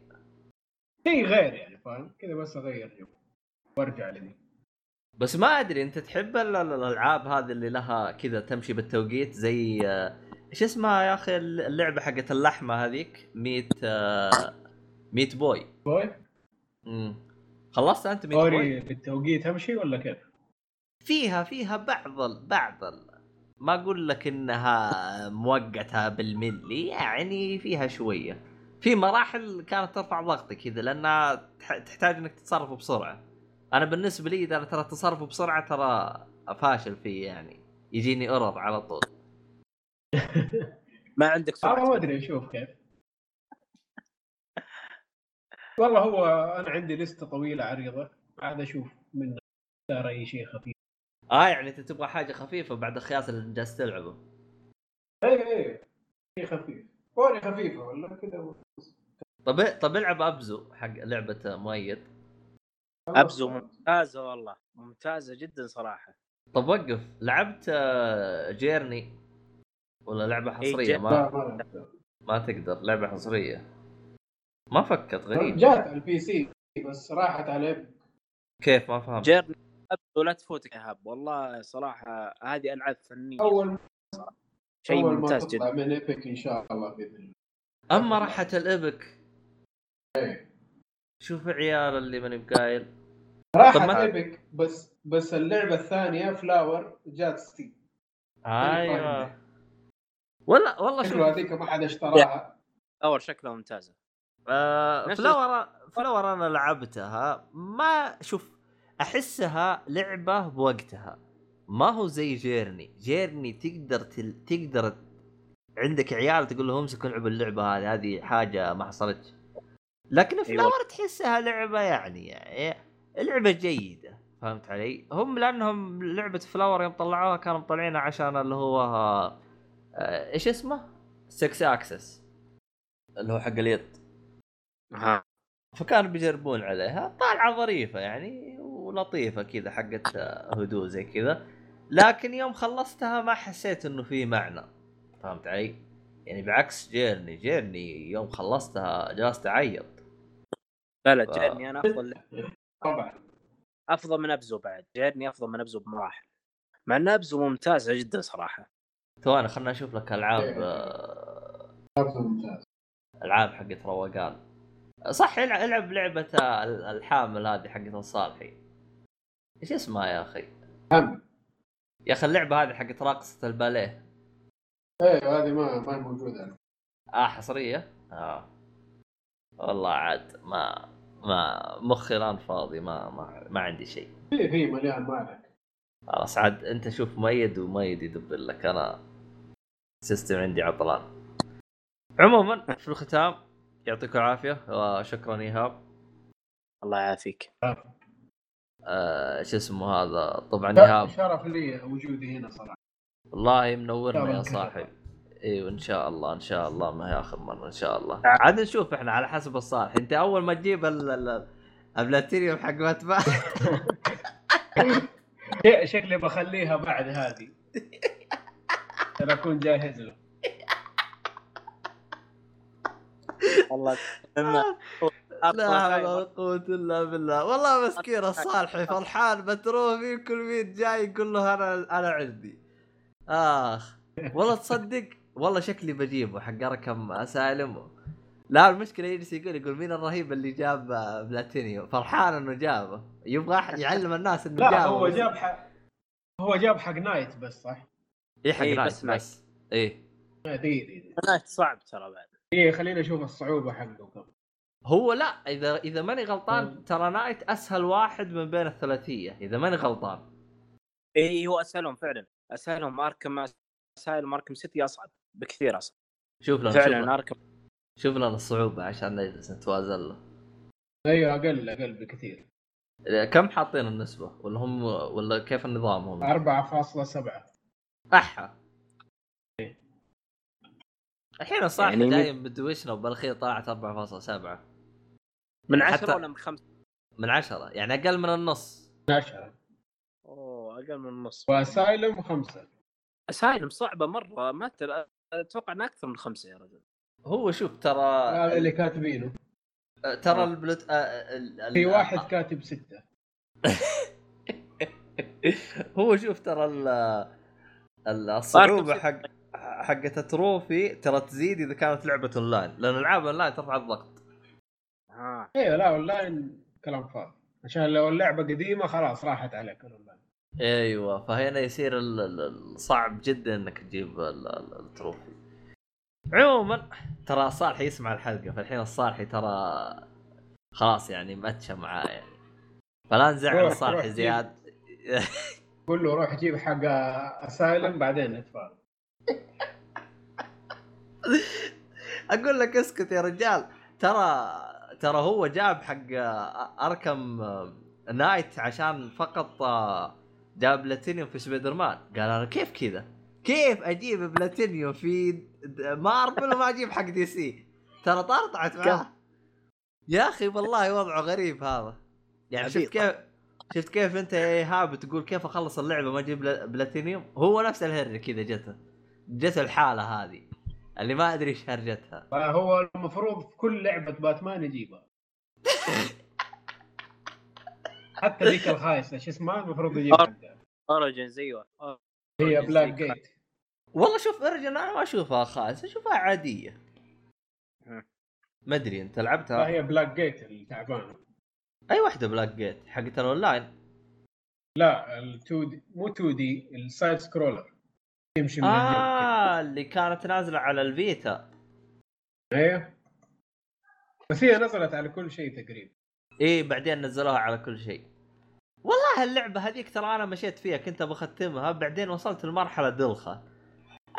شيء غير يعني فاهم؟ كذا بس أغير جو. وأرجع لذي. بس ما أدري أنت تحب ال- ال- الألعاب هذه اللي لها كذا تمشي بالتوقيت زي إيش اسمها يا أخي اللعبة حقت اللحمة هذيك؟ Meat Meat Boy. Boy? امم خلصت أنت Meat Boy؟ بالتوقيت أمشي ولا كيف؟ فيها فيها بعض بعض ال- ما أقول لك إنها موقتها بالملي يعني فيها شوية. في مراحل كانت ترفع ضغطك كذا لأنها تح- تحتاج إنك تتصرف بسرعة. أنا بالنسبة لي إذا ترى التصرف بسرعة ترى فاشل فيه يعني. يجيني error على طول. ما عندك أنا ما سرعه أدري أشوف كيف. والله هو أنا عندي لستة طويلة عريضة عاد أشوف من اختار أي شيء خفيف. آه يعني أنت تبغى حاجة خفيفة بعد الخياس اللي جالس تلعبه. اي اي شيء خفيف. Ori خفيفة ولا كذا. طب طب العب Abzu حق لعبة مؤيد. Abzu ممتازة والله. ممتازة جدا صراحة. طب وقف. لعبت آه، Journey. ولا لعبة إيه، حصرية. ما ما تقدر. لعبة حصرية. ما فكت غريب. جات على ال PC بس راحت على. كيف؟ ما فهمت. Journey. Abzu لا تفوتك يا إيهاب والله صراحة هذه ألعاب فنية. أول شيء ممتاز جدا. من ايبك إن شاء الله بإذن الله. أما راحت الابك إيه. شوف عيال اللي ماني بقايل. راحت ايبك بس بس اللعبة الثانية فلاور جات ستيم أيوه. ولا والله شكله شوف هذيك ما حد اشتراها. أول شكلها ممتازة. آه فلاور فلاور أنا لعبتها. ما شوف أحسها لعبة بوقتها. ما هو زي Journey. Journey تقدر تل... تقدر عندك عيال تقول لهم امسكوا العبوا اللعبة هذه هذه حاجة ما حصلتش. لكن Flower تحسها لعبة يعني, يعني لعبة جيدة. فهمت علي؟ هم لأنهم لعبة Flower يوم طلعوها كانوا مطلعينها عشان اللي هو آه إيش اسمه؟ 6 axis اللي هو حق اليد. ها. فكانوا بيجربون عليها. طالعة ظريفة يعني. ولطيفة كذا حقت هدوء زي كذا. لكن يوم خلصتها ما حسيت إنه في معنى. فهمت علي؟ يعني بعكس جيرني جيرني يوم خلصتها جلست أعيط. لا لا ف- جيرني أنا أفضل طبعا أفضل من أبزو بعد. جيرني أفضل من أبزو بمراحل. مع ان أبزو ممتازة جدا صراحة. ثواني خلنا أشوف لك ألعاب آه، لعبة ممتاز. ألعاب حقت روقان. صح العب, العب لعبة الحامل هذه حقت الصالحي. إيش اسمها يا أخي؟ هم. يا أخي اللعبة هذه حقت راقصة الباليه. إيه هذه ما ما هي موجودة. آه حصرية؟ آه. والله عاد ما ما مخي الآن فاضي ما ما, ما عندي شيء. في في مليان مالك. خلاص عاد انت شوف مؤيد ومؤيد يدبر لك. أنا سيستم عندي عطلان. عموما في الختام يعطيكم العافية وشكرا إيهاب. الله يعافيك. آه شو اسمه هذا؟ طبعا إيهاب. شرف لي وجودي هنا صراحة. والله منورنا يا الله صاحب أيوه ان شاء الله إن شاء الله ما هي آخر مرة إن شاء الله. عاد نشوف إحنا على حسب الصالح. أنت أول ما تجيب ال- ال- البلاتينيوم حق ماتبع شيء- شكلي بخليها بعد هذه. عشان أكون جاهز له. والله لا حول ولا قوة إلا بالله. والله مسكين الصالحي فرحان متروفي كل مين جاي يقول له أنا أنا عندي. آخ والله تصدق والله شكلي بجيبه حق رقم سالم لا المشكلة يجلس يقول يقول مين الرهيب اللي جاب بلاتينيوم؟ فرحان إنه جابه. يبغى يعلم الناس إنه لا جابه هو بس- جاب حق هو جاب حق Knight بس صح؟ إيه حق إيه، Knight بس. بس دي دي دي Knight صعب ترى بعد. إيه، خلينا نشوف الصعوبة حقه. كم هو لا إذا إذا ماني غلطان. ترى Knight أسهل واحد من بين الثلاثية إذا ماني غلطان. إي هو أسهلهم فعلا. أسهلهم Arkham أسهل Arkham City أصعب بكثير أصعب. شوف لنا فعلا Arkham. شوف لنا الصعوبة عشان نجلس نتوازن له. أيوه أقل أقل بكثير. كم حاطين النسبة؟ ولا هم ولا كيف النظام هم 4.7 أحا. الحين الصراحه يعني جاي بدوشنا وبالاخير طلعت 4.7 من حتى- عشرة ولا من خمسة؟ من عشرة يعني أقل من النص. 10 أوه أقل من النص. وأسايلم خمسة. أسايلم صعبة مرة ما تل... أتوقع إنها أكثر من خمسة يا رجل. هو شوف ترى هذا اللي كاتبينه. ترى البلوت آه، ال- ال- في واحد كاتب ستة. هو شوف ترى ال ال- الصعوبة ست. حق حقت ال trophy ترى تزيد إذا كانت لعبة أونلاين لأن العاب أونلاين ترفع الضغط. ها. أيوه لا اونلاين كلام فاضي. عشان لو اللعبة قديمة خلاص راحت عليك الاونلاين أيوه فهنا يصير ال- ال- ال- صعب جدا إنك تجيب ال- ال- ال trophy عموما ترى صالح يسمع الحلقة فالحين الصالحي ترى خلاص يعني مأتشى معاه يعني. فلا نزعل الصالحي زياد. قول له روح جيب حق Asylum بعدين نتفاهم. أقول لك اسكت يا رجال. ترى ترى هو جاب حق Arkham Knight عشان فقط جاب بلاتينيوم في سبايدر مان قال أنا كيف كذا؟ كيف أجيب بلاتينيوم في مارفل وما أجيب حق DC؟ ترى طرطعت معاه. يا أخي والله وضعه غريب هذا. يعني شفت. كيف شفت كيف أنت يا إيهاب تقول كيف أخلص اللعبة ما أجيب pla- platinum؟ هو نفس الهرجه كذا جته. جت الحالة هذه. اللي ما أدري إيش هرجتها. فهو المفروض في كل لعبة باتمان يجيبها. حتى ذيك الخايسة شو اسمها؟ المفروض يجيب حقها Origins أيوه. هي Black ذيك. gate والله شوف Origins أنا ما أشوفها خايسة أشوفها عادية. ما أدري أنت لعبتها؟ هي Blackgate التعبانة. أي واحدة Blackgate حقت الأونلاين؟ لا ال 2D مو 2D ال side scroller يمشي من آه اللي كانت نازلة على ال Vita. أيوه بس هي نزلت على كل شيء تقريبا. إيه بعدين نزلوها على كل شيء. والله اللعبه هذيك ترى أنا مشيت فيها كنت بختمها بعدين وصلت لمرحلة دلخة.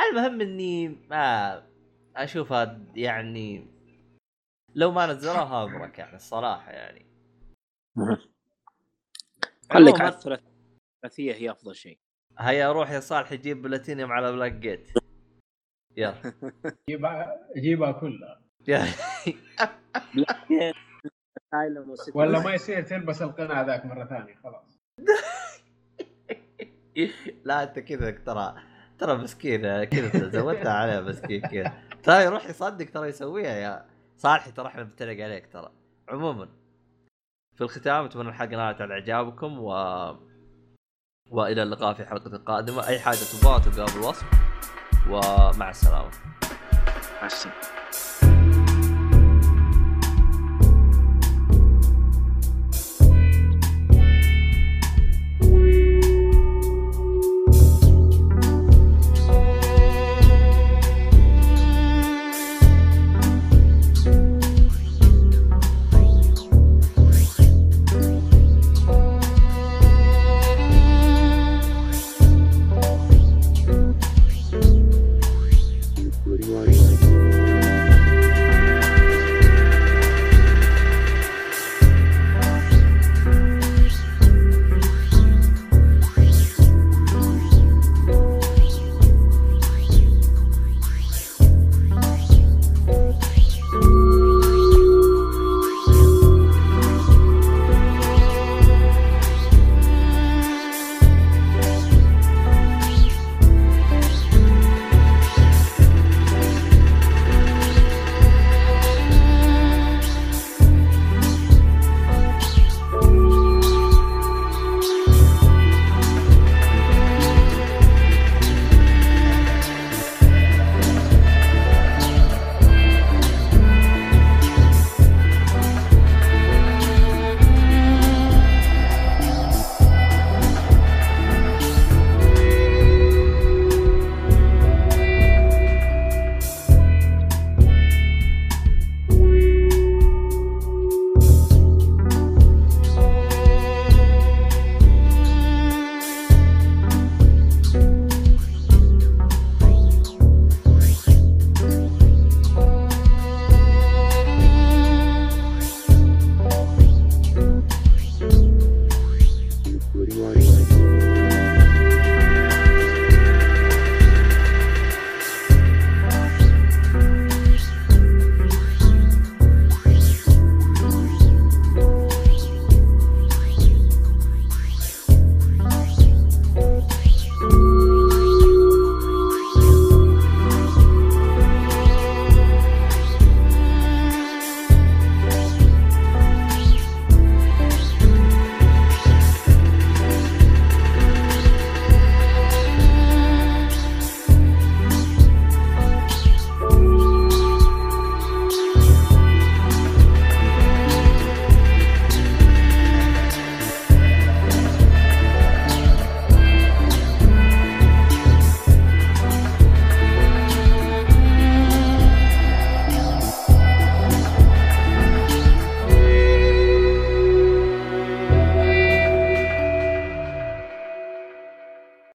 المهم إني ما أشوفها يعني لو ما نزلوها أبرك يعني الصراحة يعني. خليك على الثلاثية هي أفضل شيء. هيا روح يا صالح يجيب بلاتينيوم على بلاك جيت. يلا. يجيبها يجيبها كلها. ولا ما يصير تلبس القناع ذاك مرة ثانية خلاص. لا أنت كذا ترى ترى مسكين كذا زودتها عليه مسكين كذا ترى يروح يصدق ترى يسويها يا صالحي ترى إحنا بنتريق عليك ترى. عموما في الختام أتمنى الحلقة نالت على إعجابكم و وإلى اللقاء في حلقة قادمة. أي حاجة تبغاها تلقاها بالوصف. ومع السلامة مع السلامة.